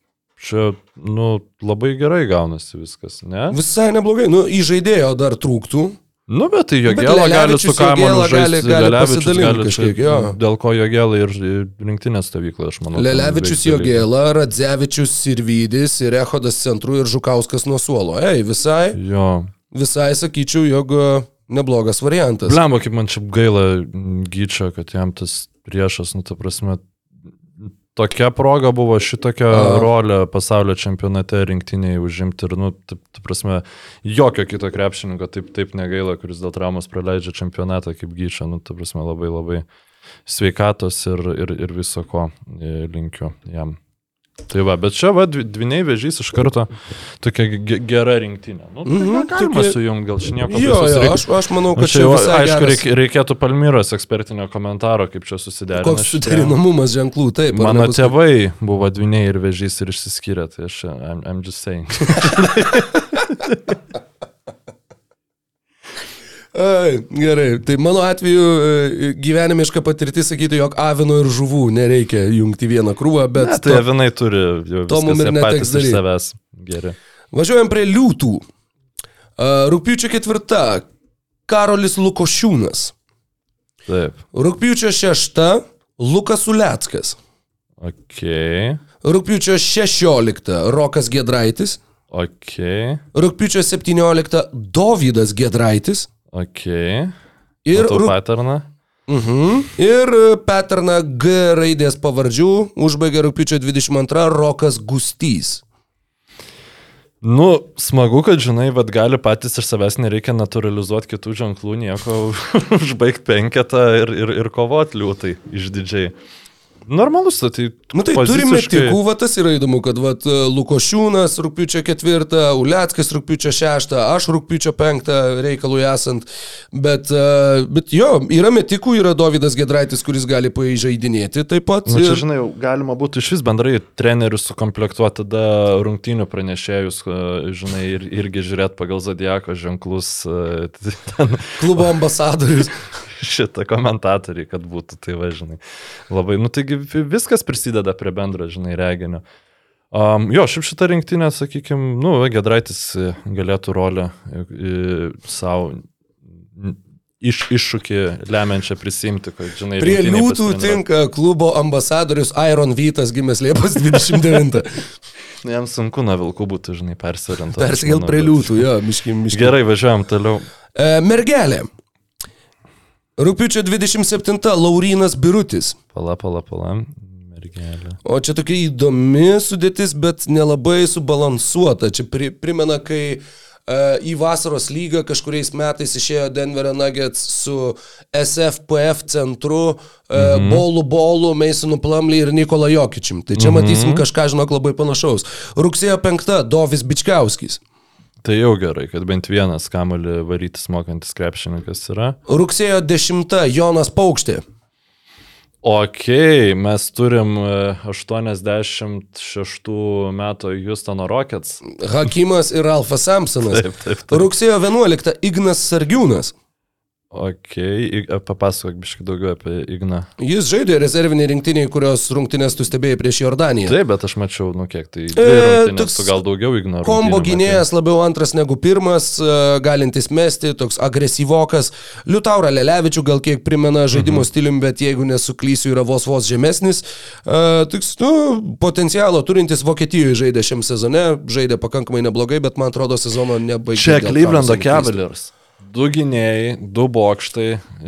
Čia, nu, labai gerai gaunasi viskas, ne? Visai neblogai, nu, į žaidėjo dar trūktų. Nu, bet tai Bet Jogėla gali su Kamonu gali- žaisti, gali Lelevičius pasidalint gali kažkiek, jo. Dėl ko Jogėla ir ir rinktinės stovykla, aš manau. Lelevičius. Jogėla, Radzevičius Sirvidis ir Echodas centru ir Žukauskas nuo suolo. Ei, visai, Jo. visai sakyčiau, jog e, neblogas variantas. Blemba, kaip man čia gaila gyčio, kad jam tas priešas, nu, ta prasme, tokia proga buvo šitokią A. rolę pasaulio čempionate rinktiniai užimti ir, nu, ta, ta prasme, jokio kito krepšininko taip, taip negaila, kuris dėl traumos praleidžia čempionatą kaip gyčio, nu, ta prasme, labai labai sveikatos ir, ir, ir viso ko e, linkiu jam. Tai va, bet čia va, dvi- dviniai vežys iš karto tokia ge- gera rinktinė. Nu, tai Mhm, gal galima tokia- sujungti, gal čia nieko Jo, jo, reikia- aš, aš manau, Nu, kad čia čia visai aišku, reik, reikėtų Palmyros ekspertinio komentaro, kaip čia susiderina. Koks suderinamumas ženklų, taip. Mano nebus- tėvai buvo dviniai ir vežys ir išsiskyrė, tai aš, I'm, I'm just saying. Ai, gerai, tai mano atveju e, gyvenimiška patirtis sakytų, jog avino ir žuvų nereikia jungti vieną krūvą, bet Ne, tai avinai turi jau to mum ir neteks patys iš daryt. savęs geri. Važiuojam prie liūtų. Uh, Rūpiučio ketvirta. Karolis Lukošiūnas. Taip. Rūpiučio šešta. Lukas Uleckas. Ok. Rūpiučio šešiolikta. Rokas Gedraitis. Ok. Rūpiučio septyniolikta. Dovydas Gedraitis. Ok. Ir, rūp... paterną. mhm. ir Petrna G raidės pavardžių užbaigė rūpiučio 22 Rokas Gustys. Nu, smagu, kad žinai, vad gali patys iš savęs nereikia naturalizuoti kitų ženklų, nieko užbaigti penketą ir, ir, ir kovoti liūtai išdidžiai. Normalus, tai... Nu tai turime tikų, va tas yra įdomu, kad va Lukošiūnas rūpiučio ketvirtą, Uleckas rūpiučio šeštą, aš rūpiučio penktą reikalui esant, bet, e, bet jo, yra metikų, yra Davidas Gedraitis, kuris gali pažaidinėti taip pat. Nu, čia, ir- žinai, galima būtų iš vis bendrai trenerius sukomplektuoti, tada rungtynių pranešėjus, e, žinai, ir, irgi žiūrėti pagal zodiako ženklus, e, ten klubo ambasadorius. šitą komentatoriai, kad būtų, tai va, žinai. Labai, nu taigi vi- viskas prisideda prie bendro, žinai, reginio. Um, jo, šiaip šitą rinktinę, sakykime, nu, Gedraitis e, galėtų rolę savo iš, iššūkį lemiančią prisimti, kad, žinai, Prie liūtų tinka klubo ambasadorius Iron Vytas gimęs Liepos 29. Nu, Jam sunku nuo vilkų būtų, žinai, persiorientuoti. Persikėl prie liūtų, jo, miškim, miškim. Gerai, važiuojam toliau. E, mergelė. Rūpiučio 27 Laurinas Birutis. Pala, pala, pala. Mergelė. O čia tokia įdomi sudėtis, bet nelabai subalansuota. Čia pri, primena, kai uh, į vasaros lygą kažkuriais metais išėjo Denverio Nuggets su SFPF centru, uh, mhm. Bolu Bolu, Masonu Plumley ir Nikola Jokičium. Tai čia mhm. matysim kažką, žinok, labai panašaus. Rugsėjo 5 Dovis Bičkauskis. Tai jau gerai, kad bent vienas kamolį varytis mokantis krepšininkas yra. Rugsėjo 10 Jonas Paukštė. Ok, mes turim e, 86 metų Houstono Rockets. Hakimas ir Alfa Samsonas. Taip, taip, taip. Rugsėjo 11 Ignas Sargiūnas. Ok, papasakok biškai daugiau apie Igną. Jis žaidė rezervinį rinktinį, kurios rungtynės tu stebėjai prieš Jordaniją. Taip, bet aš mačiau, nu kiek tai. E, toks gal daugiau Igno. Kombo gynėjas labiau antras negu pirmas, e, galintis mesti, toks agresyvokas. Liutaura Lelevičių gal kiek primena žaidimo Mhm. stilium, bet jeigu nesuklysiu, yra vos vos žemesnis. E, Toks, nu, potencialo turintis Vokietijoje žaidė šiam sezone, žaidė pakankamai neblogai, bet man atrodo sezono nebaigė. Čia neklystu. Cavaliers. Du gynėjai, du bokštai.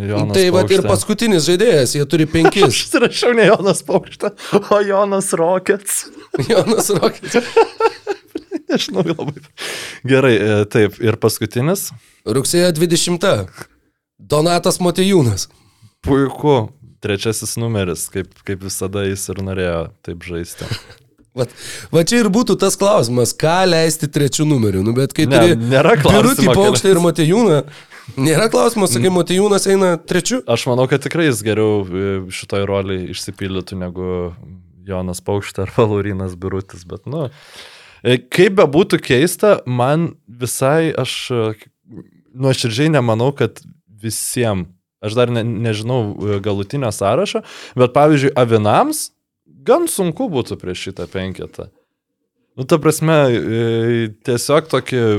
Jonas Tai va ir paskutinis žaidėjas, jie turi penkis. Aš rašiau ne Jonas Paukštė, o Jonas Rockets. Jonas Rokas. Nežinau, labai. Gerai, e, taip. Ir paskutinis. Rugsėjo 20. Donatas Motijūnas. Puiku. Trečiasis numeris, kaip, kaip visada jis ir norėjo taip žaisti. Va, va čia ir būtų tas klausimas, ką leisti trečių numerių. Nu, bet kai Ne, turi Birutį ką Paukštą ir Matejūną, nėra klausimo, sakai, Matejūnas eina trečiu. Aš manau, kad tikrai jis geriau e, šitoj roliai išsipildytų negu Jonas Paukštė ar Valurinas Birutis, bet, nu, e, kaip be būtų keista, man visai, aš e, nuoširdžiai nemanau, kad visiems, aš dar ne, nežinau galutinio sąrašo, bet pavyzdžiui, avinams gan sunku būtų prieš šitą penketą. Nu, ta prasme, e, tiesiog tokį e,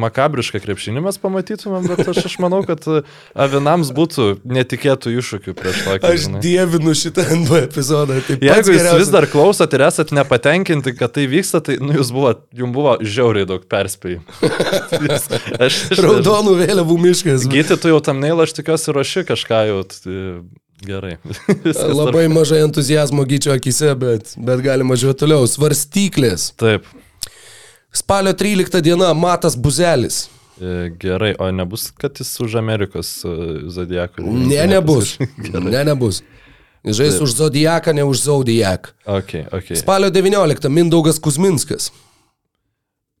makabrišką krepšinį mes pamatytumėm, bet aš, aš manau, kad e, avinams būtų netikėtų iššūkių prieš tokį. Aš žinai. dievinu šitą NB epizodą. Tai Jeigu jūs geriausias. vis dar klausot ir esat nepatenkinti, kad tai vyksta, tai nu, jūs buvo, jums buvo žiauriai daug perspėjimų. Aš, aš, Raudonų vėliavų miškas. Gyti, tu jau tam neilą, aš tikiuosi, ruoši kažką jau. Gerai. Labai mažai entuzijazmo gyčio akise, bet, bet galima žiūrėti toliau. Svarstyklės. Taip. Spalio 13 diena Matas Buzelis. E, Gerai, o nebus, kad jis už Amerikos e, zodiakų? Ne, nebus. Ne, nebus. Žais už Zodiaką, ne už Zodiac. Ok, ok. Spalio 19 Mindaugas Kuzminskas.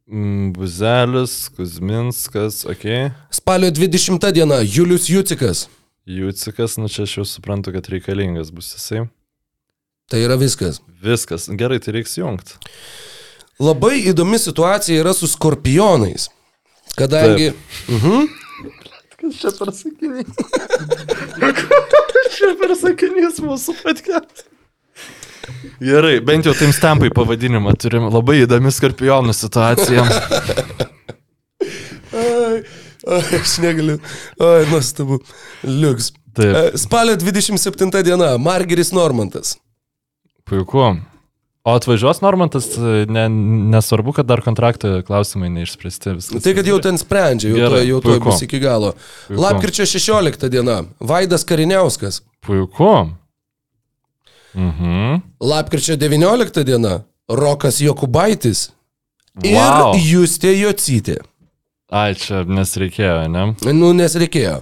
Mm, Buzelis, Kuzminskas, ok. Spalio 20 diena Julius Jucikas. Jūcikas, nu čia aš jau suprantu, kad reikalingas bus jisai. Tai yra viskas. Viskas, gerai, tai reiks jungti. Labai įdomi situacija yra su skorpionais. Kadangi... Mhm. Kas čia per sakinys? Kas čia per sakinys mūsų patkės? Gerai, bent jau taims tampai pavadinimą turim. Labai įdomi skorpionų situacija. Aš negaliu. Ai, nuostabu. Liuks. Taip. E, Spalio 27 diena Margeris Normantas. Puiku. O atvažiuos Normantas, ne, nesvarbu, kad dar kontrakto klausimai neišspręsti. Tai kad jau ten sprendžia, jau to, Gerai, jau to puiku. bus iki galo. Puiku. Lapkričio 16 diena Vaidas Kariniauskas. Puiku. Mhm. Lapkričio 19 diena Rokas Jokubaitis. Ir Wow. Justė Jocytė. Ai, čia nesreikėjo, ne? Nu, nes reikėjo.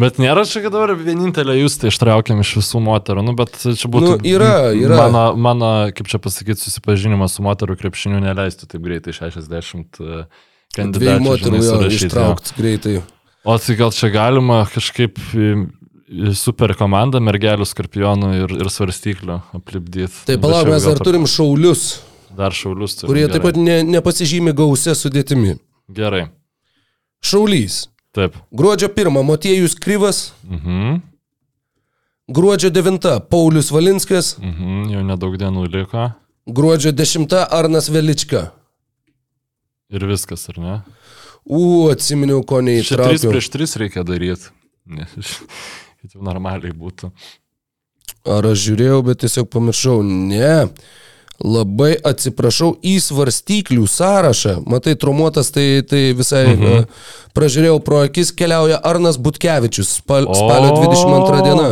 Bet nėra čia, kad dabar vienintelė jūs tai ištraukiam iš visų moterų, nu, bet čia būtų... Nu, yra, yra. Mano, mano kaip čia pasakyti, susipažinimas su moterų krepšiniu neleistų taip greitai 60 Dviejų e, kandidatų. moterų jo ištraukti greitai. O tai gal čia galima kažkaip super komandą mergelių skorpionų ir, ir svarstyklių aplipdyti. Tai palauk, mes dar turim šaulius, Dar šaulius turim. kurie taip pat ne, nepasižymi gausia sudėtimi. Gerai. Šaulys. Taip. Gruodžio 1 Motiejus Kryvas. Mhm. Gruodžio 9 Paulius Valinskas. Mhm. Jau nedaug dienų liko. Gruodžio 10 Arnas Velička. Ir viskas, ar ne? U, atsiminiau, ko Čia 3 neįtraukiau. prieš 3 reikia daryti. Ne, kad jau normaliai būtų. Ar aš žiūrėjau, bet tiesiog pamiršau. Ne. Labai atsiprašau, į svarstyklių sąrašą, matai, trumuotas, tai, tai visai mhm. uh, pražiūrėjau pro akis, keliauja Arnas Butkevičius, spal, spalio 22 diena.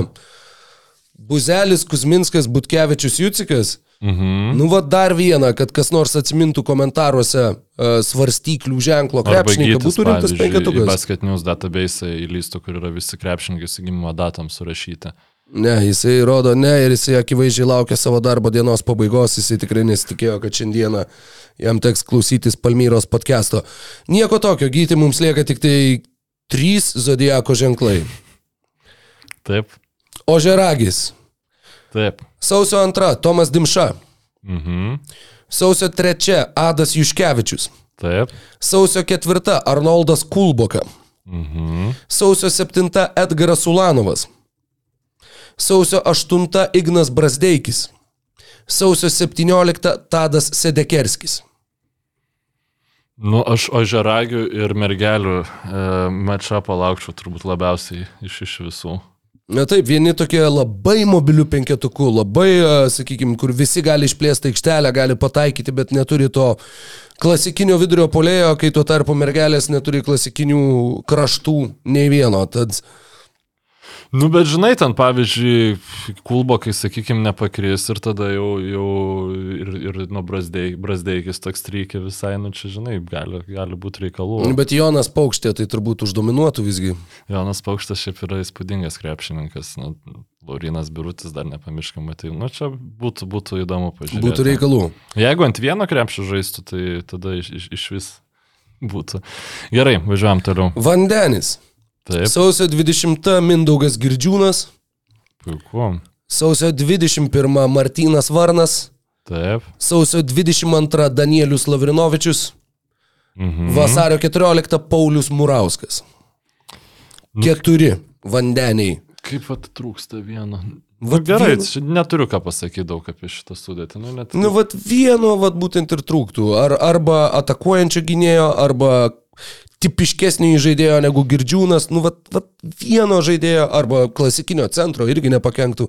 Buzelis, Kuzminskas, Butkevičius, Jucikas. Mhm. Nu, va dar vieną, kad kas nors atsimintų komentaruose uh, svarstyklių ženklo krepšininką, būtų rimtas penketukas. Basket News database įlystų, kur yra visi krepšininkai įsigimimo datam surašyti. Ne, jisai rodo ne ir jisai akivaizdžiai laukia savo darbo dienos pabaigos, jisai tikrai nesitikėjo, kad šiandieną jam teks klausytis Palmyros podcast'o. Nieko tokio, gyti mums lieka tik tai trys zodiako ženklai. Taip, Ožeragis. taip. Sausio antra Tomas Dimša. Mhm. Sausio trečia Adas Juškevičius. Taip. Sausio ketvirta Arnoldas Kulboka. Mhm. Sausio 7 Edgaras Ulanovas. Sausio 8 Ignas Brasdeikis. Sausio 17 Tadas Sedekerskis. Nu, aš ožeragių ir mergelių e, mačą palaukčiau turbūt labiausiai iš, iš visų. Na taip, vieni tokie labai mobilių penketukų, labai, sakykime, kur visi gali išplėsti aikštelę, gali pataikyti, bet neturi to klasikinio vidurio polėjo, kai tuo tarpu mergelės neturi klasikinių kraštų nei vieno. Tad Nu, bet žinai, ten pavyzdžiui, kulbokai, sakykime, nepakris ir tada jau, jau ir, ir nu, brazdei, brasdeikis toks trykė visai, nu čia, žinai, gali, gali būti reikalų. Bet Jonas Paukštė tai turbūt uždominuotų visgi. Jonas Paukštas šiaip yra įspūdingas krepšininkas, nu, Laurinas Birutis dar nepamirškam, tai, nu, čia būtų, būtų įdomu pažiūrėti. Būtų reikalų. Jeigu ant vieno krepšio žaistų, tai tada iš, iš, iš vis būtų. Gerai, važiuojam toliau. Vandenis. Taip, Sausio 20 Mindaugas Girdžiūnas. puiku. Sausio 21 Martynas Varnas. Taip. Sausio 22 Danielius Lavrinovičius. Mhm. Vasario 14 Paulius Murauskas. Keturi vandeniai. Kaip atitrūksta vieno. Vat Va, gerai, čia neturiu ką pasakyti daug apie šitą sudėtį. Nu, net... Nu, vat vieno, vat būtent ir trūktų. Ar, arba atakuojančio gynėjo, arba tipiškesnio žaidėjo negu Girdžiūnas. Nu, vat, vat vieno žaidėjo, arba klasikinio centro irgi nepakenktų.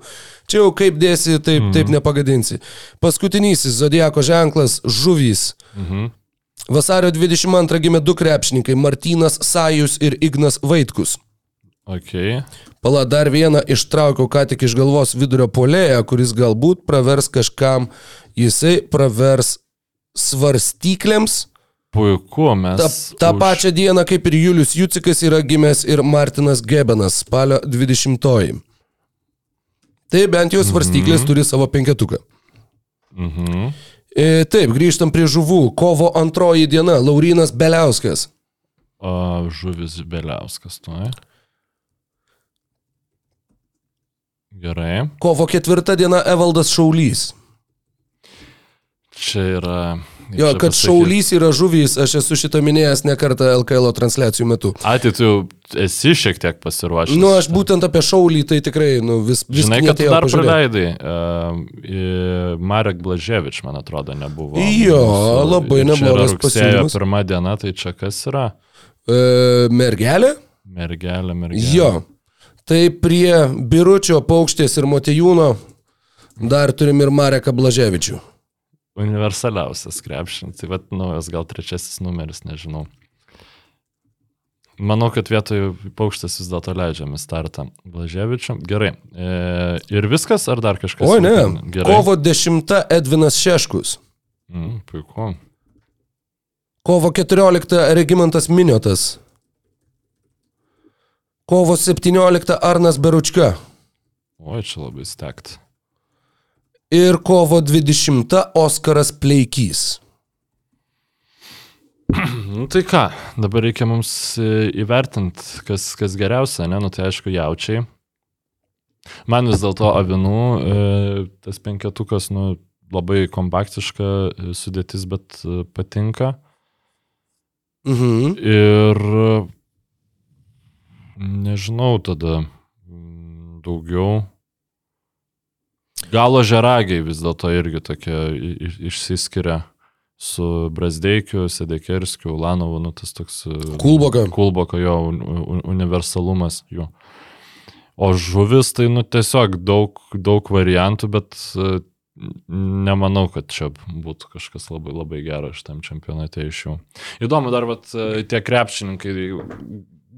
Čia jau kaip dėsi, taip, mm. taip nepagadinsi. Paskutinysis Zodiako ženklas - žuvys. Mhm. Vasario 22 gimė du krepšininkai - Martynas Sajus ir Ignas Vaitkus. Ok. Pala dar vieną ištraukiau ką tik iš galvos vidurio polėją, kuris galbūt pravers kažkam, jisai pravers svarstyklėms. Puiku, mes. Ta, tą už... pačią dieną kaip ir Julius Jucikas yra gimęs ir Martinas Gebenas, spalio 20-oji. Tai bent jau svarstyklės mhm. turi savo penketuką. Mhm. E, taip, grįžtam prie žuvų. Kovo antroji diena - Laurinas Beliauskas. O, žuvis Beliauskas, tu. Ne? Gerai. Kovo ketvirta diena - Evaldas Šaulys. Čia yra. Jo, kad pasakyt? Šaulys yra žuvys, aš esu šitą minėjęs ne kartą LKL transliacijų metu. Ateitų esi šiek tiek pasiruošęs. Nu, aš būtent apie Šaulį tai tikrai, nu, vis, vis Žinai, kad tu dar pažiūrėt. praleidai. Uh, Marek Blaževič, man atrodo, nebuvo. Jo, mūsų- labai neblogas pasiūlymas. pirma diena, tai čia kas yra? E, mergelė? Mergelė, mergelė. Jo. Tai prie Biručio, Paukštės ir Motijūno dar turim ir Mareką Blaževičių. Universaliausias krepšinis. Tai vad, naujas gal trečiasis numeris, nežinau. Manau, kad vietoj paukštės vis dėlto leidžiame startą Blaževičiam. Gerai. E, ir viskas, ar dar kažkas? Oi, ne. Gerai. Kovo 10 Edvinas Šeškus. Mm, puiku. Kovo 14 Regimantas Miniotas. Kovo 17 Arnas Beručka. Oi, čia labai stekt. Ir kovo 20 Oskaras Pleikys. Nu tai ką, dabar reikia mums e, įvertinti, kas, kas geriausia, ne? Nu tai aišku, jaučiai. Man vis dėlto avinų e, tas penketukas, nu, labai kompaktiška e, sudėtis, bet patinka. Mhm. Ir nežinau tada daugiau. Galo žeragiai vis dėlto irgi tokie išsiskiria su Brasdeikiu, Sedekerskiu, Lanovu, nu tas toks... e, Kulboka. Kulboko jo un, un, universalumas jų. O žuvis tai nu tiesiog daug, daug variantų, bet e, nemanau, kad čia būtų kažkas labai labai gero šitam čempionate iš jų. Įdomu dar, vat, e, tie krepšininkai,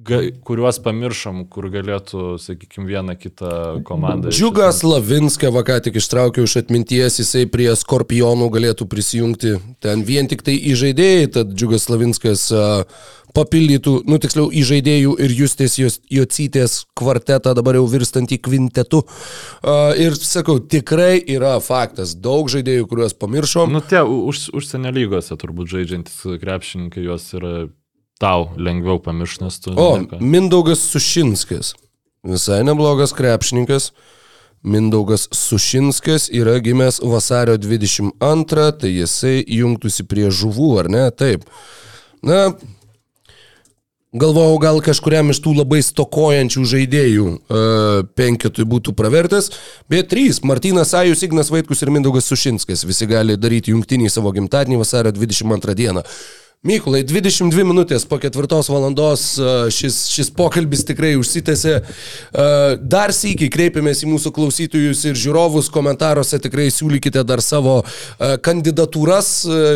ga, kuriuos pamiršom, kur galėtų, sakykime, vieną kitą komandą. Džiugas esmės- Lavinską va ką tik ištraukiau iš atminties, jisai prie Skorpionų galėtų prisijungti. Ten vien tik tai įžaidėjai, tad Džiugas Lavinskas papildytų, nu tiksliau, įžaidėjų ir Justės Jocytės kvartetą, dabar jau virstantį kvintetu. Ir sakau, tikrai yra faktas, daug žaidėjų, kuriuos pamiršom. Nu, tie už, užsienio lygose turbūt žaidžiantis krepšininkai, juos yra tau lengviau pamiršti, nes tu... O, nieko- Mindaugas Sušinskas. Visai neblogas krepšininkas. Mindaugas Sušinskas yra gimęs vasario 22, tai jisai jungtųsi prie žuvų, ar ne? Taip. Na, Galvojau, gal kažkuriam iš tų labai stokojančių žaidėjų uh, penketui būtų pravertęs, bet trys - Martinas Sajus, Ignas Vaitkus ir Mindaugas Sušinskas. Visi gali daryti jungtinį savo gimtadienį vasario 22 dieną. Mykolai, 22 minutės po ketvirtos valandos e, šis, šis pokalbis tikrai užsitęsė. E, Dar sėkiai kreipiamės į mūsų klausytojus ir žiūrovus komentaruose, tikrai siūlykite dar savo e, kandidatūras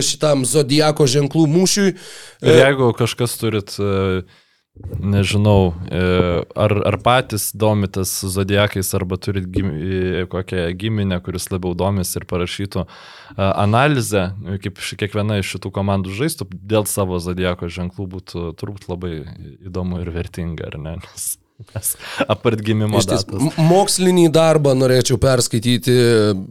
šitam Zodijako ženklų mūšiui. Ir jeigu kažkas turit, e, nežinau, e, ar, ar patys domitės zodiakais, arba turit gim, e, kokią giminę, kuris labiau domis ir parašytų e, analizę, kaip kiekviena iš šitų komandų žaistų, dėl savo zodiako ženklų būtų turbūt labai įdomu ir vertinga, ar ne? Nes, nes apart gimimo datos. mokslinį darbą norėčiau perskaityti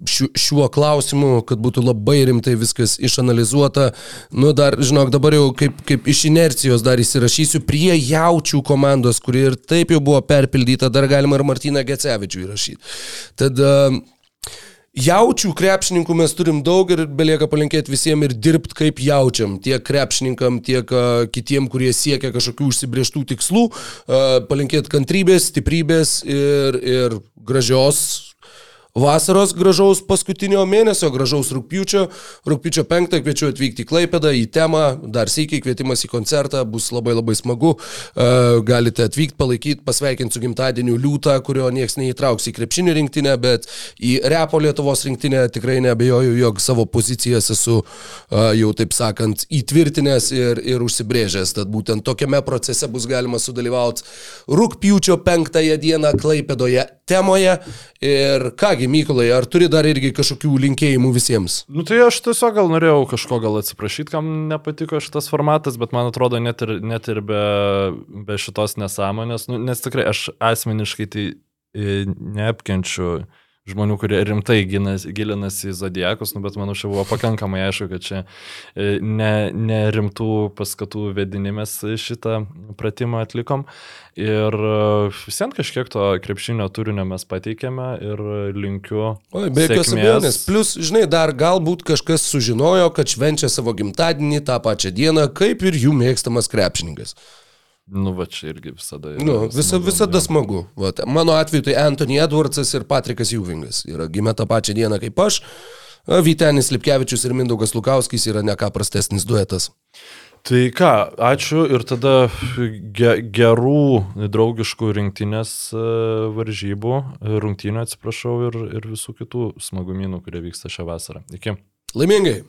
šiuo, šiuo klausimu, kad būtų labai rimtai viskas išanalizuota. Nu, dar, žinok, dabar jau kaip, kaip iš inercijos dar įsirašysiu prie jaučių komandos, kuri ir taip jau buvo perpildyta, dar galima ir Martyną Gecevičių įrašyti. Tad uh, Jaučių krepšininkų mes turim daug ir belieka palinkėti visiems ir dirbti kaip jaučiam. Tiek krepšininkam, tiek kitiem, kurie siekia kažkokių užsibrieštų tikslų. Palinkėti kantrybės, stiprybės ir, ir gražios vasaros gražaus paskutinio mėnesio, gražaus rūpiučio. Rūpiučio 5 kviečiu atvykti į Klaipedą, į temą, dar sėkiai kvietimas į koncertą, bus labai labai smagu. Uh, galite atvykti, palaikyti, pasveikinti su gimtadieniu liūtą, kurio niekas neįtrauks į krepšinį rinktinę, bet į Repo Lietuvos rinktinę tikrai nebejoju, jog savo pozicijas esu uh, jau taip sakant įtvirtinęs ir, ir užsibrėžęs. Tad būtent tokiame procese bus galima sudalyvauti rūpiučio 5 dieną Klaipedoje temoje. Ir kągi, Mykolai, ar turi dar irgi kažkokių linkėjimų visiems? Nu tai aš tiesiog gal norėjau kažko gal atsiprašyti, kam nepatiko šitas formatas, bet man atrodo net ir, net ir be, be šitos nesąmonės, nu, nes tikrai aš asmeniškai tai e, neapkenčiu žmonių, kurie rimtai gilinasi į zodiakus, nu, bet manau, čia buvo pakankamai aišku, kad čia e, ne, ne paskatų vedinimės šitą pratimą atlikom. Ir e, visiems kažkiek to krepšinio turinio mes pateikėme ir linkiu. Oi, be jokios abejonės. Plus, žinai, dar galbūt kažkas sužinojo, kad švenčia savo gimtadienį tą pačią dieną, kaip ir jų mėgstamas krepšininkas. Nu, va čia irgi visada. yra Nu, visa, smagu, visada jo. smagu. Vat, mano atveju tai Anthony Edwardsas ir Patrikas Juvingas yra gimę tą pačią dieną kaip aš. Vytenis Lipkevičius ir Mindaugas Lukauskis yra ne ką prastesnis duetas. Tai ką, ačiū ir tada ge, gerų draugiškų rinktinės e, varžybų, rungtynių atsiprašau ir, ir visų kitų smagumynų, kurie vyksta šią vasarą. Iki. Laimingai.